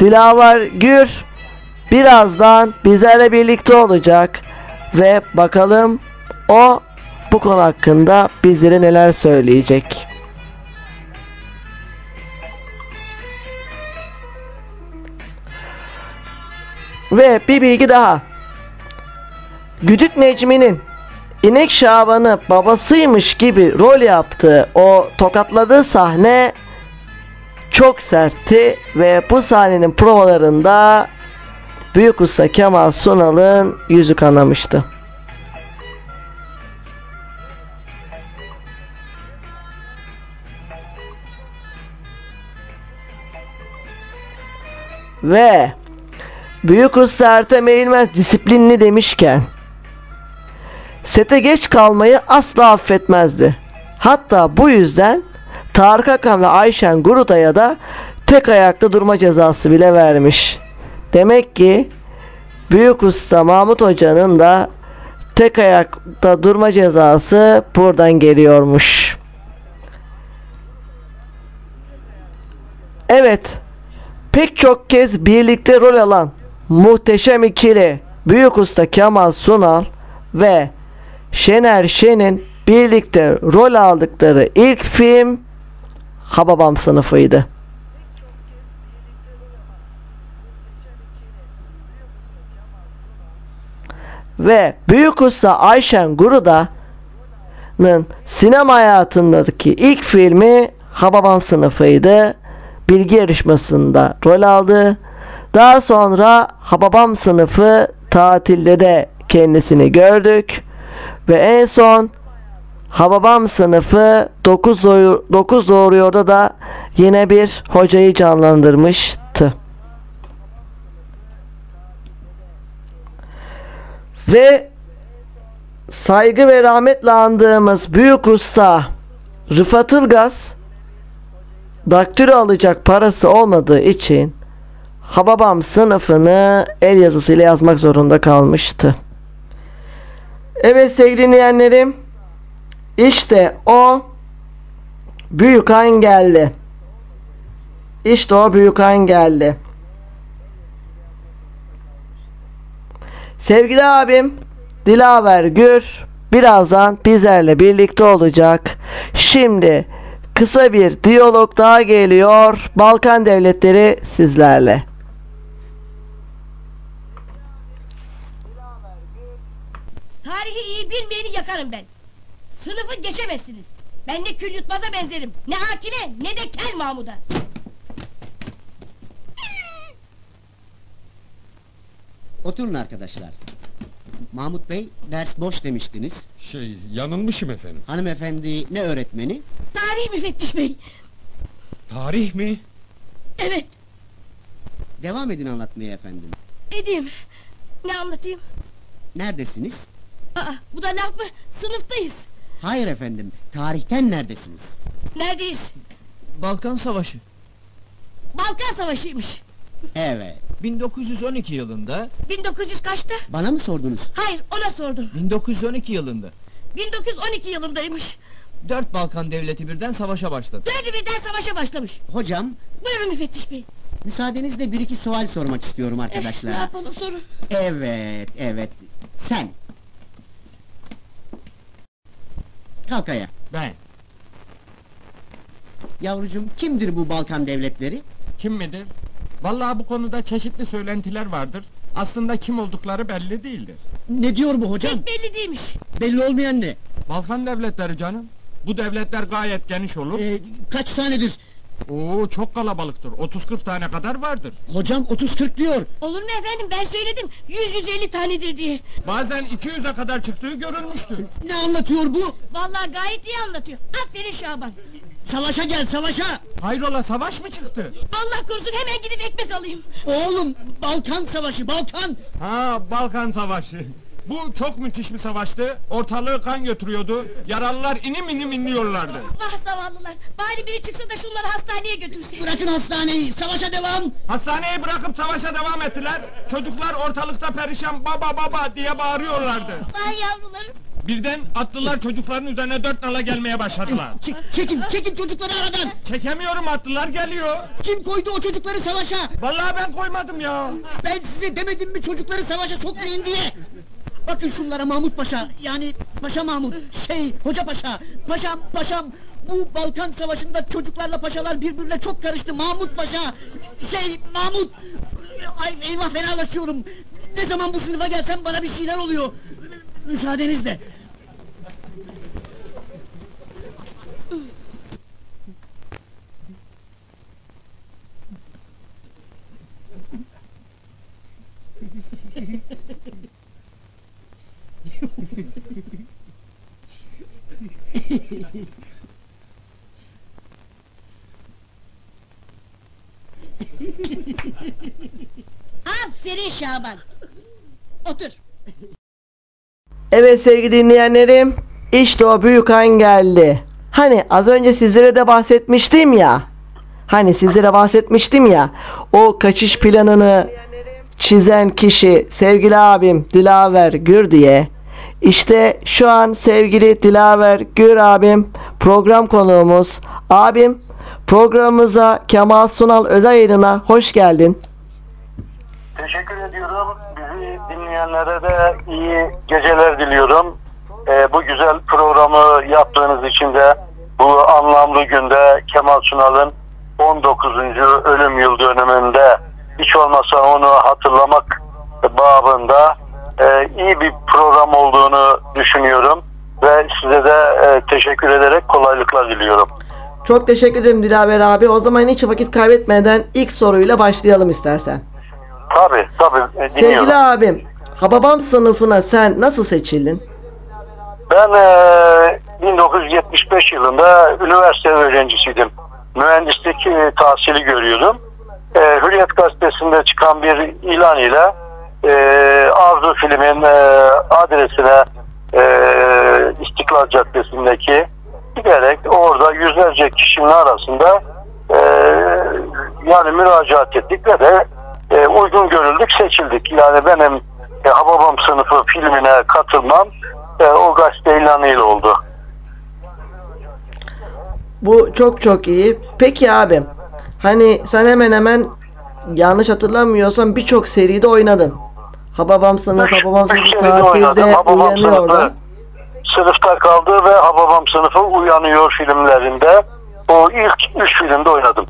Dilaver Gür birazdan bizlerle birlikte olacak ve bakalım o bu konu hakkında bizlere neler söyleyecek. Ve bir bilgi daha. Güdük Necmi'nin İnek Şaban'ı babasıymış gibi rol yaptığı o tokatladığı sahne çok sertti ve bu sahnenin provalarında Büyük Usta Kemal Sunal'ın yüzü kanamıştı. Ve Büyük usta Ertem Eğilmez disiplinli demişken sete geç kalmayı asla affetmezdi. Hatta bu yüzden Tarık Akan ve Ayşen Gurutay'a da tek ayakta durma cezası bile vermiş. Demek ki Büyük Usta Mahmut Hoca'nın da tek ayakta durma cezası buradan geliyormuş. Evet, pek çok kez birlikte rol alan muhteşem ikili Büyük Usta Kemal Sunal ve Şener Şen'in birlikte rol aldıkları ilk film Hababam sınıfıydı. Ve Büyük Usta Ayşen Guruda'nın sinema hayatındaki ilk filmi Hababam sınıfıydı. Bilgi yarışmasında rol aldı. Daha sonra Hababam sınıfı tatilde de kendisini gördük. Ve en son Hababam sınıfı 9, doğru, 9 doğruyorda da yine bir hocayı canlandırmıştı. Ve saygı ve rahmetle andığımız büyük usta Rıfat Ilgaz daktilo alacak parası olmadığı için Hababam sınıfını el yazısıyla yazmak zorunda kalmıştı. Evet sevgili dinleyenlerim işte o büyük an. İşte o büyük an. Sevgili abim Dilaver Gür birazdan bizlerle birlikte olacak. Şimdi kısa bir diyalog daha geliyor. Balkan devletleri sizlerle. Tarihi iyi bilmeyeni yakarım ben. Sınıfı geçemezsiniz. Ben ne kül yutmaza benzerim. Ne Akile ne de Kel Mahmud'a. Oturun arkadaşlar. Mahmut Bey ders boş demiştiniz. Şey yanılmışım efendim. Hanımefendi ne öğretmeni? Tarih müfettiş bey. Tarih mi? Evet Devam edin anlatmaya efendim. edeyim. Ne anlatayım? Neredesiniz? Aa, bu da laf mı? Sınıftayız. Hayır efendim. Tarihten neredesiniz? Neredeyiz? Balkan Savaşı. Balkan Savaşı'ymış. Evet. 1912 yılında 1900 kaçta? Bana mı sordunuz? Hayır ona sordum. 1912 yılında 1912 yılındaymış. dört Balkan devleti birden savaşa başladı. Dördü birden savaşa başlamış. Hocam, Buyurun müfettiş bey. müsaadenizle bir iki sual sormak istiyorum Ne arkadaşlar. yapalım sorun. Evet, evet. Sen. Kalk ayağa. Ben. Yavrucuğum kimdir bu Balkan devletleri? Kim midir? Vallahi bu konuda çeşitli söylentiler vardır. Aslında kim oldukları belli değildir. Ne diyor bu hocam? Pek belli değilmiş. Belli olmayan ne? Balkan devletleri canım. Bu devletler gayet geniş olur. Ee, kaç tanedir? Oo çok kalabalıktır. 30-40 tane kadar vardır. Hocam 30-40 diyor. Olur mu efendim ben söyledim 100-150 tanedir diye. Bazen 200'e kadar çıktığı görülmüştür. Ne anlatıyor bu? Vallahi gayet iyi anlatıyor. Aferin Şaban. Savaşa gel savaşa. Hayrola savaş mı çıktı? Allah korusun hemen gidip ekmek alayım. Oğlum Balkan savaşı Balkan. Ha Balkan Savaşı. Bu çok müthiş bir savaştı. Ortalığı kan götürüyordu. Yaralılar inim inim inliyorlardı. Vah zavallılar. Bari biri çıksa da şunları hastaneye götürse. Bırakın hastaneyi savaşa devam. Hastaneyi bırakıp savaşa devam ettiler. Çocuklar ortalıkta perişan baba baba diye bağırıyorlardı. Vay yavrularım. Birden atlılar çocukların üzerine dört nala gelmeye başladılar. Çek- çekin çekin çocukları aradan. Çekemiyorum atlılar geliyor. Kim koydu o çocukları savaşa? Vallahi ben koymadım ya. Ben size demedim mi çocukları savaşa sokmayın diye. Bakın şunlara Mahmut Paşa, yani Paşa Mahmut, şey, Hoca Paşa, Paşam, Paşam! Bu Balkan Savaşı'nda çocuklarla paşalar birbirine çok karıştı, Mahmut Paşa! Şey, Mahmut! Ay eyvah fenalaşıyorum! Ne zaman bu sınıfa gelsem bana bir şeyler oluyor! Müsaadenizle! Hehehehe *laughs* Aferin Şaban. Otur. Evet sevgili dinleyenlerim, işte o büyük an geldi. Hani az önce sizlere de bahsetmiştim ya. Hani sizlere bahsetmiştim ya. O kaçış planını çizen kişi sevgili abim Dilaver Gür diye işte şu an sevgili Dilaver Gür abim program konuğumuz. Abim programımıza Kemal Sunal özel yayınına hoş geldin. Teşekkür ediyorum. Bizi dinleyenlere de iyi geceler diliyorum. Ee, bu güzel programı yaptığınız için de bu anlamlı günde Kemal Sunal'ın 19. ölüm yıl dönümünde hiç olmazsa onu hatırlamak babında e, iyi bir program olduğunu düşünüyorum ve size de e, teşekkür ederek kolaylıklar diliyorum. Çok teşekkür ederim Dilaver abi. O zaman hiç vakit kaybetmeden ilk soruyla başlayalım istersen. Tabi tabi e, dinliyorum. Sevgili abim, Hababam sınıfına sen nasıl seçildin? Ben e, 1975 yılında üniversite öğrencisiydim. Mühendislik e, tahsili görüyordum. E, Hürriyet gazetesinde çıkan bir ilan ile e, Arzu filmin e, adresine e, İstiklal Caddesi'ndeki giderek orada yüzlerce kişinin arasında e, yani müracaat ettik ve de e, uygun görüldük seçildik. Yani benim e, Hababam sınıfı filmine katılmam e, o gazete ilanıyla oldu. Bu çok çok iyi. Peki abim, hani sen hemen hemen yanlış hatırlamıyorsam birçok seride oynadın. Hababam sınıf, Hababam sınıf tatilde Hababam sınıfı. Sınıfta kaldı ve Hababam sınıfı uyanıyor filmlerinde. O ilk üç filmde oynadım.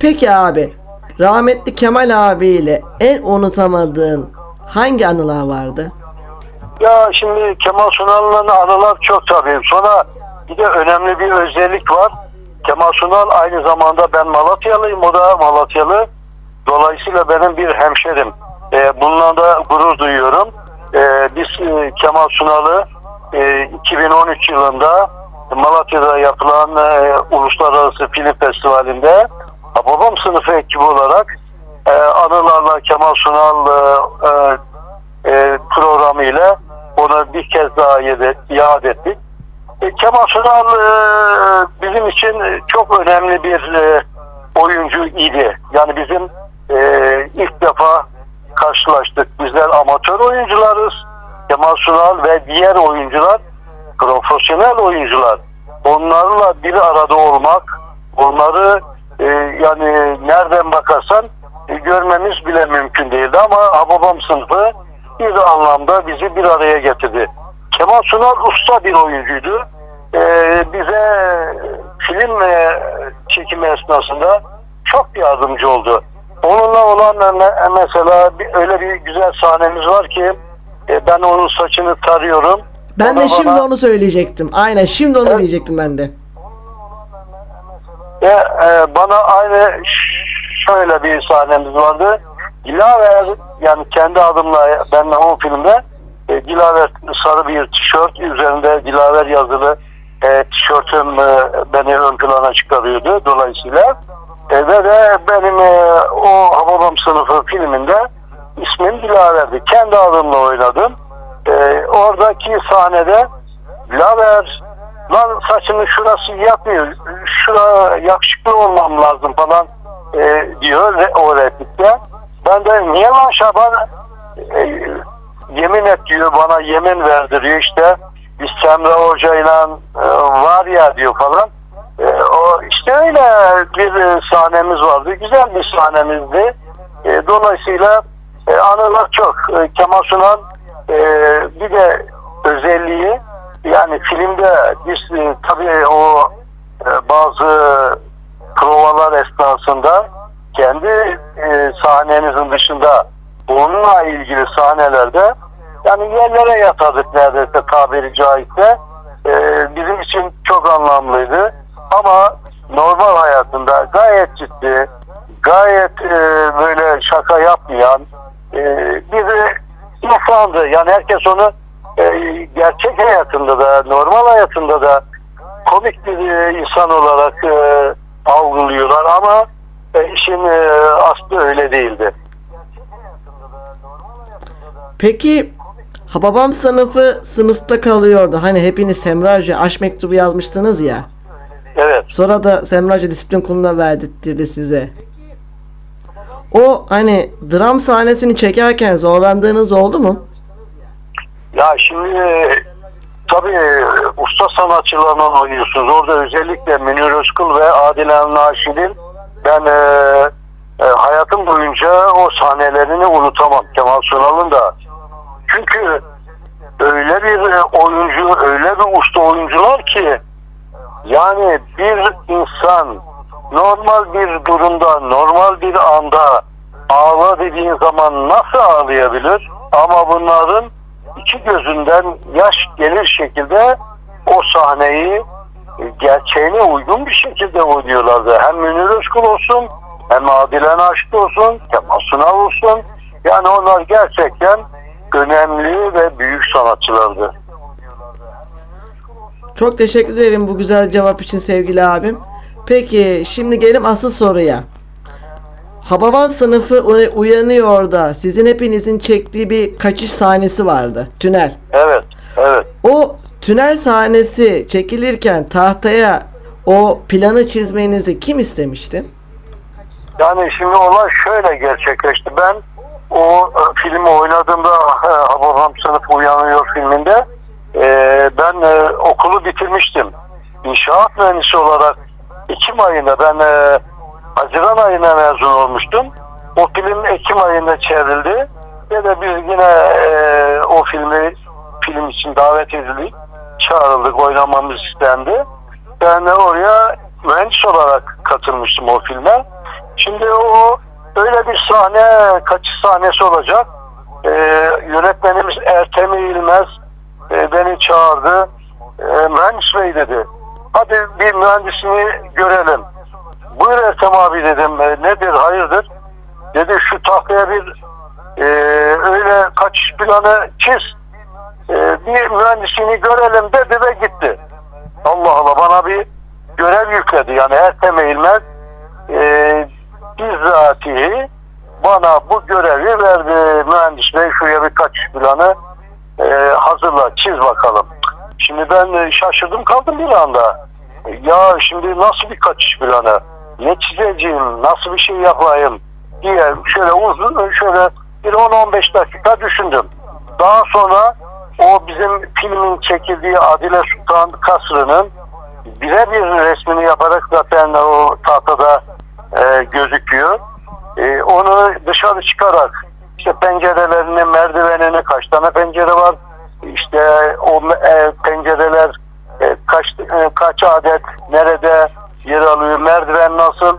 Peki abi, rahmetli Kemal abiyle en unutamadığın hangi anılar vardı? Ya şimdi Kemal Sunal'ın anılar çok tabii. Sonra bir de önemli bir özellik var. Kemal Sunal aynı zamanda ben Malatyalıyım, o da Malatyalı. Dolayısıyla benim bir hemşerim. Ee, bununla da gurur duyuyorum. Ee, biz e, Kemal Sunal'ı e, 2013 yılında Malatya'da yapılan e, Uluslararası Film Festivali'nde Babam sınıfı ekibi olarak e, anılarla Kemal Sunal e, e, e, programıyla onu bir kez daha yad ettik. E, Kemal Sunal e, bizim için çok önemli bir e, oyuncu idi. Yani bizim e, ilk defa karşılaştık. Bizler amatör oyuncularız. Kemal Sunal ve diğer oyuncular profesyonel oyuncular. Onlarla bir arada olmak, onları e, yani nereden bakarsan e, görmemiz bile mümkün değildi ama Hababam sınıfı bir anlamda bizi bir araya getirdi. Kemal Sunal usta bir oyuncuydu. E, bize film e, çekimi esnasında çok yardımcı oldu. Onunla olan me- mesela bir, öyle bir güzel sahnemiz var ki e, ben onun saçını tarıyorum. Ben O de şimdi bana- onu söyleyecektim. Aynen şimdi onu diyecektim ben de. Ve e, bana aynı şöyle bir sahnemiz vardı. Dilaver yani kendi adımla ben o filmde e, Dilaver sarı bir tişört üzerinde Dilaver yazılı e, tişörtüm e, beni ön plana çıkarıyordu dolayısıyla. E, de benim e, o Hababam sınıfı filminde ismim Dilaver'di. Kendi adımla oynadım. E, oradaki sahnede Dilaver lan saçının şurası yapmıyor. Şura yakışıklı olmam lazım falan e, diyor o replikte. Ben de niye lan Şaban e, yemin et diyor bana yemin verdiriyor işte biz Semra Hoca'yla e, var ya diyor falan. E, o işte öyle bir e, sahnemiz vardı. Güzel bir sahnemizdi. E, dolayısıyla e, anılar çok. E, Kemal Sunal e, bir de özelliği yani filmde biz e, tabii o e, bazı provalar esnasında kendi e, sahnemizin dışında onunla ilgili sahnelerde yani yerlere yatardık neredeyse tabiri caizse. E, bizim için çok anlamlıydı. Ama normal hayatında gayet ciddi, gayet e, böyle şaka yapmayan e, bir insandı. Yani herkes onu e, gerçek hayatında da, normal hayatında da komik bir e, insan olarak e, algılıyorlar ama e, işin e, aslı öyle değildi. Peki Hababam sınıfı sınıfta kalıyordu. Hani hepiniz Semracı aşk mektubu yazmıştınız ya. Sonra da Semracı disiplin kuruluna verdirtti size. O hani dram sahnesini çekerken zorlandığınız oldu mu? Ya şimdi tabii usta sanatçılarla oynuyorsunuz. Orada özellikle Münir Özkul ve Adile Naşid'in ben e, e, hayatım boyunca o sahnelerini unutamam Kemal Sunal'ın da. Çünkü öyle bir e, oyuncu, öyle bir usta oyuncular ki yani bir insan normal bir durumda, normal bir anda ağla dediğin zaman nasıl ağlayabilir? Ama bunların iki gözünden yaş gelir şekilde o sahneyi e, gerçeğine uygun bir şekilde oynuyorlardı. Hem Münir Özkul olsun, hem Adile Naşit olsun, Kemal Sunal olsun. Yani onlar gerçekten önemli ve büyük sanatçılardı. Çok teşekkür ederim bu güzel cevap için sevgili abim. Peki şimdi gelelim asıl soruya. Hababam sınıfı uy- uyanıyor da sizin hepinizin çektiği bir kaçış sahnesi vardı. Tünel. Evet, evet. O tünel sahnesi çekilirken tahtaya o planı çizmenizi kim istemişti? Yani şimdi olay şöyle gerçekleşti. Ben o e, filmi oynadığımda *laughs* Hababam Sınıf Uyanıyor filminde e, ben e, okulu bitirmiştim. İnşaat mühendisi olarak Ekim ayında ben e, Haziran ayında mezun olmuştum. O film Ekim ayında çevrildi. Ve de biz yine e, o filmi film için davet edildik. Çağrıldık, oynamamız istendi. Ben de oraya mühendis olarak katılmıştım o filme. Şimdi o öyle bir sahne, kaçış sahnesi olacak. Ee, yönetmenimiz Ertem İlmez e, beni çağırdı. E, mühendis bey dedi. Hadi bir mühendisini görelim. Buyur Ertem abi dedim. E, nedir, hayırdır? Dedi şu tahtaya bir e, öyle kaçış planı çiz. E, bir mühendisini görelim dedi ve gitti. Allah Allah bana bir görev yükledi. Yani Ertem İlmez e, bizzatihi bana bu görevi verdi mühendis bey şuraya bir kaçış planı e, hazırla çiz bakalım. Şimdi ben e, şaşırdım kaldım bir anda. Ya şimdi nasıl bir kaçış planı? Ne çizeceğim? Nasıl bir şey yapayım? diye şöyle uzun şöyle bir 10-15 dakika düşündüm. Daha sonra o bizim filmin çekildiği Adile Sultan Kasrı'nın birebir resmini yaparak zaten o tahtada e, gözüküyor. E, onu dışarı çıkarak işte pencerelerini, merdivenini kaç tane pencere var, işte o e, pencereler e, kaç e, kaç adet, nerede yer alıyor, merdiven nasıl?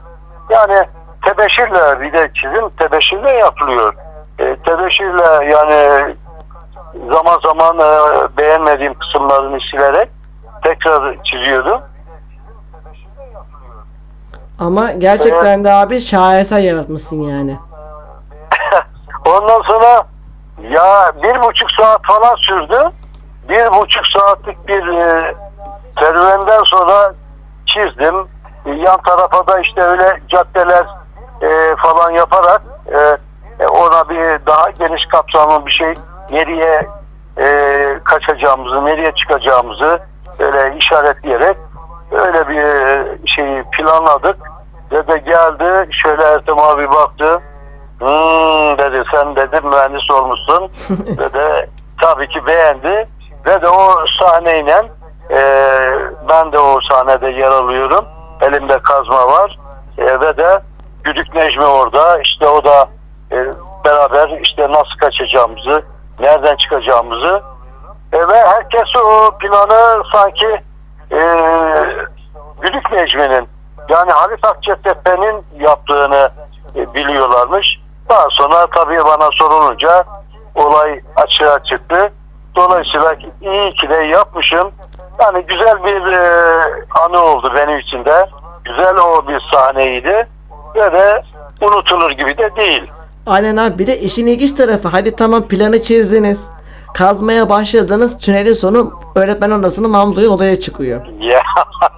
Yani tebeşirle bir de çizim tebeşirle yapılıyor. E, tebeşirle yani zaman zaman e, beğenmediğim kısımlarını silerek tekrar çiziyordum. Ama gerçekten de abi şaheser yaratmışsın yani. *laughs* Ondan sonra ya bir buçuk saat falan sürdü. Bir buçuk saatlik bir e, sonra çizdim. E, yan tarafa da işte öyle caddeler e, falan yaparak e, e, ona bir daha geniş kapsamlı bir şey nereye e, kaçacağımızı, nereye çıkacağımızı öyle işaretleyerek öyle bir e, şeyi planladık. Ve de geldi şöyle Ertem abi baktı. Hmm, dedi sen dedi mühendis olmuşsun. *laughs* ve de tabii ki beğendi. Ve de o sahneyle e, ben de o sahnede yer alıyorum. Elimde kazma var. E, ve de Güdük Necmi orada. İşte o da e, beraber işte nasıl kaçacağımızı, nereden çıkacağımızı e, ve herkes o planı sanki e, Güdük Necmi'nin yani Halit Akçetepe'nin yaptığını e, biliyorlarmış. Daha sonra tabii bana sorulunca olay açığa çıktı. Dolayısıyla iyi ki de yapmışım. Yani güzel bir e, anı oldu benim için de. Güzel o bir sahneydi. Ve de unutulur gibi de değil. Aynen abi bir de işin ilginç tarafı hadi tamam planı çizdiniz. Kazmaya başladınız tünelin sonu öğretmen odasının Hoca odaya çıkıyor. Ya.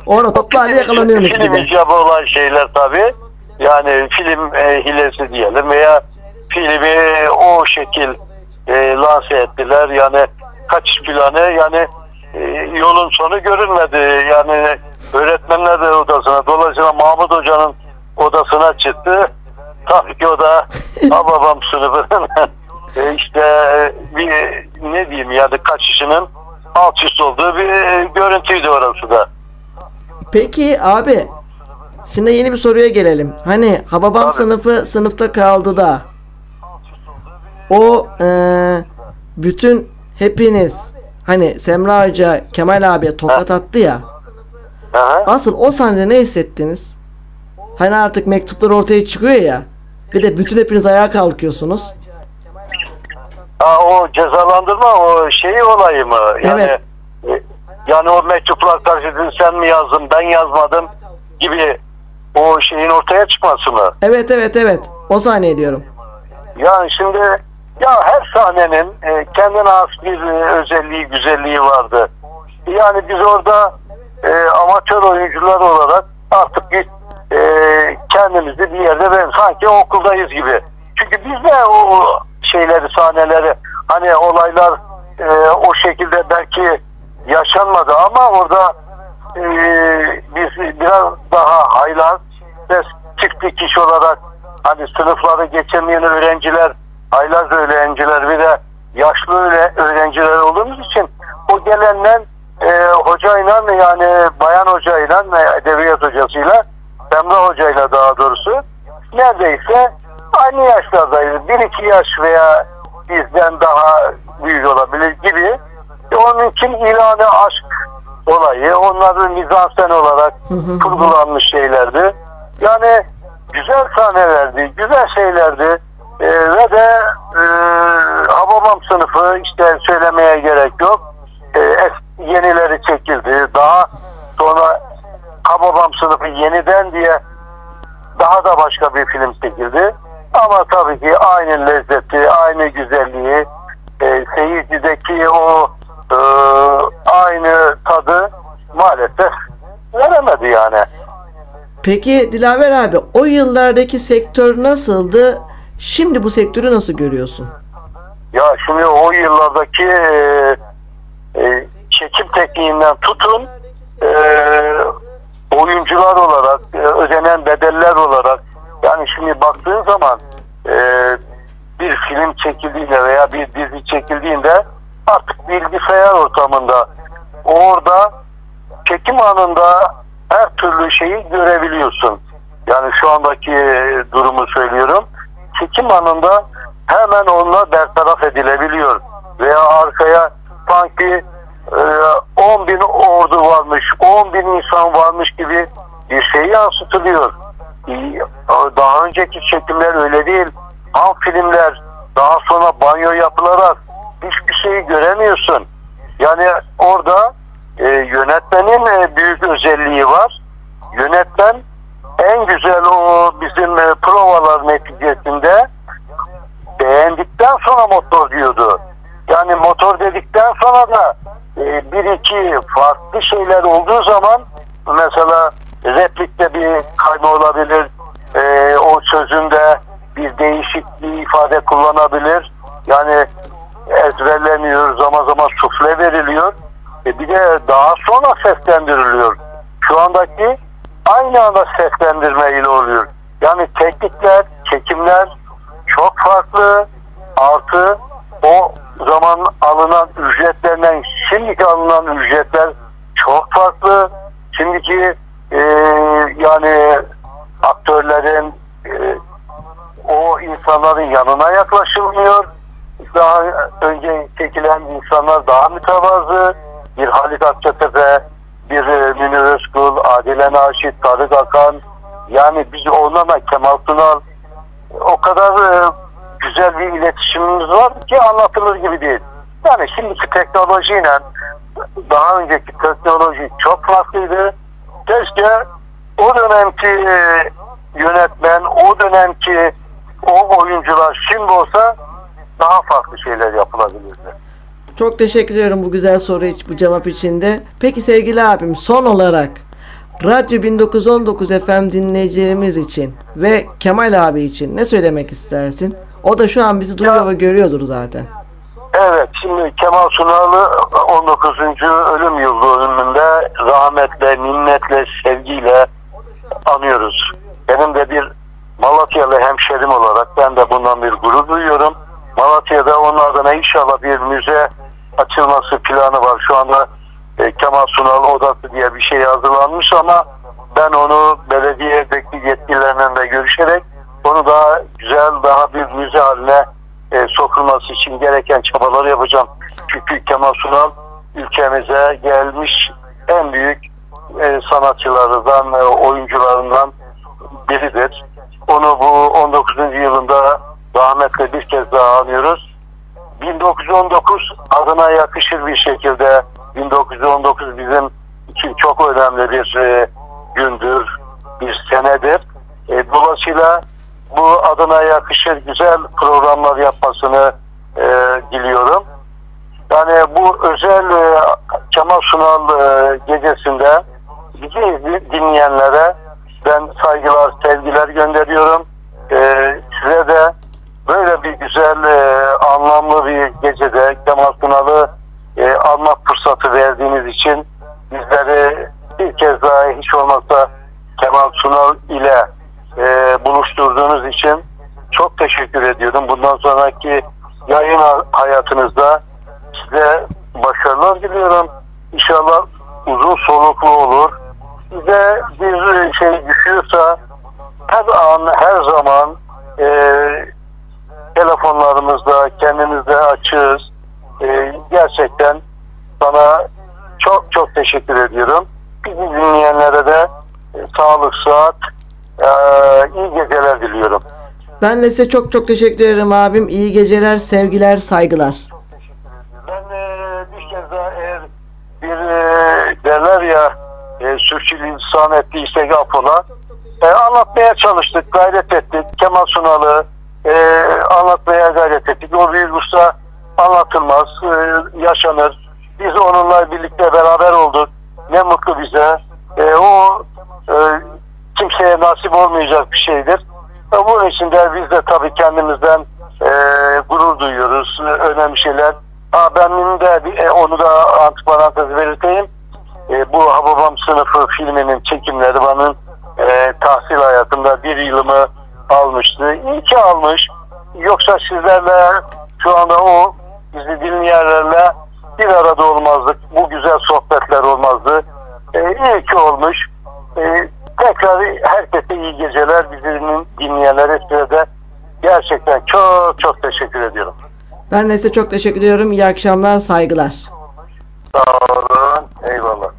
Orada toplarla yakalanıyormuş gibi. icabı olan şeyler tabii. Yani film e, hilesi diyelim veya filmi o şekil e, lanse ettiler. Yani kaçış planı yani e, yolun sonu görünmedi. Yani öğretmenler de odasına dolayısıyla Mahmut Hoca'nın odasına çıktı. Tabii ki o da *laughs* babam sınıfının *laughs* e, işte bir ne diyeyim yani kaçışının alt üst olduğu bir e, görüntüydü orası da. Peki abi şimdi yeni bir soruya gelelim. Hani Hababam sınıfı sınıfta kaldı da o eee, bütün hepiniz hani Semra Hoca Kemal abiye tokat attı ya. Asıl o sahnede ne hissettiniz? Hani artık mektuplar ortaya çıkıyor ya. Bir de bütün hepiniz ayağa kalkıyorsunuz. Ha, o cezalandırma o şeyi olayı mı? Yani e, yani o mektuplar karşısında sen mi yazdın ben yazmadım gibi o şeyin ortaya çıkması mı? Evet evet evet. O sahneyi diyorum. Yani şimdi ya her sahnenin e, kendine has bir e, özelliği, güzelliği vardı. Yani biz orada e, amatör oyuncular olarak artık biz e, kendimizi bir yerde ben sanki okuldayız gibi. Çünkü biz de o şeyleri, sahneleri hani olaylar e, o şekilde belki yaşanmadı ama orada e, biz biraz daha haylaz ve çift dikiş olarak hani sınıfları geçemeyen öğrenciler, haylaz öğrenciler bir de yaşlı öyle öğrenciler olduğumuz için o gelenler e, hocayla yani bayan hocayla ve edebiyat hocasıyla Emre hocayla daha doğrusu neredeyse aynı yaşlardayız. Bir iki yaş veya bizden daha büyük olabilir gibi. E, Onun için ilanı aşk olayı, onların mizansen olarak kurgulanmış şeylerdi. Yani güzel sahnelerdi, güzel şeylerdi. E, ve de e, Hababam sınıfı işte söylemeye gerek yok. E, yenileri çekildi. Daha sonra Hababam sınıfı yeniden diye daha da başka bir film çekildi. Ama tabii ki aynı lezzeti, aynı güzelliği, e, seyircideki o e, aynı tadı maalesef veremedi yani. Peki Dilaver abi o yıllardaki sektör nasıldı? Şimdi bu sektörü nasıl görüyorsun? Ya şimdi o yıllardaki e, e, çekim tekniğinden tutun e, oyuncular olarak e, ödenen bedeller olarak yani şimdi baktığın zaman e, bir film çekildiğinde veya bir dizi çekildiğinde artık bilgisayar ortamında orada çekim anında her türlü şeyi görebiliyorsun. Yani şu andaki e, durumu söylüyorum. Çekim anında hemen onunla bertaraf edilebiliyor. Veya arkaya sanki e, 10 bin ordu varmış, 10 bin insan varmış gibi bir şey yansıtılıyor. Daha önceki çekimler öyle değil. Ham filmler daha sonra banyo yapılarak hiçbir şeyi göremiyorsun. Yani orada e, yönetmenin e, büyük özelliği var. Yönetmen en güzel o bizim e, provalar neticesinde beğendikten sonra motor diyordu. Yani motor dedikten sonra da e, bir iki farklı şeyler olduğu zaman mesela replikte bir kayma olabilir. E, o sözünde bir değişik bir ifade kullanabilir. Yani ezberleniyor, zaman zaman sufle veriliyor. E bir de daha sonra seslendiriliyor. Şu andaki aynı anda seslendirme ile oluyor. Yani teknikler, çekimler çok farklı. Artı o zaman alınan ücretlerden şimdiki alınan ücretler çok farklı. Şimdiki e, yani aktörlerin e, o insanların yanına yaklaşılmıyor. Daha önce çekilen insanlar daha mütevazı. Bir Halit Akçatepe, bir e, Münir Özkul, Adile Naşit, Tarık Akan. Yani biz onlarla Kemal Sunal o kadar e, güzel bir iletişimimiz var ki anlatılır gibi değil. Yani şimdiki teknolojiyle daha önceki teknoloji çok farklıydı. Keşke o dönemki e, yönetmen, o dönemki o oyuncular şimdi olsa daha farklı şeyler yapılabilirdi. Çok teşekkür ediyorum bu güzel soru için, bu cevap için de. Peki sevgili abim son olarak Radyo 1919 FM dinleyicilerimiz için ve Kemal abi için ne söylemek istersin? O da şu an bizi duyuyor ve görüyordur zaten. Evet, şimdi Kemal Sunal'ı 19. ölüm yıl dönümünde rahmetle, minnetle, sevgiyle anıyoruz. Benim de bir Malatyalı hemşerim olarak ben de bundan bir gurur duyuyorum. Malatya'da onun adına inşallah bir müze açılması planı var. Şu anda e, Kemal Sunal Odası diye bir şey hazırlanmış ama ben onu belediyedeki yetkililerle de görüşerek onu daha güzel, daha bir müze haline e, sokulması için gereken çabaları yapacağım. Çünkü Kemal Sunal ülkemize gelmiş en büyük e, sanatçılarından, e, oyuncularından biridir. Onu bu 19. yılında rahmetle bir kez daha anıyoruz. 1919 adına yakışır bir şekilde 1919 bizim için çok önemli bir e, gündür, bir senedir. E, dolayısıyla bu adına yakışır güzel programlar yapmasını e, diliyorum. Yani bu özel e, Kemal Sunal e, gecesinde bizi dinleyenlere ben saygılar, sevgiler gönderiyorum. E, size de böyle bir güzel, e, anlamlı bir gecede Kemal Sunal'ı e, almak fırsatı verdiğiniz için bizleri bir kez daha hiç olmazsa Kemal Sunal ile e, buluşturduğunuz için çok teşekkür ediyorum. Bundan sonraki yayın ha- hayatınızda size başarılar diliyorum. İnşallah uzun soluklu olur. Size bir şey düşüyorsa her an, her zaman e, telefonlarımızda kendimizde açığız. E, gerçekten sana çok çok teşekkür ediyorum. Bizi dinleyenlere de e, sağlık, sıhhat, e, iyi geceler diliyorum. Ben de size çok çok teşekkür ederim abim. İyi geceler, sevgiler, saygılar. bir kez daha eğer bir e, derler ya e, sürçülisan ettiysek affola e, anlatmaya çalıştık, gayret ettik. Kemal Sunal'ı e, anlatmaya gayret ettik. O büyük usta anlatılmaz, e, yaşanır. Biz onunla birlikte beraber olduk. Ne mutlu bize. E, o e, kimseye nasip olmayacak bir şeydir. E, bunun için de biz de tabii kendimizden e, gurur duyuyoruz. E, önemli şeyler. Ha, benim de e, onu da antiparantez belirteyim. E, bu Hababam sınıfı filminin çekimleri benim e, tahsil hayatımda bir yılımı almıştı. İyi ki almış. Yoksa sizlerle şu anda o bizi dinleyenlerle bir arada olmazdık. Bu güzel sohbetler olmazdı. E, iyi ki olmuş. E, tekrar herkese iyi geceler. Bizi dinleyenlere size de gerçekten çok çok teşekkür ediyorum. Ben de size çok teşekkür ediyorum. İyi akşamlar, saygılar. Sağ olun. Eyvallah.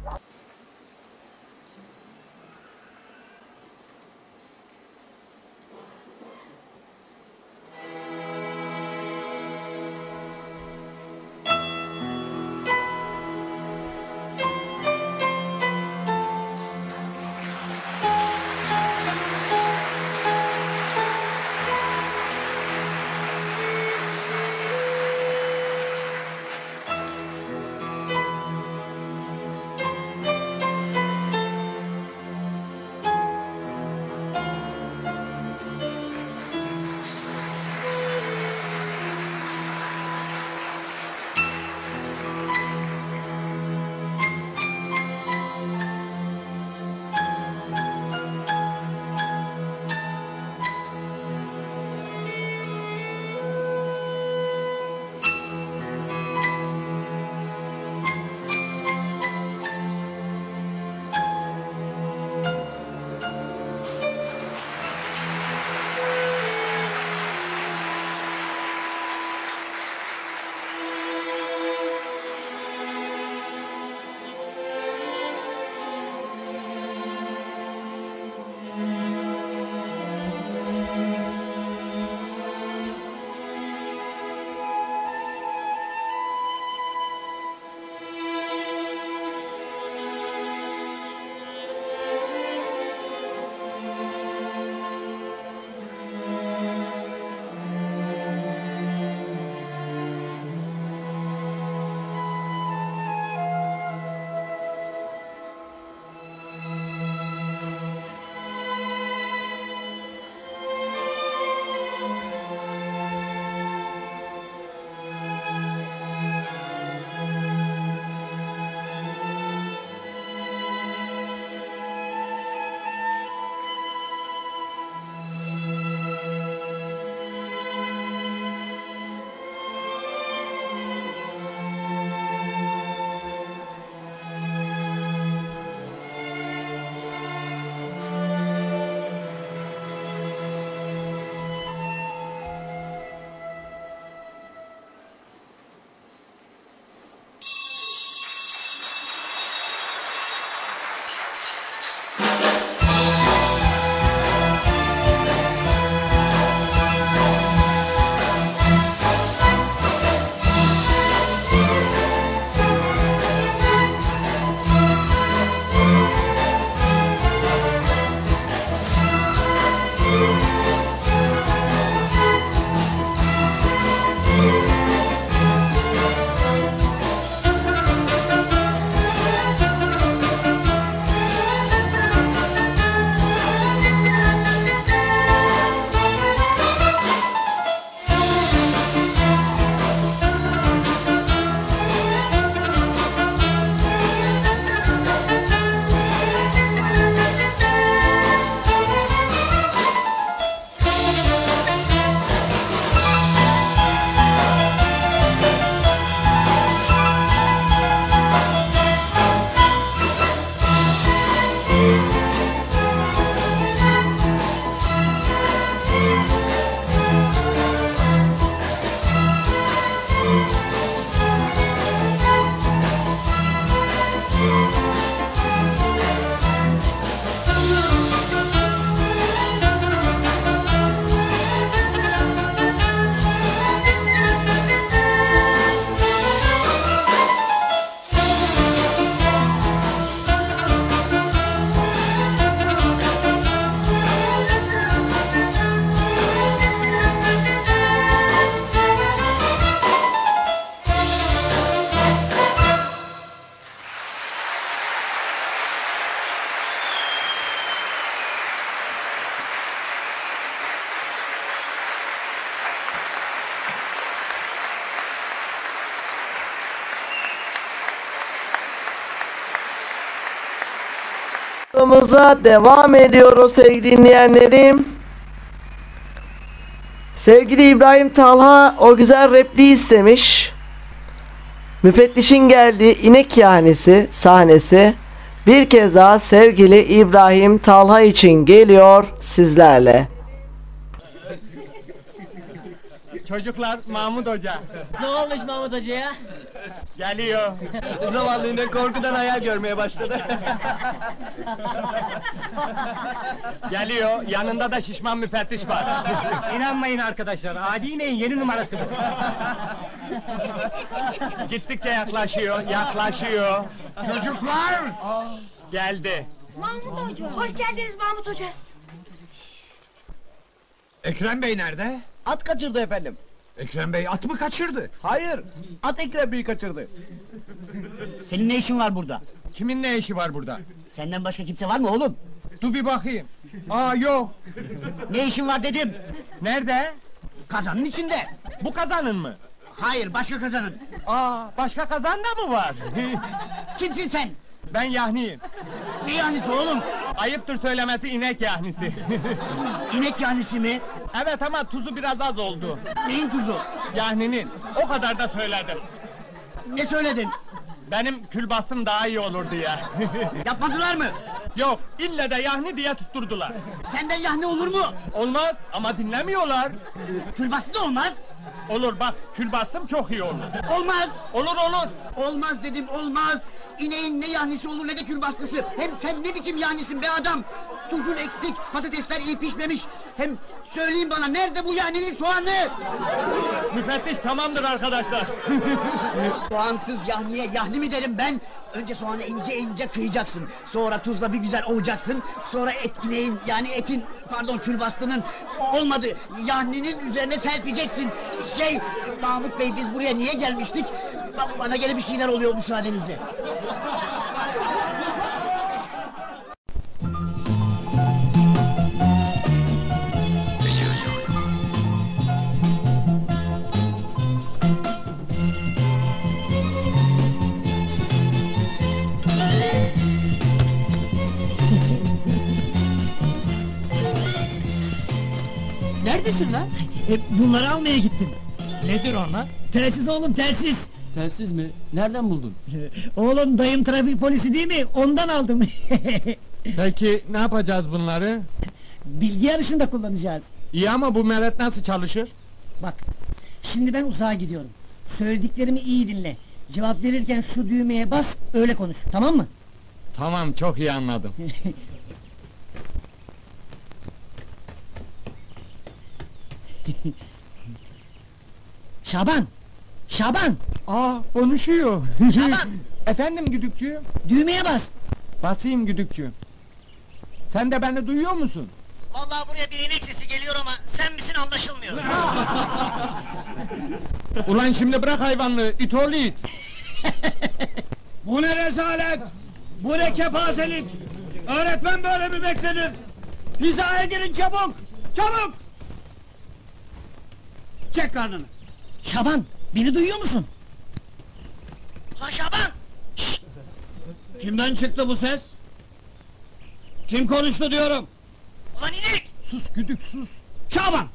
Videomuza devam ediyoruz sevgili dinleyenlerim. Sevgili İbrahim Talha o güzel repliği istemiş. Müfettişin geldiği inek yahnisi sahnesi bir kez daha sevgili İbrahim Talha için geliyor sizlerle. Çocuklar Mahmut Hoca. Ne olmuş Mahmut Hoca'ya? Geliyor. *laughs* Zavallı inek korkudan hayal görmeye başladı. Geliyor. Yanında da şişman müfettiş var. *laughs* İnanmayın arkadaşlar, adi ineğin yeni numarası bu. Gittikçe yaklaşıyor, yaklaşıyor. Çocuklar! Geldi. Mahmut Hoca. Hoş geldiniz Mahmut Hoca. Ekrem Bey nerede? At kaçırdı efendim. Ekrem Bey at mı kaçırdı? Hayır, at Ekrem Bey'i kaçırdı. Senin ne işin var burada? Kimin ne işi var burada? Senden başka kimse var mı oğlum? Dur bir bakayım. Aa yok. Ne işin var dedim. Nerede? Kazanın içinde. Bu kazanın mı? Hayır, başka kazanın. Aa başka kazan da mı var? Kimsin sen? Ben yahniyim. Ne yahnisi oğlum? Ayıptır söylemesi inek yahnisi. *laughs* İnek yahnisi mi? evet ama tuzu biraz az oldu. Neyin tuzu? Yahninin. O kadar da söyledim. Ne söyledin? Benim külbastım daha iyi olur diye. *laughs* Yapmadılar mı? Yok, ille de yahni diye tutturdular. Senden yahni olur mu? Olmaz ama dinlemiyorlar. Külbastı da olmaz. Olur bak, külbastım çok iyi olur. Olmaz. Olur olur. Olmaz dedim olmaz. İneğin ne yahnisi olur ne de külbastısı. Hem sen ne biçim yahnisin be adam? Tuzun eksik, patatesler iyi pişmemiş. Hem söyleyin bana nerede bu yahninin soğanı? Müfettiş tamamdır arkadaşlar. *laughs* Soğansız yahniye yahni mi derim ben? Önce soğanı ince ince kıyacaksın. Sonra tuzla bir güzel ovacaksın. Sonra et ineğin yani etin pardon külbastının olmadı. Yahninin üzerine serpeceksin. Şey Mahmut Bey biz buraya niye gelmiştik? Ba- Bana gene bir şeyler oluyor müsaadenizle. Neredesin lan? E, bunları almaya gittim. Nedir onlar? Telsiz oğlum telsiz. Telsiz mi? Nereden buldun? Oğlum dayım trafik polisi değil mi? Ondan aldım. *laughs* Peki ne yapacağız bunları? Bilgi yarışında kullanacağız. İyi ama bu melet nasıl çalışır? Bak, şimdi ben uzağa gidiyorum. Söylediklerimi iyi dinle. Cevap verirken şu düğmeye bas, öyle konuş, tamam mı? Tamam çok iyi anladım. *laughs* *laughs* Şaban! Şaban! Aa konuşuyor. *laughs* Şaban! Efendim güdükçü? Düğmeye bas! Basayım güdükçü. Sen de beni duyuyor musun? Vallahi buraya bir inek sesi geliyor ama sen misin anlaşılmıyor. *laughs* Ulan şimdi bırak hayvanlığı, it oğlu it. Bu ne rezalet? Bu ne kepazelik? Öğretmen böyle mi beklenir? Hizaya girin çabuk! Çabuk! Çek karnını. Şaban, beni duyuyor musun? Ulan Şaban! Kimden çıktı bu ses? Kim konuştu diyorum? Ulan inek! Sus güdük sus. Şaban!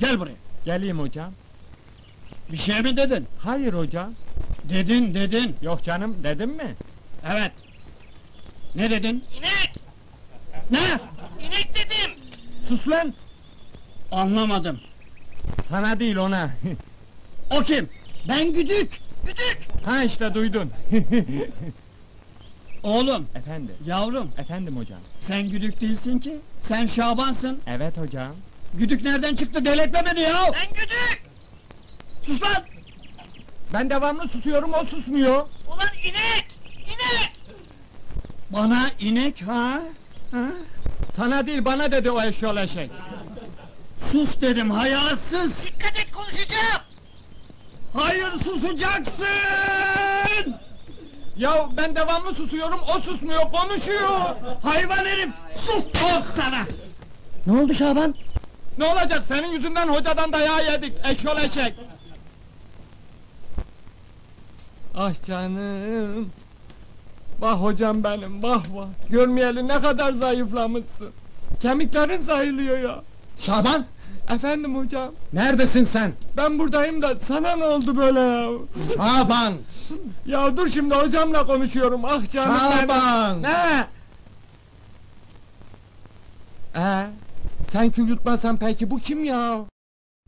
Gel buraya. Geleyim hocam. Bir şey mi dedin? Hayır hocam. Dedin dedin. Yok canım dedim mi? Evet. Ne dedin? İnek! Ne? İnek dedim! Sus lan. Anlamadım. Sana değil ona. *laughs* O kim? Ben güdük! Güdük! ha işte duydun. *laughs* Oğlum, Efendim. yavrum. Efendim hocam. Sen güdük değilsin ki. Sen Şaban'sın. Evet hocam. Güdük nereden çıktı? Deletme beni ya! Ben güdük! Sus lan! Ben devamlı susuyorum o susmuyor. Ulan inek! İnek! Bana inek ha? ha? Sana değil bana dedi o eşyol eşek. Sus dedim hayasız! Dikkat et konuşacağım! Hayır susacaksın! Ya ben devamlı susuyorum o susmuyor konuşuyor. Hayvan herif! Sus oh sana! Ne oldu Şaban? Ne olacak senin yüzünden hocadan dayağı yedik eşyol eşek. Ah canım. Vah hocam benim vah vah. Görmeyeli ne kadar zayıflamışsın. Kemiklerin sayılıyor ya. Şaban! Efendim hocam. Neredesin sen? Ben buradayım da sana ne oldu böyle ya? Şaban! Ya dur şimdi hocamla konuşuyorum. Ah canım benim. Şaban! Ne? Ee, sen kül yutmasan peki bu kim ya?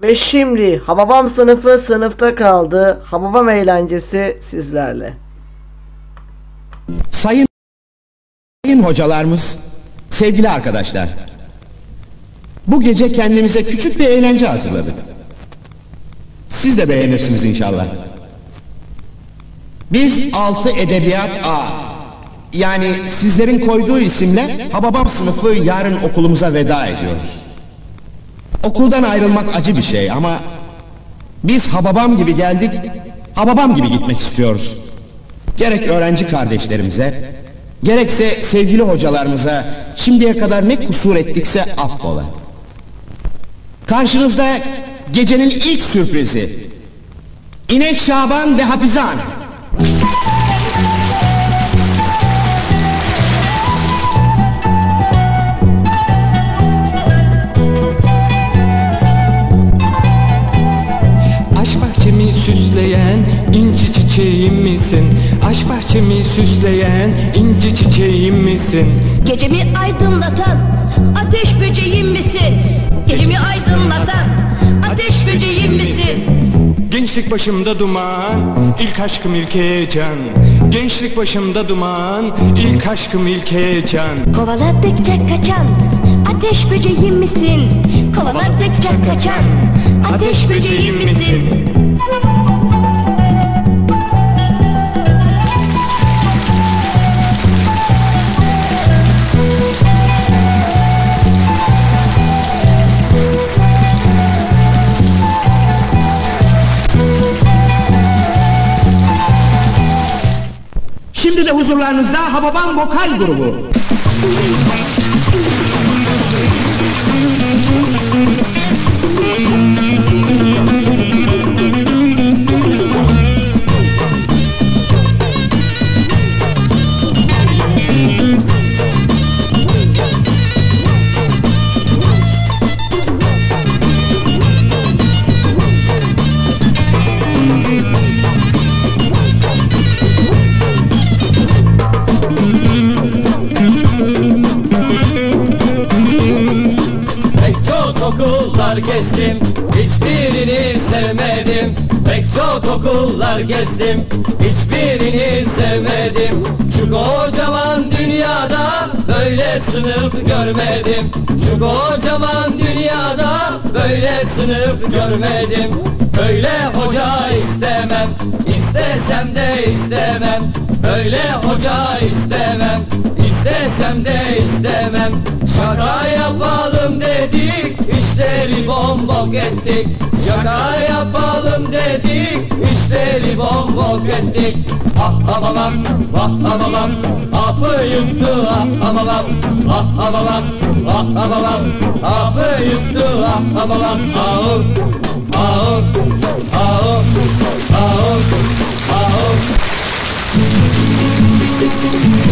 Ve şimdi Hababam sınıfı sınıfta kaldı. Hababam eğlencesi sizlerle. Sayın Sayın hocalarımız, sevgili arkadaşlar. Bu gece kendimize küçük bir eğlence hazırladık. Siz de beğenirsiniz inşallah. Biz 6 Edebiyat A yani sizlerin koyduğu isimle Hababam sınıfı yarın okulumuza veda ediyoruz. Okuldan ayrılmak acı bir şey ama biz Hababam gibi geldik, Hababam gibi gitmek istiyoruz. Gerek öğrenci kardeşlerimize, gerekse sevgili hocalarımıza şimdiye kadar ne kusur ettikse affola. Karşınızda gecenin ilk sürprizi. İnek Şaban ve Hafize Hanım. Süsleyen inci çiçeğim misin? Aşk bahçemi süsleyen inci çiçeğim misin? Gecemi aydınlatan ateş böceğim misin? Gecemi aydınlatan ateş böceğim misin? Gençlik başımda duman, ilk aşkım ilk heyecan. Gençlik başımda duman, ilk aşkım ilk heyecan. Kovaladıkça kaçan ateş böceğim misin? Kovaladıkça kaçan ateş böceğim misin? Şimdi de huzurlarınızda Hababam Vokal Grubu. Okullar gezdim Hiçbirini sevmedim. Şu kocaman dünyada Böyle sınıf görmedim. Şu kocaman dünyada Böyle sınıf görmedim. Böyle hoca istemem İstesem de istemem. Böyle hoca istemem İstesem de istemem. Şaka yapalım dedik işleri bombok ettik. Şaka yapalım dedik işleri bombok ettik. Ah ah babam ah ah babam Apı yuttu ah ah babam Ah ah babam ah ah babam Apı yuttu ah ah babam Ağır ağır ağır ağır ağır. de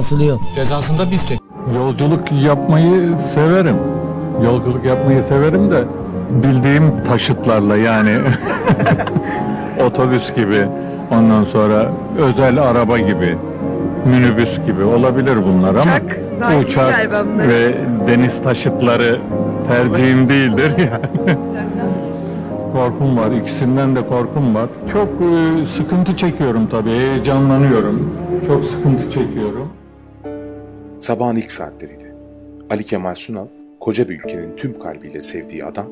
Kasılıyor. Cezasını da biz çek. Yolculuk yapmayı severim. Yolculuk yapmayı severim de bildiğim taşıtlarla yani *laughs* otobüs gibi ondan sonra özel araba gibi minibüs gibi olabilir bunlar ama Uçak, uçak ve deniz taşıtları tercihim değildir yani. korkum var ikisinden de korkum var. Çok e, sıkıntı çekiyorum tabii heyecanlanıyorum. Çok sıkıntı çekiyorum. Sabahın ilk saatleriydi. Ali Kemal Sunal, koca bir ülkenin tüm kalbiyle sevdiği adam,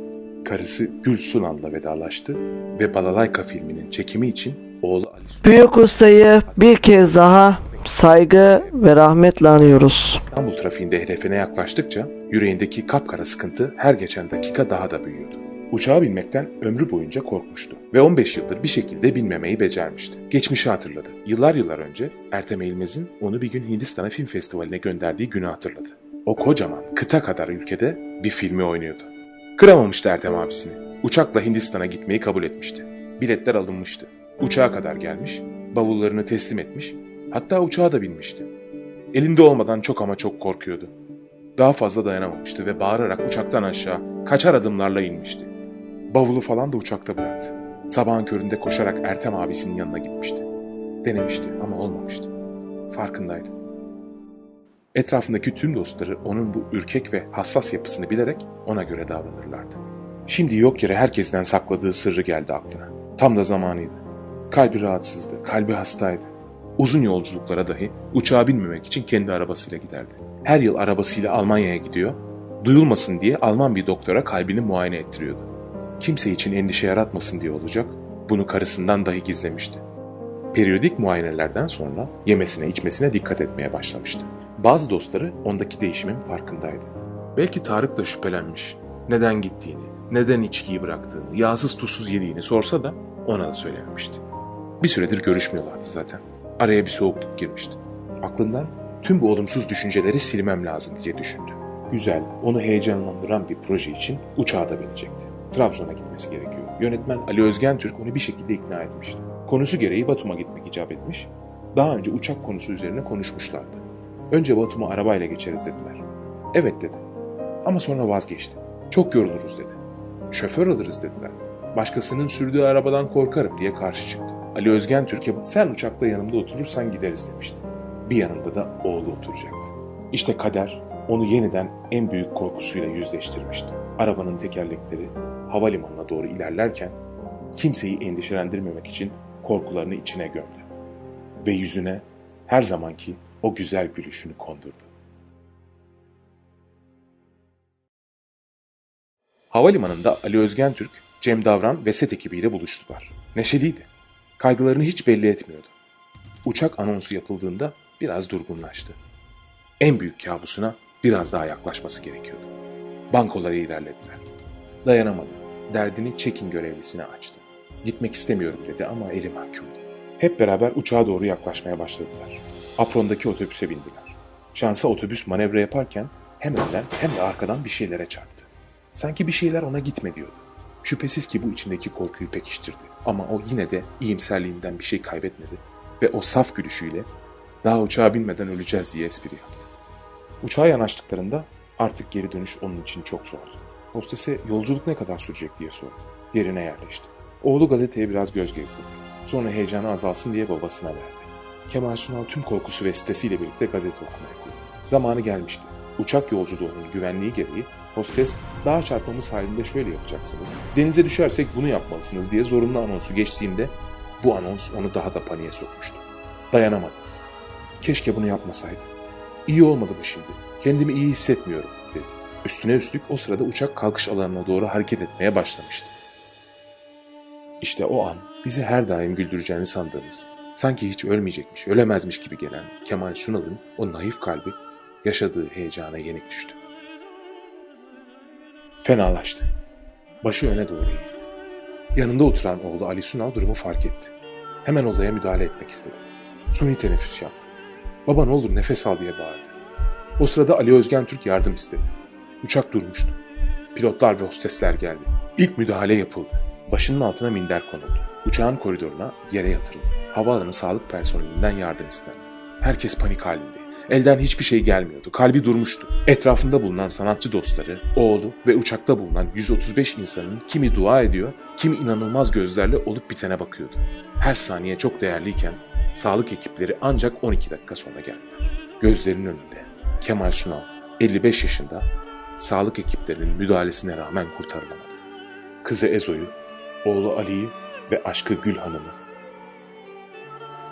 karısı Gül Sunal'la vedalaştı ve Balalayka filminin çekimi için oğlu Ali Büyük ustayı bir kez daha saygı ve rahmetle anıyoruz. İstanbul trafiğinde hedefine yaklaştıkça yüreğindeki kapkara sıkıntı her geçen dakika daha da büyüyordu. Uçağa binmekten ömrü boyunca korkmuştu ve 15 yıldır bir şekilde binmemeyi becermişti. Geçmişi hatırladı. Yıllar yıllar önce Ertem Eğilmez'in onu bir gün Hindistan'a film festivaline gönderdiği günü hatırladı. O kocaman, kıta kadar ülkede bir filmi oynuyordu. Kıramamıştı Ertem abisini. Uçakla Hindistan'a gitmeyi kabul etmişti. Biletler alınmıştı. Uçağa kadar gelmiş, bavullarını teslim etmiş, hatta uçağa da binmişti. Elinde olmadan çok ama çok korkuyordu. Daha fazla dayanamamıştı ve bağırarak uçaktan aşağı kaçar adımlarla inmişti. Bavulu falan da uçakta bıraktı. Sabahın köründe koşarak Ertem abisinin yanına gitmişti. Denemişti ama olmamıştı. Farkındaydı. Etrafındaki tüm dostları onun bu ürkek ve hassas yapısını bilerek ona göre davranırlardı. Şimdi yok yere herkesten sakladığı sırrı geldi aklına. Tam da zamanıydı. Kalbi rahatsızdı, kalbi hastaydı. Uzun yolculuklara dahi uçağa binmemek için kendi arabasıyla giderdi. Her yıl arabasıyla Almanya'ya gidiyor, duyulmasın diye Alman bir doktora kalbini muayene ettiriyordu. Kimse için endişe yaratmasın diye olacak, bunu karısından dahi gizlemişti. Periyodik muayenelerden sonra yemesine içmesine dikkat etmeye başlamıştı. Bazı dostları ondaki değişimin farkındaydı. Belki Tarık da şüphelenmiş. Neden gittiğini, neden içkiyi bıraktığını, yağsız tuzsuz yediğini sorsa da ona da söylememişti. Bir süredir görüşmüyorlardı zaten. Araya bir soğukluk girmişti. Aklından tüm bu olumsuz düşünceleri silmem lazım diye düşündü. Güzel, onu heyecanlandıran bir proje için uçağa da binecekti. Trabzon'a gitmesi gerekiyor. Yönetmen Ali Özgen Türk onu bir şekilde ikna etmişti. Konusu gereği Batum'a gitmek icap etmiş. Daha önce uçak konusu üzerine konuşmuşlardı. Önce Batum'a arabayla geçeriz dediler. Evet dedi. Ama sonra vazgeçti. Çok yoruluruz dedi. Şoför alırız dediler. Başkasının sürdüğü arabadan korkarım diye karşı çıktı. Ali Özgen Türk'e sen uçakta yanımda oturursan gideriz demişti. Bir yanında da oğlu oturacaktı. İşte kader onu yeniden en büyük korkusuyla yüzleştirmişti. Arabanın tekerlekleri havalimanına doğru ilerlerken kimseyi endişelendirmemek için korkularını içine gömdü. Ve yüzüne her zamanki o güzel gülüşünü kondurdu. Havalimanında Ali Özgen Türk, Cem Davran ve set ekibiyle buluştular. Neşeliydi. Kaygılarını hiç belli etmiyordu. Uçak anonsu yapıldığında biraz durgunlaştı. En büyük kabusuna biraz daha yaklaşması gerekiyordu. Bankoları ilerlediler. Dayanamadı. Derdini çekin görevlisine açtı. Gitmek istemiyorum dedi ama eli mahkumdu. Hep beraber uçağa doğru yaklaşmaya başladılar. Aprondaki otobüse bindiler. Şansa otobüs manevra yaparken hem önden hem de arkadan bir şeylere çarptı. Sanki bir şeyler ona gitme diyordu. Şüphesiz ki bu içindeki korkuyu pekiştirdi. Ama o yine de iyimserliğinden bir şey kaybetmedi ve o saf gülüşüyle daha uçağa binmeden öleceğiz diye espri yaptı. Uçağa yanaştıklarında artık geri dönüş onun için çok zordu. Hostese yolculuk ne kadar sürecek diye sordu. Yerine yerleşti. Oğlu gazeteye biraz göz gezdi. Sonra heyecanı azalsın diye babasına verdi. Kemal Sunal tüm korkusu ve stresiyle birlikte gazete okumaya koyuldu. Zamanı gelmişti. Uçak yolculuğunun güvenliği gereği hostes daha çarpmamız halinde şöyle yapacaksınız. Denize düşersek bunu yapmalısınız diye zorunlu anonsu geçtiğinde bu anons onu daha da paniğe sokmuştu. Dayanamadı. Keşke bunu yapmasaydım. İyi olmadı bu şimdi. Kendimi iyi hissetmiyorum dedi. Üstüne üstlük o sırada uçak kalkış alanına doğru hareket etmeye başlamıştı. İşte o an bizi her daim güldüreceğini sandığımız, sanki hiç ölmeyecekmiş, ölemezmiş gibi gelen Kemal Sunal'ın o naif kalbi yaşadığı heyecana yenik düştü. Fenalaştı. Başı öne doğru eğildi. Yanında oturan oğlu Ali Sunal durumu fark etti. Hemen olaya müdahale etmek istedi. Suni teneffüs yaptı. Baba ne olur nefes al diye bağırdı. O sırada Ali Özgen Türk yardım istedi. Uçak durmuştu. Pilotlar ve hostesler geldi. İlk müdahale yapıldı. Başının altına minder konuldu. Uçağın koridoruna yere yatırıldı. Havaalanı sağlık personelinden yardım istendi. Herkes panik halinde. Elden hiçbir şey gelmiyordu. Kalbi durmuştu. Etrafında bulunan sanatçı dostları, oğlu ve uçakta bulunan 135 insanın kimi dua ediyor, kimi inanılmaz gözlerle olup bitene bakıyordu. Her saniye çok değerliyken sağlık ekipleri ancak 12 dakika sonra geldi. Gözlerinin önünde Kemal Sunal 55 yaşında sağlık ekiplerinin müdahalesine rağmen kurtarılamadı. Kızı Ezo'yu, oğlu Ali'yi ve aşkı Gül Hanım'ı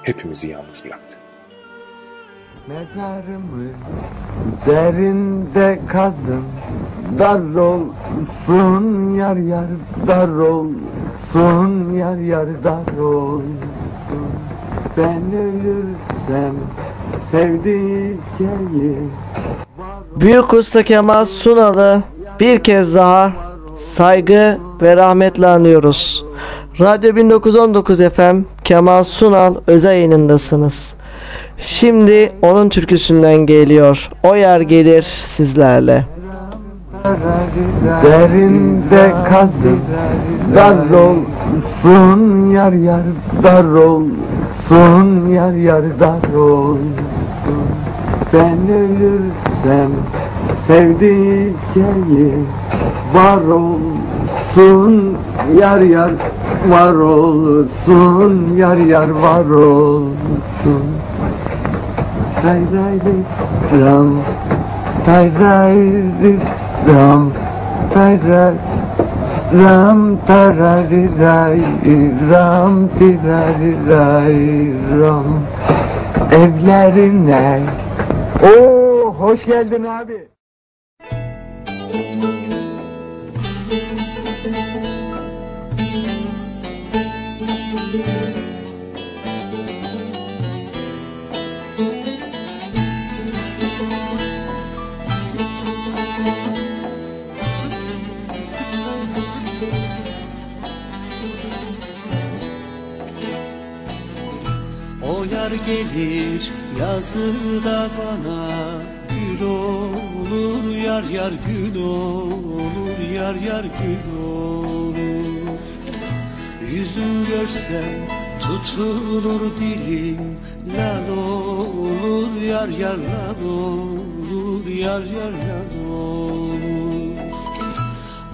hepimizi yalnız bıraktı. Mezarımı derinde kazın Dar olsun yar yar dar olsun yar yar dar olsun Ben ölürsem sevdiceğim Büyük Usta Kemal Sunal'ı bir kez daha saygı ve rahmetle anıyoruz. Radyo 1919 FM Kemal Sunal özel yayınındasınız. Şimdi onun türküsünden geliyor. O yer gelir sizlerle. Derinde kazın dar olsun yar yar dar olsun yar yar dar olsun Ben ölürsem sevdiceğim var olsun yar yar var olsun yar yar var olsun ray ray ram Tay ray ram Tay ray Ram tarari ray ram tirari ray ram Evlerine Oo hoş geldin abi. Gelir yazıda bana. Gül olur yar yar gül olur Yar yar gül olur. Yüzün görsem tutulur dilim Lal olur yar yar lal olur Yar yar lal olur.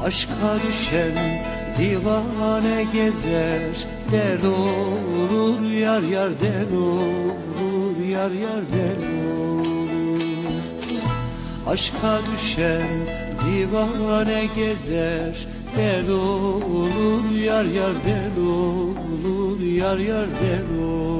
Aşka düşen divane gezer Der olur yar yar der olur Yar yar der olur. Aşka düşen divane gezer Der olur yar yar der olur Yar yar der olur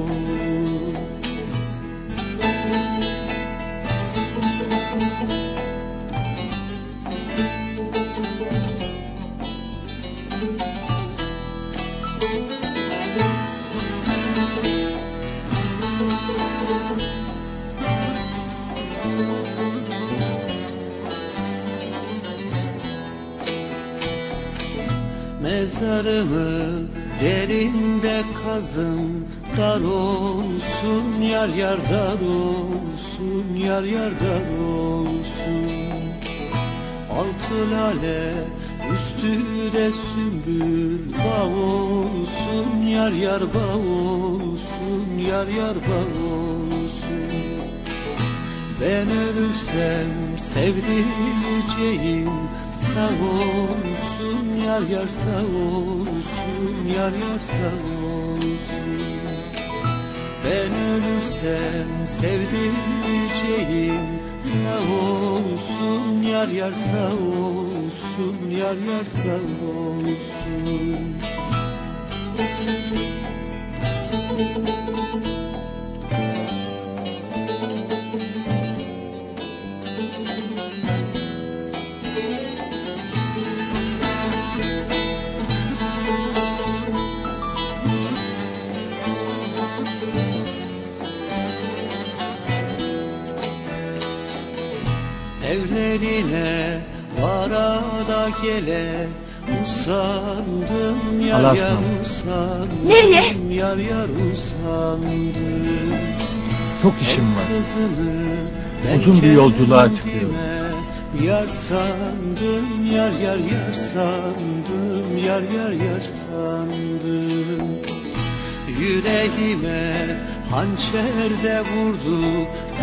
Mezarımı derinde kazın Dar olsun yar yar dar olsun Yar yar dar olsun. Altı lale üstü de sümbül Bağ olsun yar yar bağ olsun Yar yar bağ olsun. Ben ölürsem sevdiceğim sağ olsun Yar yar sağ olsun Yar yar sağ olsun. Ben ölürsem sevdiceğim Sağ olsun Yar yar sağ olsun Yar yar sağ olsun. Evlerine vara da gele Usandım yar Allah'a yar usandım Nereye? Yar yar usandım Çok işim var. Kızını ben Uzun bir yolculuğa çıkıyorum. Yar sandım yar yar yar sandım Yar yar yar sandım Yüreğime hançer de vurdu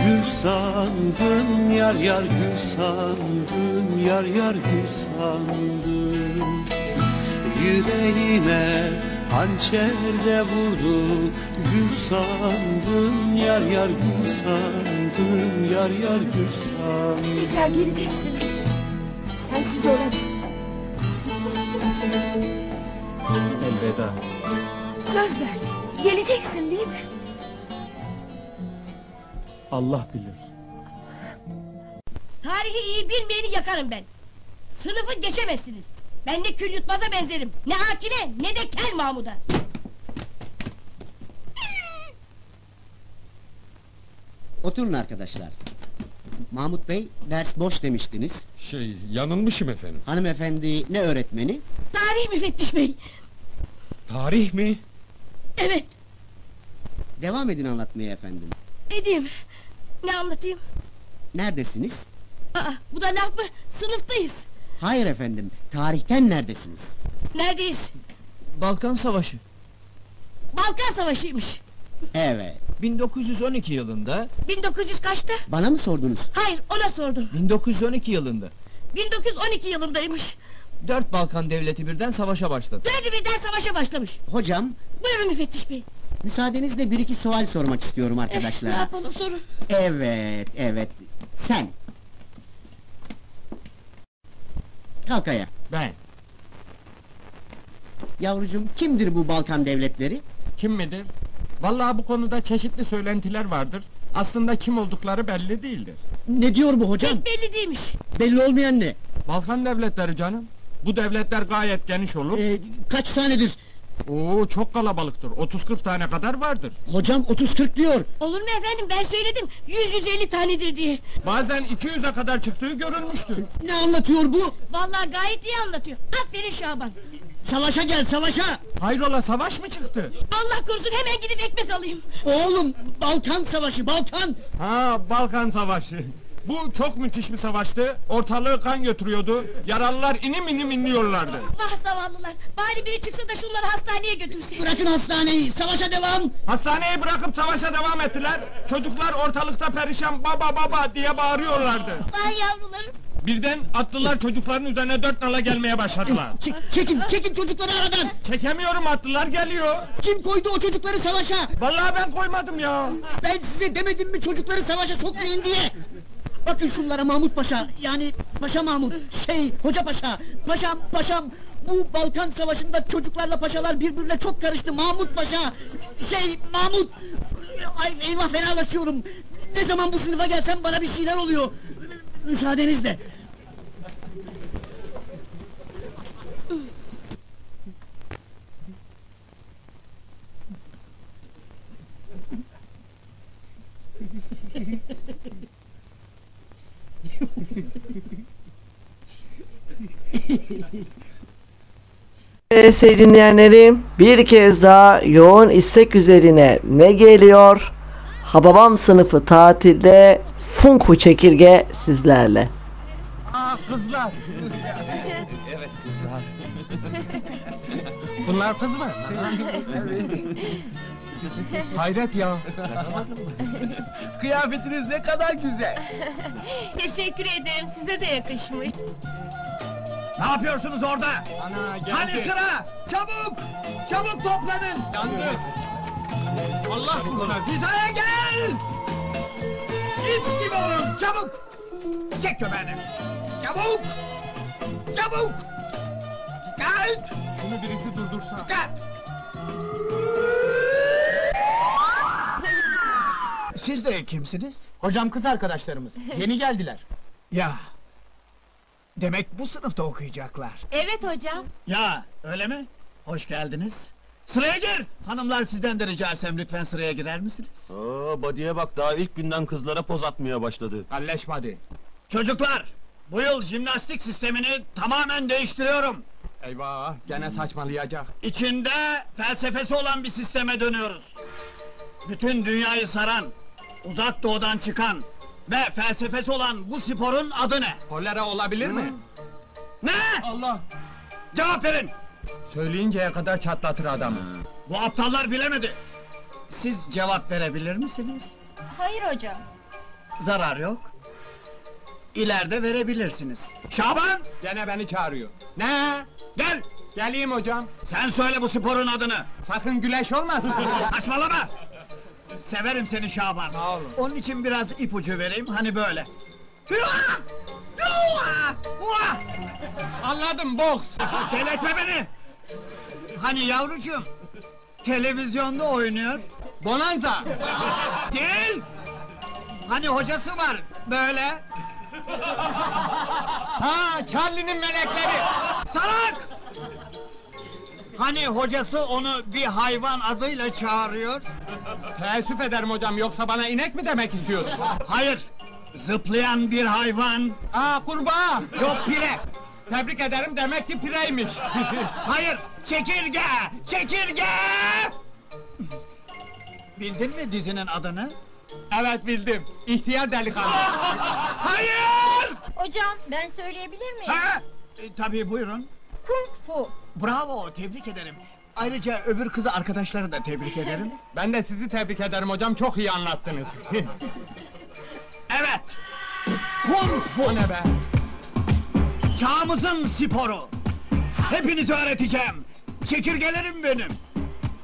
Gül sandım yar yar gül sandım Yar yar gül sandım Yüreğime hançer de vurdu Gül sandım yar yar gül sandım Yar yar gül sandım Tekrar geleceksiniz. Olamam. Elveda. Söz ver. Geleceksin değil mi? Allah bilir. Tarihi iyi bilmeyeni yakarım ben. Sınıfı geçemezsiniz. Ben ne kül yutmaza benzerim. Ne Akile ne de Kel Mahmud'a. Oturun arkadaşlar. Mahmut Bey ders boş demiştiniz. Şey yanılmışım efendim. Hanımefendi ne öğretmeni? Tarih müfettiş bey. Tarih mi? Evet Devam edin anlatmaya efendim. Edeyim. Ne anlatayım? Neredesiniz? Aa, bu da laf mı? Sınıftayız. Hayır efendim. Tarihten neredesiniz? Neredeyiz? Balkan Savaşı. Balkan Savaşı'ymış. Evet. 1912 yılında 1900 kaçtı? Bana mı sordunuz? Hayır ona sordum. 1912 yılında 1912 yılındaymış. dört Balkan devleti birden savaşa başladı. Dördü birden savaşa başlamış. Hocam, Buyurun müfettiş bey. Müsaadenizle bir iki sual sormak istiyorum Ne arkadaşlar. yapalım sorun. Evet, evet. Sen. Kalk ayağa. Ben. Yavrucuğum kimdir bu Balkan devletleri? Kim midir? Vallahi bu konuda çeşitli söylentiler vardır. Aslında kim oldukları belli değildir. Ne diyor bu hocam? Pek belli değilmiş. Belli olmayan ne? Balkan devletleri canım. Bu devletler gayet geniş olur. Ee, kaç tanedir? Oo çok kalabalıktır. 30-40 tane kadar vardır. Hocam 30-40 diyor. Olur mu efendim ben söyledim 100-150 tanedir diye. Bazen 200'e kadar çıktığı görülmüştür. Ne anlatıyor bu? Vallahi gayet iyi anlatıyor. Aferin Şaban. Savaşa gel savaşa. Hayrola savaş mı çıktı? Allah korusun hemen gidip ekmek alayım. Oğlum Balkan savaşı Balkan. Ha Balkan Savaşı. Bu çok müthiş bir savaştı. Ortalığı kan götürüyordu. Yaralılar inim inim inliyorlardı. Vah zavallılar. Bari biri çıksa da şunları hastaneye götürse. Bırakın hastaneyi savaşa devam. Hastaneyi bırakıp savaşa devam ettiler. Çocuklar ortalıkta perişan baba baba diye bağırıyorlardı. Vay yavrularım. Birden atlılar çocukların üzerine dört nala gelmeye başladılar. Çek, çekin çekin çocukları aradan. Çekemiyorum atlılar geliyor. Kim koydu o çocukları savaşa? Vallahi ben koymadım ya. Ben size demedim mi çocukları savaşa sokmayın diye. Bakın şunlara Mahmut Paşa yani Paşa Mahmut şey Hoca Paşa Paşam paşam. Bu Balkan Savaşı'nda çocuklarla paşalar birbirine çok karıştı. Mahmut Paşa şey Mahmut. Ay eyvah fenalaşıyorum. Ne zaman bu sınıfa gelsem bana bir şeyler oluyor. Müsaadenizle *laughs* *laughs* Evet sevgili dinleyenlerim bir kez daha yoğun istek üzerine ne geliyor? Hababam sınıfı tatilde Funku çekirge sizlerle. Aa kızlar. evet kızlar. Bunlar kız mı? Hayret ya. Kıyafetiniz ne kadar güzel. Teşekkür ederim size de yakışmış. Ne yapıyorsunuz orada? Ana geldi. Hani sıra? Çabuk! Çabuk toplanın! Yandı. Allah bunlar. Hizaya gel! İt gibi olun çabuk! Çek köpeğini! Çabuk! Çabuk! Dikkat! Şunu birisi durdursa. Dikkat! Siz de kimsiniz? Hocam kız arkadaşlarımız. *laughs* Yeni geldiler. Ya. Demek bu sınıfta okuyacaklar. Evet hocam. Ya öyle mi? Hoş geldiniz. Sıraya gir! Hanımlar sizden de rica etsem lütfen sıraya girer misiniz? Aa, Badiye bak daha ilk günden kızlara poz atmaya başladı. Kalleşmedi. Çocuklar! Bu yıl jimnastik sistemini tamamen değiştiriyorum. Eyvah gene saçmalayacak. İçinde felsefesi olan bir sisteme dönüyoruz. Bütün dünyayı saran, uzak doğudan çıkan ve felsefesi olan bu sporun adı ne? Kolera olabilir mi? Ne? Allah! Cevap verin! Söyleyinceye kadar çatlatır adamı. Bu aptallar bilemedi. Siz cevap verebilir misiniz? Hayır hocam. Zarar yok. İleride verebilirsiniz. Şaban! Gene beni çağırıyor. Ne? Gel! Geleyim hocam. Sen söyle bu sporun adını. Sakın güleş olmasın. *laughs* Saçmalama! Severim seni Şaban. Sağ olun. Onun için biraz ipucu vereyim hani böyle. Hüa! Hüa! Hua! Anladım boks. *laughs* Deletme beni! Hani yavrucuğum, televizyonda oynuyor. Bonanza. Değil! Hani hocası var, böyle. Ha Charlie'nin melekleri. Salak! Hani hocası onu bir hayvan adıyla çağırıyor. Teessüf ederim hocam yoksa bana inek mi demek istiyorsun? Hayır, zıplayan bir hayvan. Aa kurbağa. Yok pire. Tebrik ederim demek ki pireymiş. *laughs* Hayır, çekirge! Çekirge! Bildin mi dizinin adını? evet bildim. İhtiyar delikanlı. *laughs* Hayır! Hocam ben söyleyebilir miyim? Ha? E, tabii buyurun. Kung fu. Bravo, tebrik ederim. Ayrıca öbür kızı arkadaşları da tebrik ederim. *laughs* Ben de sizi tebrik ederim hocam çok iyi anlattınız. *laughs* Evet. Kung fu. o ne be? Çağımızın sporu. Hepinize öğreteceğim. Çekirgelerim benim.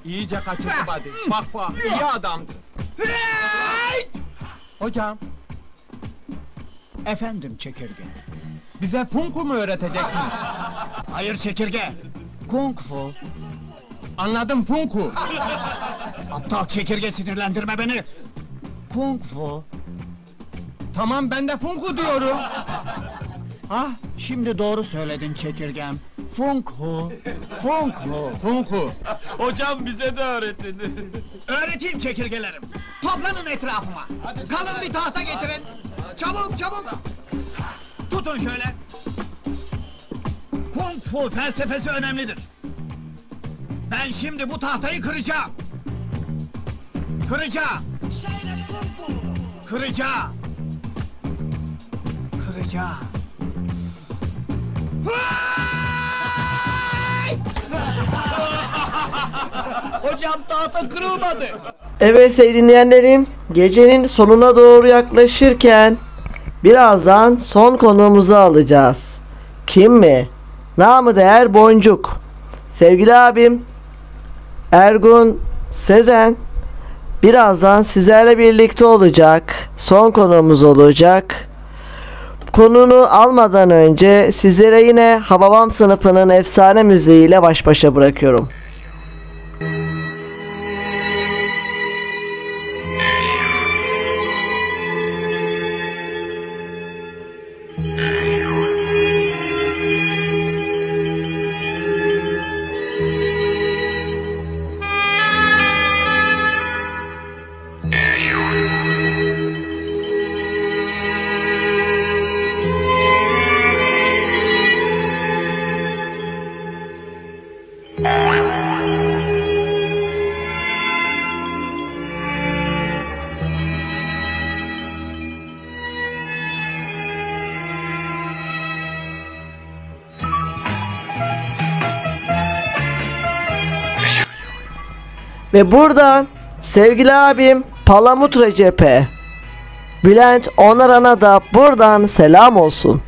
İyice kaçırdı hadi. Bak bak iyi adamdı. Hey! Hocam Efendim çekirge. bize funku mu öğreteceksin? Hayır çekirge. Kung fu. Anladım funku. Aptal çekirge sinirlendirme beni. Kung fu. Tamam ben de funku diyorum. Ah şimdi doğru söyledin çekirgem. Funk hu. Funk hu. Funku. Hocam bize de öğretin. Öğreteyim çekirgelerim. Toplanın etrafıma. Kalın bir tahta getirin. Çabuk çabuk. Tutun şöyle. Kung fu felsefesi önemlidir. Ben şimdi bu tahtayı kıracağım. Kıracağım. Kıracağım. Kıracağım. *laughs* Hocam tahta kırılmadı. Evet sevgili dinleyenlerim, gecenin sonuna doğru yaklaşırken birazdan son konuğumuzu alacağız. Kim mi? Namı değer Boncuk. Sevgili abim Ergun Sezen birazdan sizlerle birlikte olacak. Son konuğumuz olacak. Konunu almadan önce sizlere yine Hababam sınıfının efsane müziğiyle baş başa bırakıyorum. Ve buradan sevgili abim Palamut Recep'e Bülent Onaran'a da buradan selam olsun.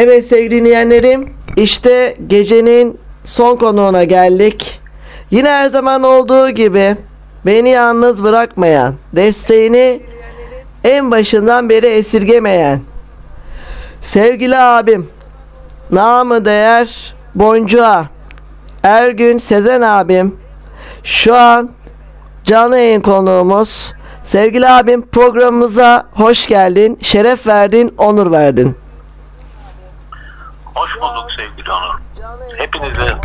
Evet sevgili dinleyenlerim, işte gecenin son konuğuna geldik. Yine her zaman olduğu gibi beni yalnız bırakmayan, desteğini en başından beri esirgemeyen sevgili abim, namı değer Boncuğa, Ergün Sezen abim, şu an canlı yayın konuğumuz. Sevgili abim programımıza hoş geldin, şeref verdin, onur verdin. Hoş bulduk sevgili Onur. Hepinize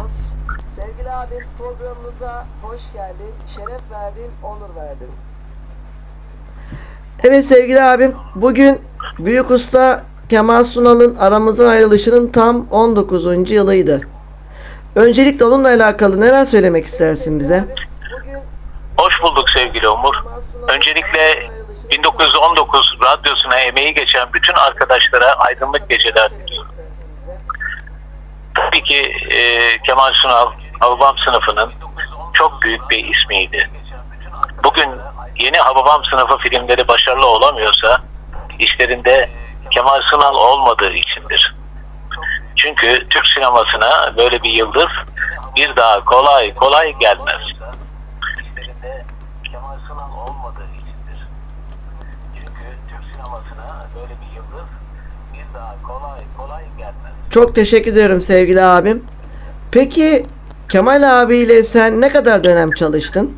Sevgili abim programımıza hoş geldin, şeref verdin, onur verdin. Evet sevgili abim, bugün Büyük Usta Kemal Sunal'ın aramızdan ayrılışının tam 19. yılıydı. Öncelikle onunla alakalı neler söylemek istersin bize? hoş bulduk sevgili Umur. Öncelikle 1919 radyosuna emeği geçen bütün arkadaşlara aydınlık geceler diliyorum. Tabii ki e, Kemal Sunal Hababam sınıfının çok büyük bir ismiydi. Bugün yeni Hababam sınıfı filmleri başarılı olamıyorsa işlerinde Kemal Sunal olmadığı içindir. Çünkü Türk sinemasına böyle bir yıldız bir daha kolay kolay gelmez. Kemal Sunal olmadığı içindir. Çünkü Türk sinemasına böyle bir yıldız bir daha kolay kolay gelmez. Çok teşekkür ederim sevgili abim. Peki Kemal abiyle sen ne kadar dönem çalıştın?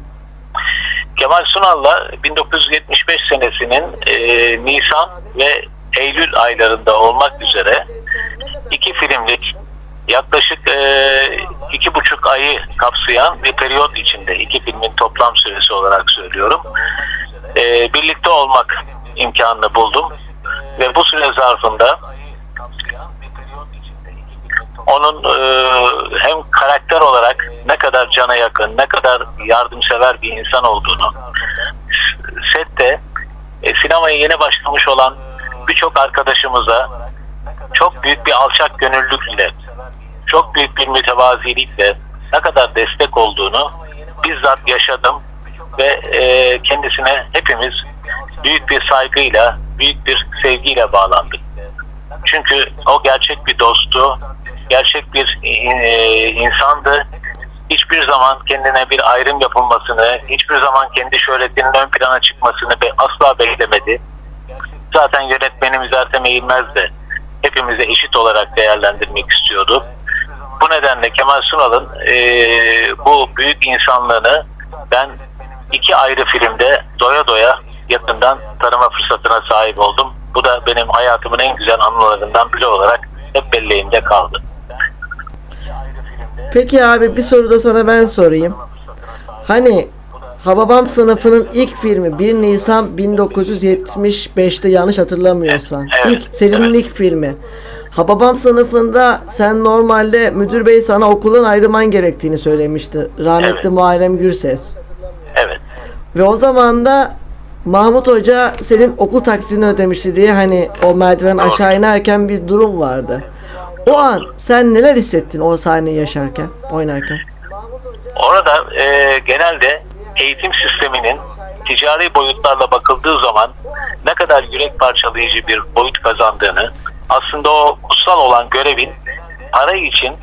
Kemal Sunal'la 1975 senesinin e, Nisan ve Eylül aylarında olmak üzere iki filmlik yaklaşık e, iki buçuk ayı kapsayan bir periyot içinde iki filmin toplam süresi olarak söylüyorum. E, birlikte olmak imkanını buldum ve bu süre zarfında onun e, hem karakter olarak ne kadar cana yakın, ne kadar yardımsever bir insan olduğunu sette e, sinemaya yeni başlamış olan birçok arkadaşımıza çok büyük bir alçak gönüllülükle, çok büyük bir mütevazilikle ne kadar destek olduğunu bizzat yaşadım ve e, kendisine hepimiz büyük bir saygıyla, büyük bir sevgiyle bağlandık. Çünkü o gerçek bir dostu, gerçek bir e, insandı. Hiçbir zaman kendine bir ayrım yapılmasını, hiçbir zaman kendi şöhretinin ön plana çıkmasını be, asla beklemedi. Zaten yönetmenimiz Ertem Eğilmez de hepimizi eşit olarak değerlendirmek istiyordu. Bu nedenle Kemal Sunal'ın e, bu büyük insanlığını ben iki ayrı filmde doya doya yakından tanıma fırsatına sahip oldum. Bu da benim hayatımın en güzel anılarından biri olarak hep belleğimde kaldı. Peki abi bir soru da sana ben sorayım. Hani Hababam sınıfının ilk filmi 1 Nisan 1975'te yanlış hatırlamıyorsan. ilk serinin ilk filmi. Hababam sınıfında sen normalde müdür bey sana okuldan ayrılman gerektiğini söylemişti. Rahmetli Evet. Muharrem Gürses. Evet. Ve o zaman da Mahmut Hoca senin okul taksini ödemişti diye hani o merdiven aşağı inerken bir durum vardı. O an sen neler hissettin o sahneyi yaşarken, oynarken? Orada e, genelde eğitim sisteminin ticari boyutlarla bakıldığı zaman ne kadar yürek parçalayıcı bir boyut kazandığını, aslında o kutsal olan görevin para için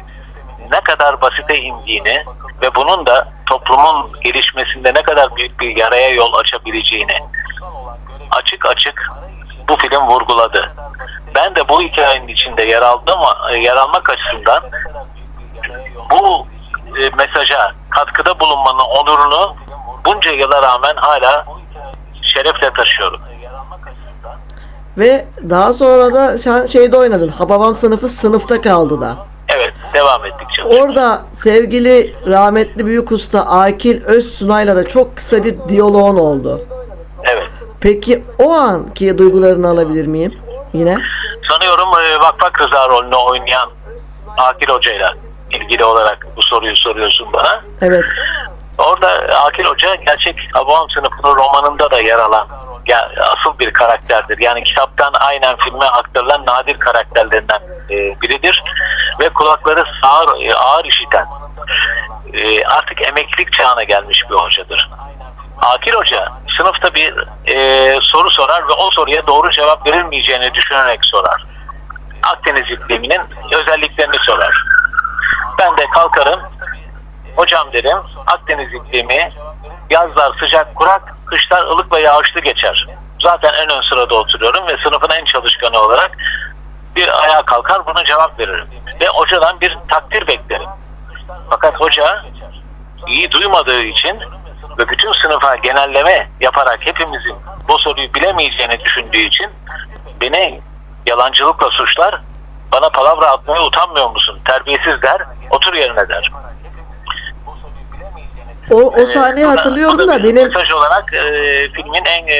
ne kadar basite indiğini ve bunun da toplumun gelişmesinde ne kadar büyük bir yaraya yol açabileceğini açık açık bu film vurguladı. Ben de bu hikayenin içinde yer aldım yer almak açısından bu e, mesaja katkıda bulunmanın onurunu bunca yıla rağmen hala şerefle taşıyorum. Ve daha sonra da sen şeyde oynadın. Hababam sınıfı sınıfta kaldı da. Evet, devam ettik canım. Orada sevgili rahmetli büyük usta Akil Özsunay'la da çok kısa bir diyaloğun oldu. Peki o anki duygularını alabilir miyim? Yine. Sanıyorum e, Vakfak Rıza rolünü oynayan Akil Hoca'yla ilgili olarak bu soruyu soruyorsun bana. Evet. Orada Akil Hoca gerçek Hababam sınıfının romanında da yer alan ya, asıl bir karakterdir. Yani kitaptan aynen filme aktarılan nadir karakterlerinden e, biridir. Ve kulakları sağır, e, ağır işiten e, artık emeklilik çağına gelmiş bir hocadır. Akil Hoca sınıfta bir e, soru sorar ve o soruya doğru cevap verilmeyeceğini düşünerek sorar. Akdeniz ikliminin özelliklerini sorar. Ben de kalkarım, hocam derim Akdeniz iklimi yazlar sıcak kurak, kışlar ılık ve yağışlı geçer. Zaten en ön sırada oturuyorum ve sınıfın en çalışkanı olarak bir ayağa kalkar buna cevap veririm. Ve hocadan bir takdir beklerim. Fakat hoca iyi duymadığı için ve bütün sınıfa genelleme yaparak hepimizin bu soruyu bilemeyeceğini düşündüğü için beni yalancılıkla suçlar. Bana palavra atmaya utanmıyor musun? Terbiyesiz der. Otur yerine der. O, o sahneyi hatırlıyorum da benim Mesaj olarak e, filmin en e,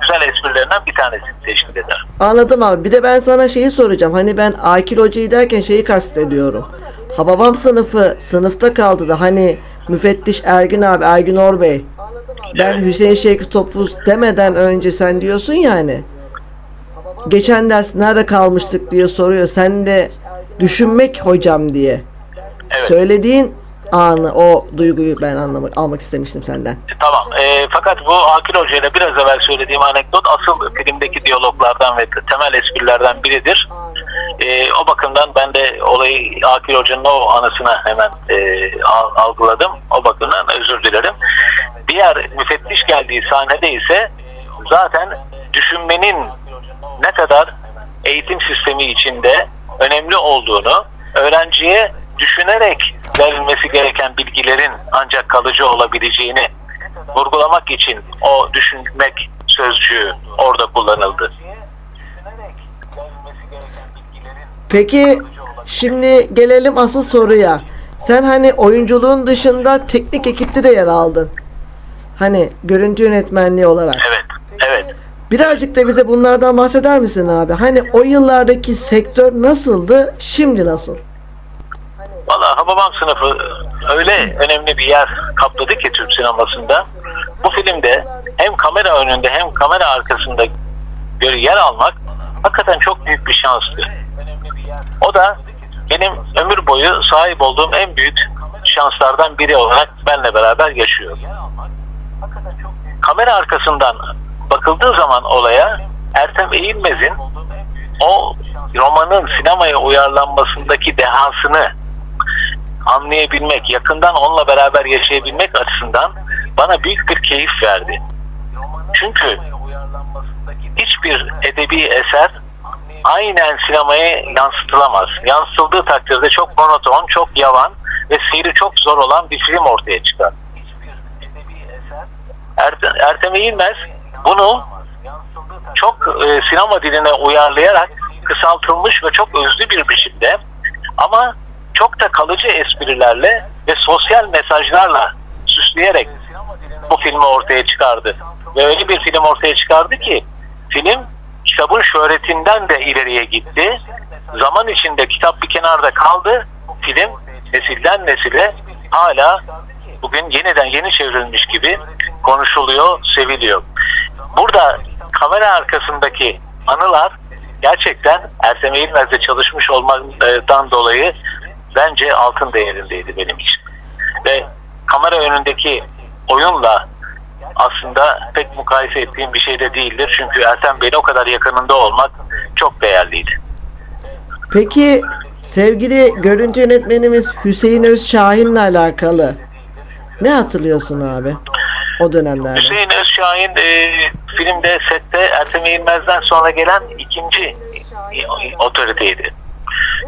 güzel esprilerinden bir tanesini teşkil eder. anladım abi. Bir de ben sana şeyi soracağım. Hani ben Akil Hoca'yı derken şeyi kastediyorum. Hababam sınıfı sınıfta kaldı da hani müfettiş Ergin abi Ergin Orbey ben Hüseyin Şevki Topuz demeden önce sen diyorsun yani geçen ders nerede kalmıştık diye soruyor. Sen de düşünmek hocam diye. Söylediğin anı o duyguyu ben anlamak almak istemiştim senden. Tamam. E, fakat bu Akil Hoca ile biraz evvel söylediğim anekdot asıl filmdeki diyaloglardan ve temel esprilerden biridir. E, o bakımdan ben de olayı Akil Hoca'nın o anısına hemen e, al- algıladım. O bakımdan özür dilerim. Diğer müfettiş geldiği sahnede ise zaten düşünmenin ne kadar eğitim sistemi içinde önemli olduğunu, öğrenciye düşünerek verilmesi gereken bilgilerin ancak kalıcı olabileceğini vurgulamak için o düşünmek sözcüğü orada kullanıldı. Peki şimdi gelelim asıl soruya. Sen hani oyunculuğun dışında teknik ekipte de yer aldın. Hani görüntü yönetmenliği olarak. Evet, evet. Birazcık da bize bunlardan bahseder misin abi? Hani o yıllardaki sektör nasıldı, şimdi nasıl? Valla Hababam sınıfı öyle önemli bir yer kapladı ki Türk sinemasında. Bu filmde hem kamera önünde hem kamera arkasında yer almak hakikaten çok büyük bir şanstı. O da benim ömür boyu sahip olduğum en büyük şanslardan biri olarak benle beraber yaşıyor. Kamera arkasından bakıldığı zaman olaya Ertem Eğilmez'in o romanın sinemaya uyarlanmasındaki dehasını anlayabilmek, yakından onunla beraber yaşayabilmek açısından bana büyük bir keyif verdi. Çünkü hiçbir edebi eser aynen sinemaya yansıtılamaz. Yansıtıldığı takdirde çok monoton, çok yavan ve seyri çok zor olan bir film ortaya çıkar. Ertem, Ertem Eğilmez bunu çok e, sinema diline uyarlayarak kısaltılmış ve çok özlü bir biçimde ama çok da kalıcı esprilerle ve sosyal mesajlarla süsleyerek bu filmi ortaya çıkardı. Ve öyle bir film ortaya çıkardı ki film kitabın şöhretinden de ileriye gitti. Zaman içinde kitap bir kenarda kaldı. Film nesilden nesile hala bugün yeniden yeni çevrilmiş gibi konuşuluyor, seviliyor. Burada kamera arkasındaki anılar gerçekten Ertem Eğilmez'de çalışmış olmaktan dolayı bence altın değerindeydi benim için. Ve kamera önündeki oyunla aslında pek mukayese ettiğim bir şey de değildir. Çünkü Ertem Bey'in o kadar yakınında olmak çok değerliydi. Peki sevgili görüntü yönetmenimiz Hüseyin Özşahin'le alakalı ne hatırlıyorsun abi o dönemlerde? Hüseyin Özşahin e, filmde sette Ertem Eğilmez'den sonra gelen ikinci otoriteydi.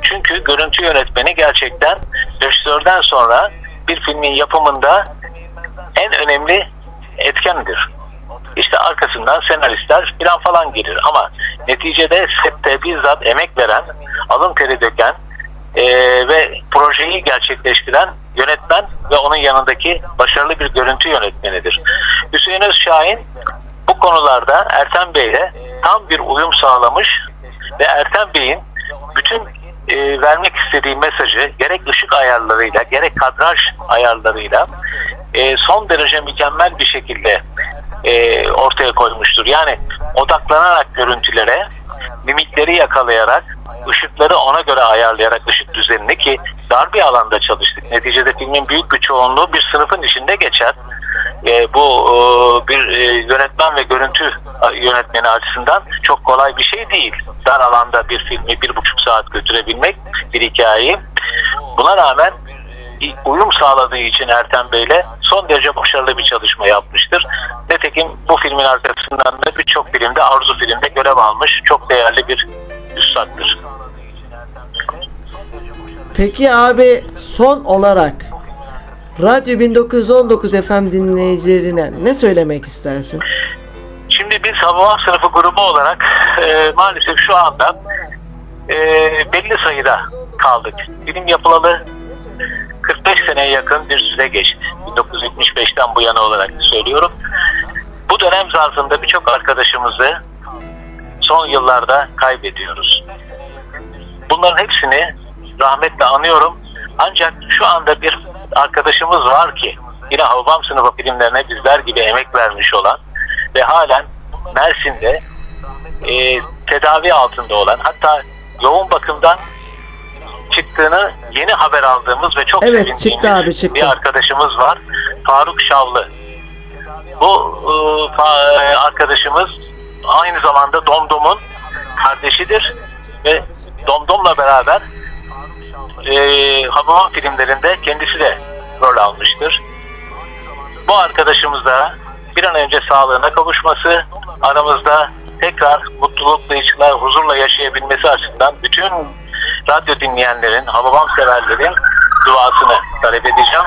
Çünkü görüntü yönetmeni gerçekten rejisörden sonra bir filmin yapımında en önemli etkendir. İşte arkasından senaristler plan falan gelir ama neticede sette bizzat emek veren, alın teri döken e, ve projeyi gerçekleştiren yönetmen ve onun yanındaki başarılı bir görüntü yönetmenidir. Hüseyin Özşahin bu konularda Ertem Bey'le tam bir uyum sağlamış ve Ertem Bey'in bütün e, vermek istediği mesajı gerek ışık ayarlarıyla gerek kadraj ayarlarıyla e, son derece mükemmel bir şekilde e, ortaya koymuştur. Yani odaklanarak görüntülere, mimikleri yakalayarak, ışıkları ona göre ayarlayarak ışık düzenini ki dar bir alanda çalıştık. Neticede filmin büyük bir çoğunluğu bir sınıfın içinde geçer e, bu e, bir e, yönetmen ve görüntü yönetmeni açısından çok kolay bir şey değil. Dar alanda bir filmi bir buçuk saat götürebilmek bir hikayeyi. Buna rağmen uyum sağladığı için Ertem Bey'le son derece başarılı bir çalışma yapmıştır. Nitekim bu filmin arkasından da birçok filmde Arzu filmde görev almış çok değerli bir üstattır. Peki abi son olarak Radyo 1919 FM dinleyicilerine ne söylemek istersin? Şimdi biz Hababam sınıfı grubu olarak e, maalesef şu anda e, belli sayıda kaldık. Film yapılalı 45 seneye yakın bir süre geçti. 1975'ten bu yana olarak söylüyorum. Bu dönem zarfında birçok arkadaşımızı son yıllarda kaybediyoruz. Bunların hepsini rahmetle anıyorum. Ancak şu anda bir arkadaşımız var ki yine Hababam sınıfı filmlerine bizler gibi emek vermiş olan ve halen Mersin'de e, tedavi altında olan hatta yoğun bakımdan çıktığını yeni haber aldığımız ve çok Evet, sevindiğimiz çıktı abi, çıktı. bir arkadaşımız var. Faruk Şavlı. Bu e, e, arkadaşımız aynı zamanda Domdom'un kardeşidir ve Domdom'la beraber e, Hababam filmlerinde kendisi de rol almıştır. Bu arkadaşımıza bir an önce sağlığına kavuşması, aramızda tekrar mutlulukla, içler, huzurla yaşayabilmesi açısından bütün radyo dinleyenlerin, Hababam severlerin duasını talep edeceğim.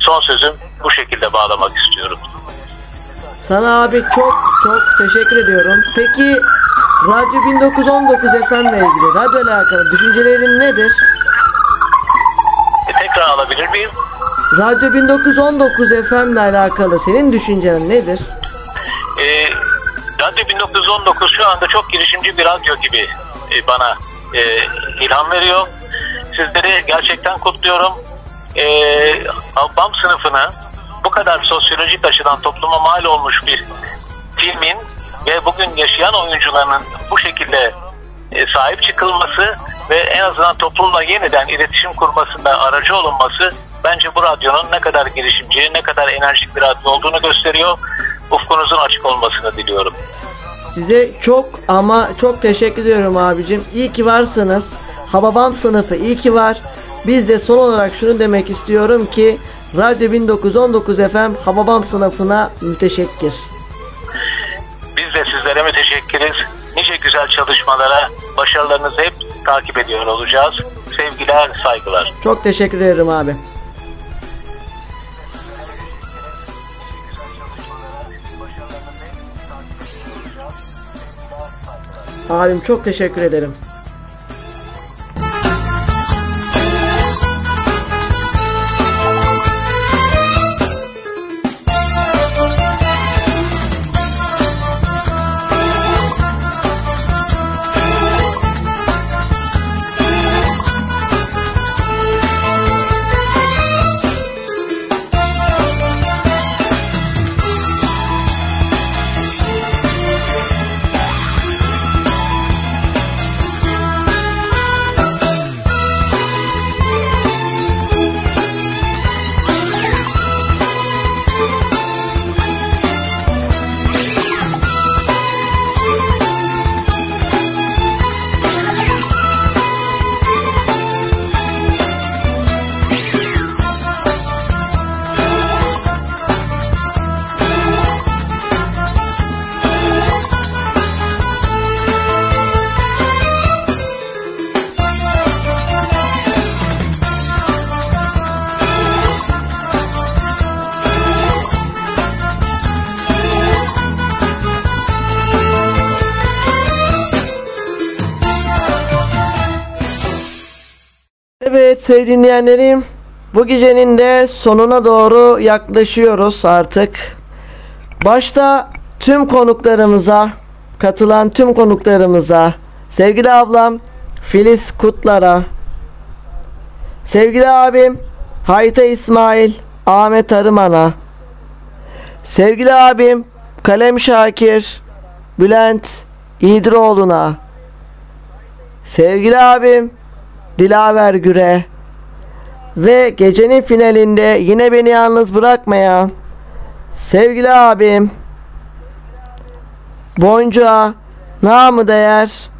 Son sözüm bu şekilde bağlamak istiyorum. Sana abi çok çok teşekkür ediyorum. Peki Radyo 1919 FM ile ilgili radyo ile alakalı düşüncelerin nedir? Tekrar alabilir miyim? Radyo 1919 FM ile alakalı senin düşüncen nedir? E, Radyo 1919 şu anda çok girişimci bir radyo gibi e, bana e, ilham veriyor. Sizleri gerçekten kutluyorum. E, Albam sınıfını bu kadar sosyolojik açıdan topluma mal olmuş bir filmin ve bugün yaşayan oyuncuların bu şekilde e, sahip çıkılması ve en azından toplumla yeniden iletişim kurmasında aracı olunması bence bu radyonun ne kadar girişimci, ne kadar enerjik bir radyo olduğunu gösteriyor. Ufkunuzun açık olmasını diliyorum. Size çok ama çok teşekkür ediyorum abicim. İyi ki varsınız. Hababam sınıfı iyi ki var. Biz de son olarak şunu demek istiyorum ki Radyo 1919 FM Hababam sınıfına müteşekkir. Biz de sizlere müteşekkiriz. Nice güzel çalışmalara, başarılarınızı hep takip ediyor olacağız. Sevgiler, saygılar. Çok teşekkür ederim abi. Abim çok teşekkür ederim. Sevgili dinleyenlerim bu gecenin de sonuna doğru yaklaşıyoruz artık. Başta tüm konuklarımıza katılan tüm konuklarımıza sevgili ablam Filiz Kutlar'a sevgili abim Hayta İsmail Ahmet Arıman'a sevgili abim Kalem Şakir Bülent İdroğlu'na sevgili abim Dilaver Güre ve gecenin finalinde yine beni yalnız bırakmayan Sevgili abim Bonca namı değer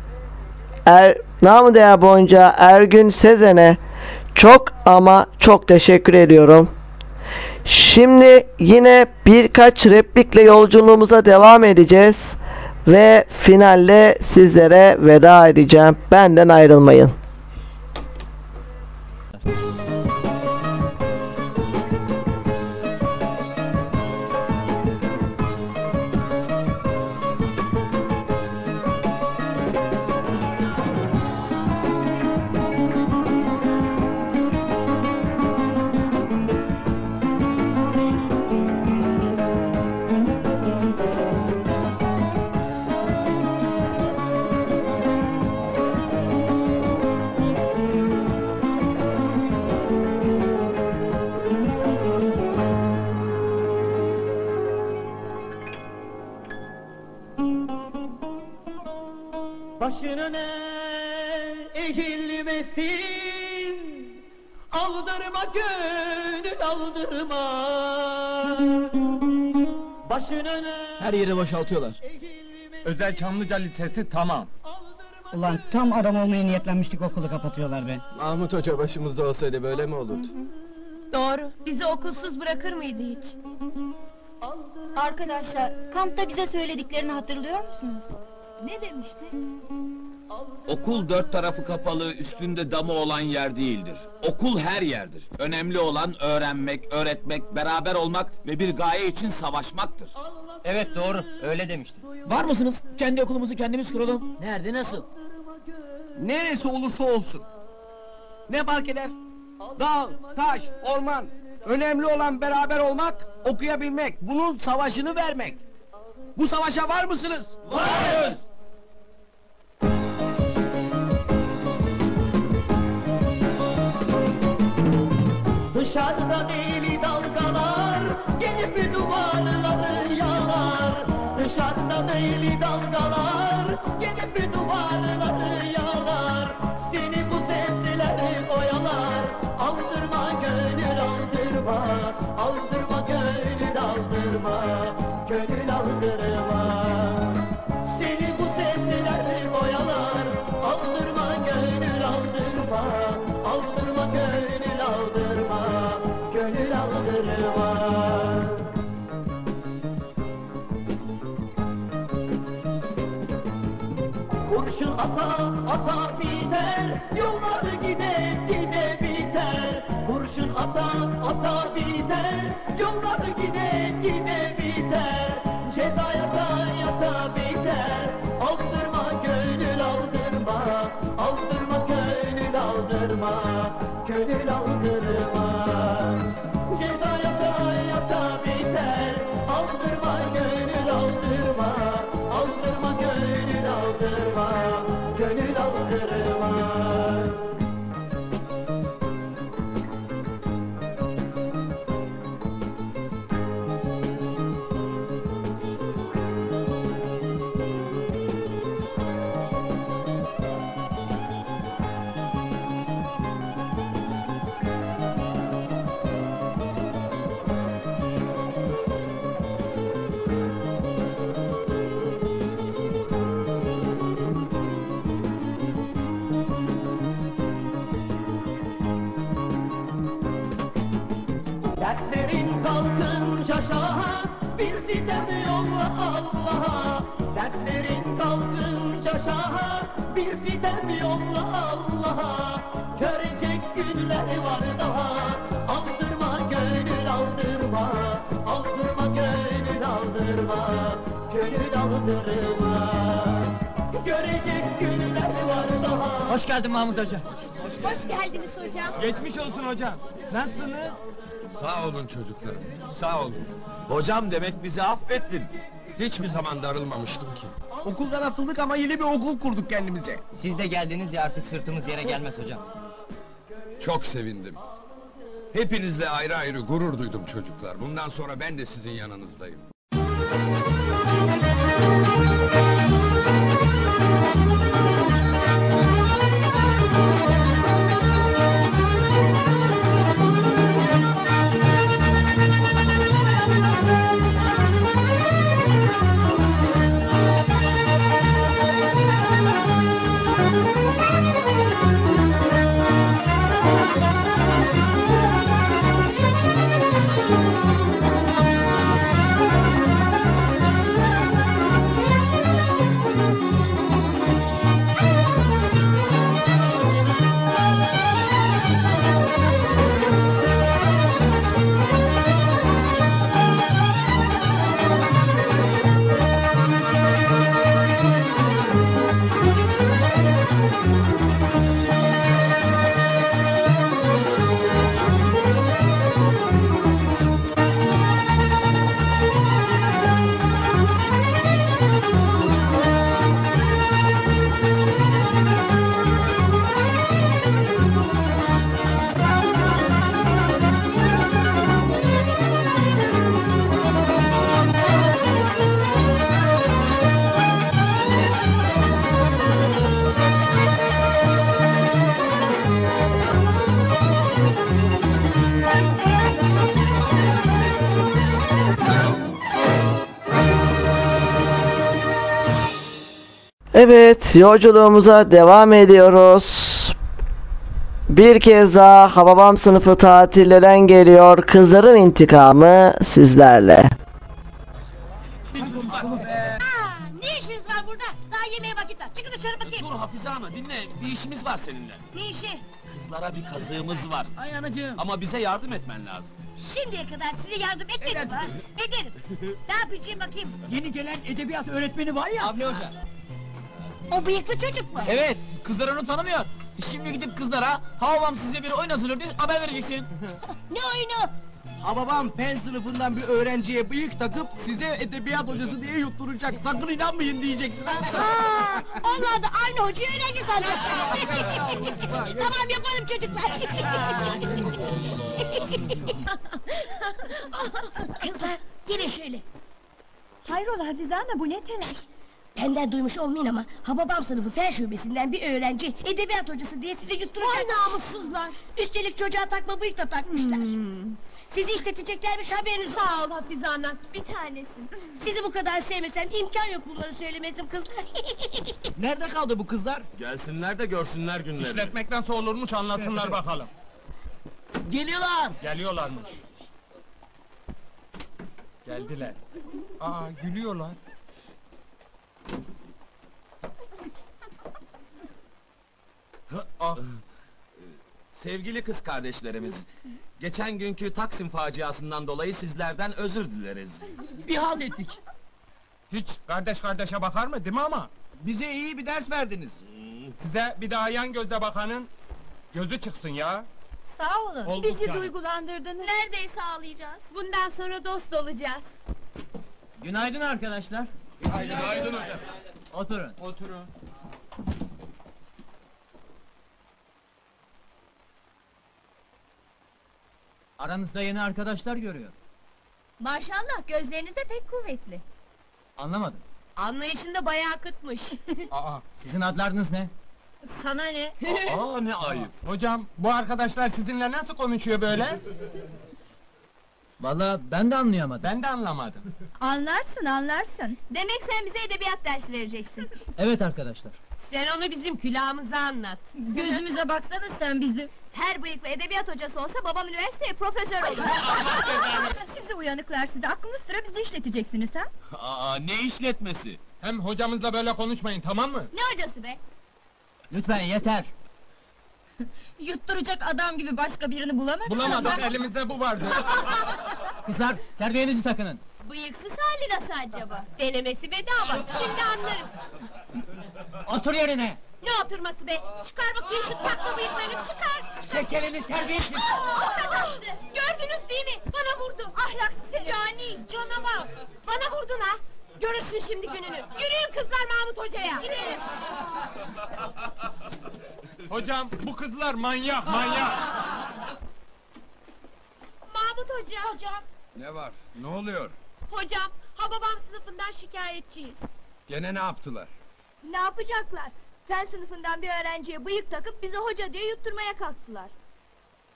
er, namı değer Bonca Ergün Sezen'e çok ama çok teşekkür ediyorum. Şimdi yine birkaç replikle yolculuğumuza devam edeceğiz ve finalle sizlere veda edeceğim. Benden ayrılmayın. Çamlıca Lisesi tamam. Ulan tam adam olmaya niyetlenmiştik okulu kapatıyorlar be. Mahmut Hoca başımızda olsaydı böyle mi olurdu? Doğru. Bizi okulsuz bırakır mıydı hiç? Arkadaşlar, kampta bize söylediklerini hatırlıyor musunuz? Ne demişti? Okul dört tarafı kapalı, üstünde damı olan yer değildir. Okul her yerdir. Önemli olan öğrenmek, öğretmek, beraber olmak ve bir gaye için savaşmaktır. Evet doğru, öyle demişti. Var mısınız? Kendi okulumuzu kendimiz kuralım. Nerede, nasıl? Neresi olursa olsun. Ne fark eder? Dağ, taş, orman. Önemli olan beraber olmak, okuyabilmek. Bunun savaşını vermek. Bu savaşa var mısınız? Varız! Dışarıda deli dalgalar Gelip duvarları yalar ata ata biter Yollar gide gide biter Ceza yata yata biter Aldırma gönül aldırma. Aldırma gönül aldırma. Gönül aldırma şaha Bir sitem yolla Allah'a Görecek günler var daha Aldırma gönül aldırma Aldırma gönül aldırma Gönül aldırma Görecek günler var daha Hoş geldin Mahmut Hoca. Hoş geldiniz hocam. Geçmiş olsun hocam. Nasılsınız? Sağ olun çocuklarım, sağ olun. Hocam demek bizi affettin. Hiçbir zaman darılmamıştım ki. Okuldan atıldık ama yeni bir okul kurduk kendimize. Siz de geldiniz ya artık sırtımız yere gelmez hocam. Çok sevindim. Hepinizle ayrı ayrı gurur duydum çocuklar. Bundan sonra ben de sizin yanınızdayım. Evet, yolculuğumuza devam ediyoruz. Bir kez daha Hababam sınıfı tatilleren geliyor. Kızların intikamı sizlerle. Ne işiniz var burada? Daha yemeğe vakit var. Çıkın dışarı bakayım. Dur Hafize Ana dinle bir işimiz var seninle. Ne işi? Kızlara bir kazığımız var. Ay anacığım. Ama bize yardım etmen lazım. Şimdiye kadar size yardım etmedim ha. Ederim. Ne yapacağım bakayım? Yeni gelen edebiyat öğretmeni var ya. Avni Hoca. O bıyıklı çocuk mu? Evet, kızlar onu tanımıyor. Şimdi gidip kızlara, ha babam size bir oyun hazırlıyor diye haber vereceksin. *laughs* Ne oyunu? Hababam pen sınıfından bir öğrenciye bıyık takıp size edebiyat hocası diye yutturacak. Sakın inanmayın diyeceksin ha. *laughs* Ha, onlar da aynı hocayı öğrenci sanacak. *laughs* tamam yapalım çocuklar. Kızlar gelin şöyle. Hayrola Hafize Ana bu ne telaş? Benden duymuş olmayın ama Hababam sınıfı fen şubesinden bir öğrenci edebiyat hocası diye size yutturacak. Ay namussuzlar. Üstelik çocuğa takma bıyık da takmışlar. Sizi işleteceklermiş haberiniz Sağ ol Hafize Ana. Bir tanesin. Sizi bu kadar sevmesem imkan yok bunları söylemesim kızlar. *laughs* Nerede kaldı bu kızlar? Gelsinler de görsünler günlerini. İşletmekten soğulurmuş anlasınlar bakalım. Geliyorlar. Geliyorlarmış. Geldiler. Aa gülüyorlar. Ah. Sevgili kız kardeşlerimiz, geçen günkü Taksim faciasından dolayı sizlerden özür dileriz. Bir halt ettik. Hiç kardeş kardeşe bakar mı değil mi ama? Bize iyi bir ders verdiniz. Size bir daha yan gözle bakanın gözü çıksın ya. Sağ olun. Olduk Bizi yani. duygulandırdınız. Neredeyse ağlayacağız. Bundan sonra dost olacağız. Günaydın arkadaşlar. Günaydın hocam. Oturun. Oturun. Aranızda yeni arkadaşlar görüyor. Maşallah gözleriniz de pek kuvvetli. Anlamadım. Anlayışında bayağı kıtmış. *laughs* Aa, Sizin adlarınız ne? Sana ne? Aa ne ayıp. hocam bu arkadaşlar sizinle nasıl konuşuyor böyle? Vallahi ben de anlayamadım. Ben de anlamadım. *laughs* Anlarsın anlarsın. Demek sen bize edebiyat dersi vereceksin. Evet arkadaşlar. Sen onu bizim külahımıza anlat. Gözümüze baksana sen bizim. Her bıyıklı edebiyat hocası olsa babam üniversiteye profesör olur. Sizi uyanıklar size aklınız sıra bizi işleteceksiniz ha? Aa ne işletmesi? Hem hocamızla böyle konuşmayın tamam mı? ne hocası be? Lütfen yeter. *laughs* Yutturacak adam gibi başka birini bulamadın Bulamadık *laughs* elimizde bu vardı. Kızlar terbiyenizi takının. Bıyıksız hali nasıl acaba? Denemesi bedava. Şimdi anlarız. Otur yerine. Ne oturması be? Çıkar bakayım şu takma bıyıklarını çıkar. Çek elini terbiyesiz. Tokat attı. Gördünüz değil mi? Bana vurdu. Ahlaksız herif. Cani. Canavar. Bana vurdun ha. Görürsün şimdi gününü. Yürüyün kızlar Mahmut Hoca'ya. Gidelim. Hocam bu kızlar manyak manyak. Mahmut Hoca. Hocam. Ne var? Ne oluyor? Hocam. Hababam sınıfından şikayetçiyiz. Gene ne yaptılar? Ne yapacaklar? Fen sınıfından bir öğrenciye bıyık takıp bize hoca diye yutturmaya kalktılar.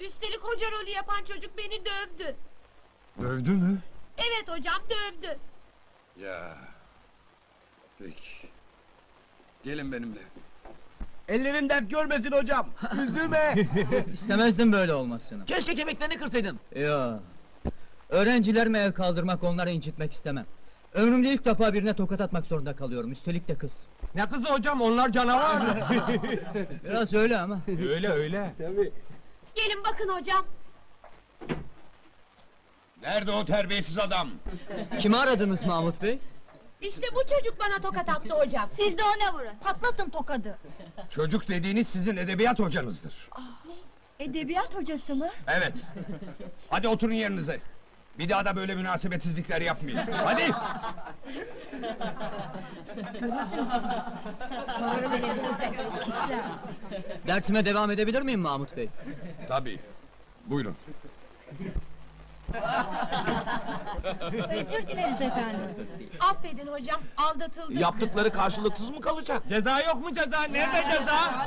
Üstelik hoca rolü yapan çocuk beni dövdü. Dövdü mü? Evet hocam dövdü. Ya. Peki. Gelin benimle. Ellerin dert görmesin hocam. *laughs* Üzülme. *laughs* İstemezdim böyle olmasını. Keşke kemiklerini kırsaydın. Yo. Öğrencilerime el kaldırmak, onları incitmek istemem. Ömrümde ilk defa birine tokat atmak zorunda kalıyorum. Üstelik de kız. Ne kızı hocam onlar canavar. *laughs* Biraz öyle ama. öyle öyle. Gelin bakın hocam. Nerede o terbiyesiz adam? Kimi aradınız Mahmut Bey? İşte bu çocuk bana tokat attı hocam. Siz de ona vurun. Patlatın tokadı. Çocuk dediğiniz sizin edebiyat hocanızdır. Edebiyat hocası mı? Evet. Hadi oturun yerinize. Bir daha da böyle münasebetsizlikler yapmayın. Hadi. Dersime devam edebilir miyim Mahmut Bey? Tabii. Buyurun. *laughs* Özür dileriz efendim. Affedin hocam aldatıldık. Yaptıkları karşılıksız mı kalacak? Ceza yok mu ceza? Nerede ceza?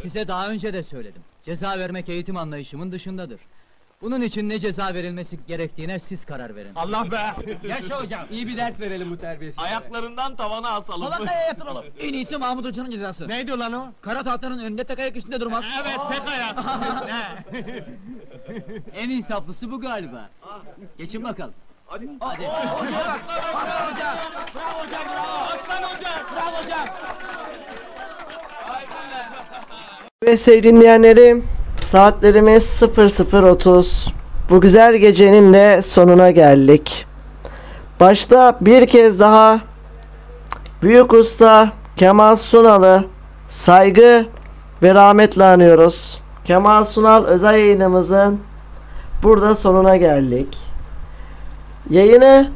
Size daha önce de söyledim. Ceza vermek eğitim anlayışımın dışındadır. Bunun için ne ceza verilmesi gerektiğine siz karar verin. Allah be! *laughs* Yaşa hocam, iyi bir ders verelim bu terbiyesiz. Ayaklarından tavana asalım. Palataya *laughs* yatıralım. En iyisi Mahmut Hoca'nın cezası. Neydi lan o? Kara tahtanın önünde tek ayak üstünde durmak. Evet, tek ayak. *laughs* en insaflısı bu galiba. Geçin bakalım. Hadi. Hadi. Hocam! Bravo hocam. Bravo hocam! Bravo! Aslan hocam! Bravo hocam! Ve sevgili dinleyenlerim saatlerimiz 00.30 bu güzel gecenin de sonuna geldik. Başta bir kez daha Büyük Usta Kemal Sunal'ı saygı ve rahmetle anıyoruz. Kemal Sunal özel yayınımızın burada sonuna geldik. Yayını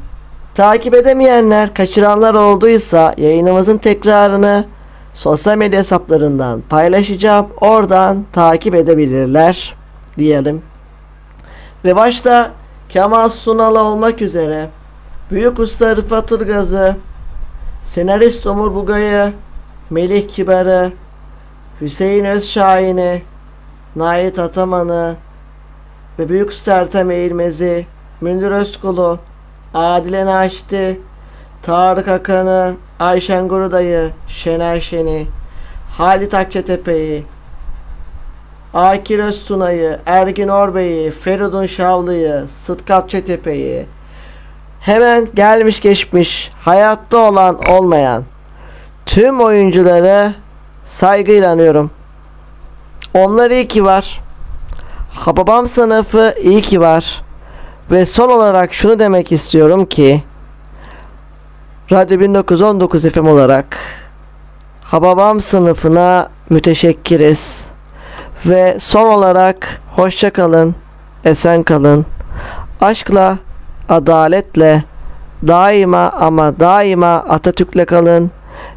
takip edemeyenler, kaçıranlar olduysa yayınımızın tekrarını sosyal medya hesaplarından paylaşacağım. Oradan takip edebilirler diyelim. Ve başta Kemal Sunal olmak üzere Büyük Usta Rıfat Ilgaz'ı, senarist Umur Bugay'ı, Melih Kibar'ı, Hüseyin Özşahin'i, Nait Ataman'ı ve Büyük Usta Ertem Eğilmez'i, Münir Özkul'u, Adile Naşit'i, Tarık Akan'ı, Ayşen Guruday'ı, Şener Şen'i, Halit Akçatepe'yi, Akil Öztuna'yı, Ergin Orbey'i, Feridun Şavlı'yı, Sıtkı Akçatepe'yi, hemen gelmiş geçmiş, hayatta olan olmayan tüm oyuncuları saygıyla anıyorum. Onlar iyi ki var. Hababam sınıfı iyi ki var. Ve son olarak şunu demek istiyorum ki Radyo 1919 FM olarak Hababam sınıfına müteşekkiriz. Ve son olarak hoşça kalın, esen kalın. Aşkla, adaletle daima ama daima Atatürk'le kalın.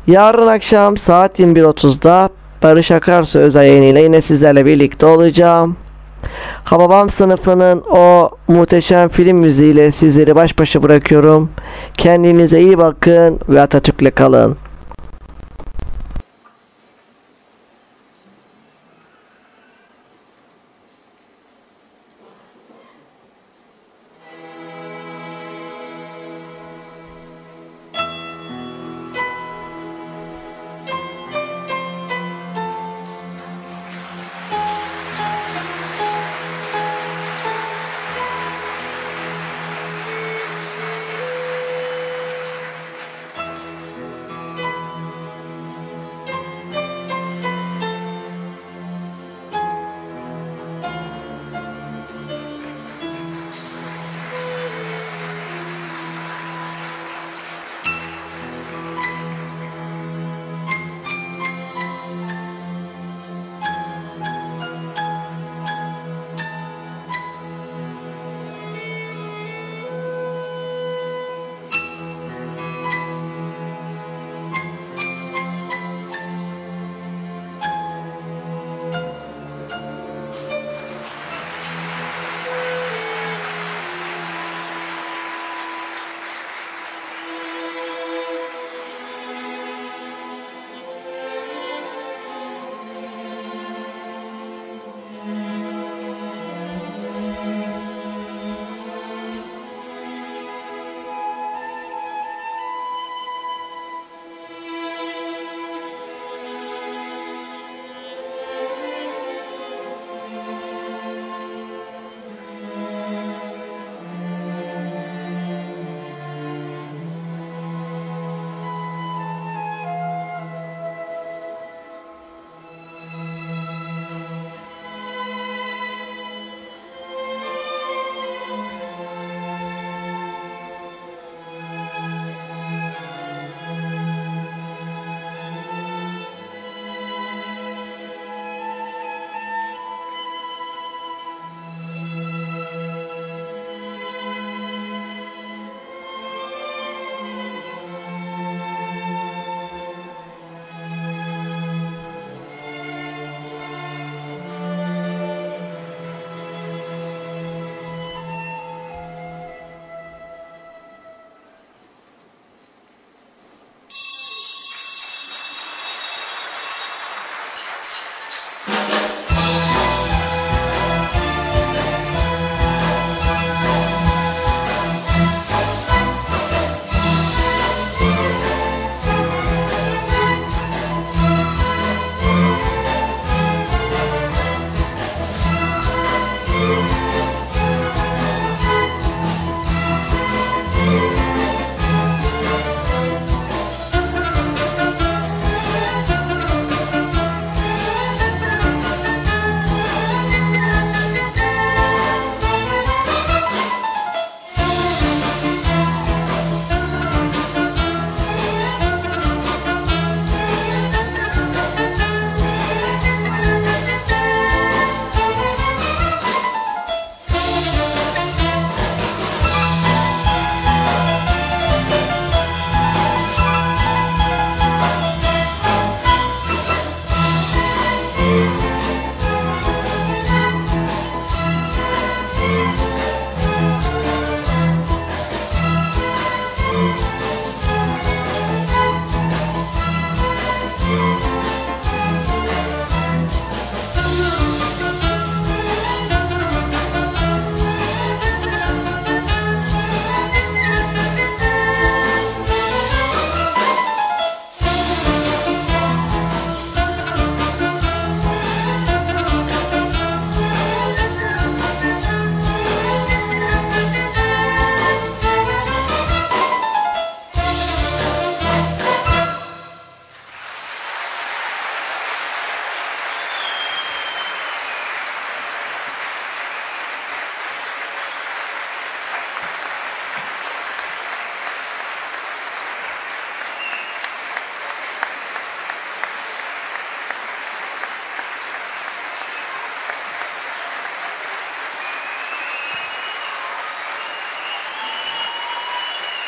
Yarın akşam saat 21.30'da Barış Akarsu özel yayınıyla yine sizlerle birlikte olacağım. Hababam sınıfının o muhteşem film müziğiyle sizleri baş başa bırakıyorum. Kendinize iyi bakın ve Atatürk'le kalın.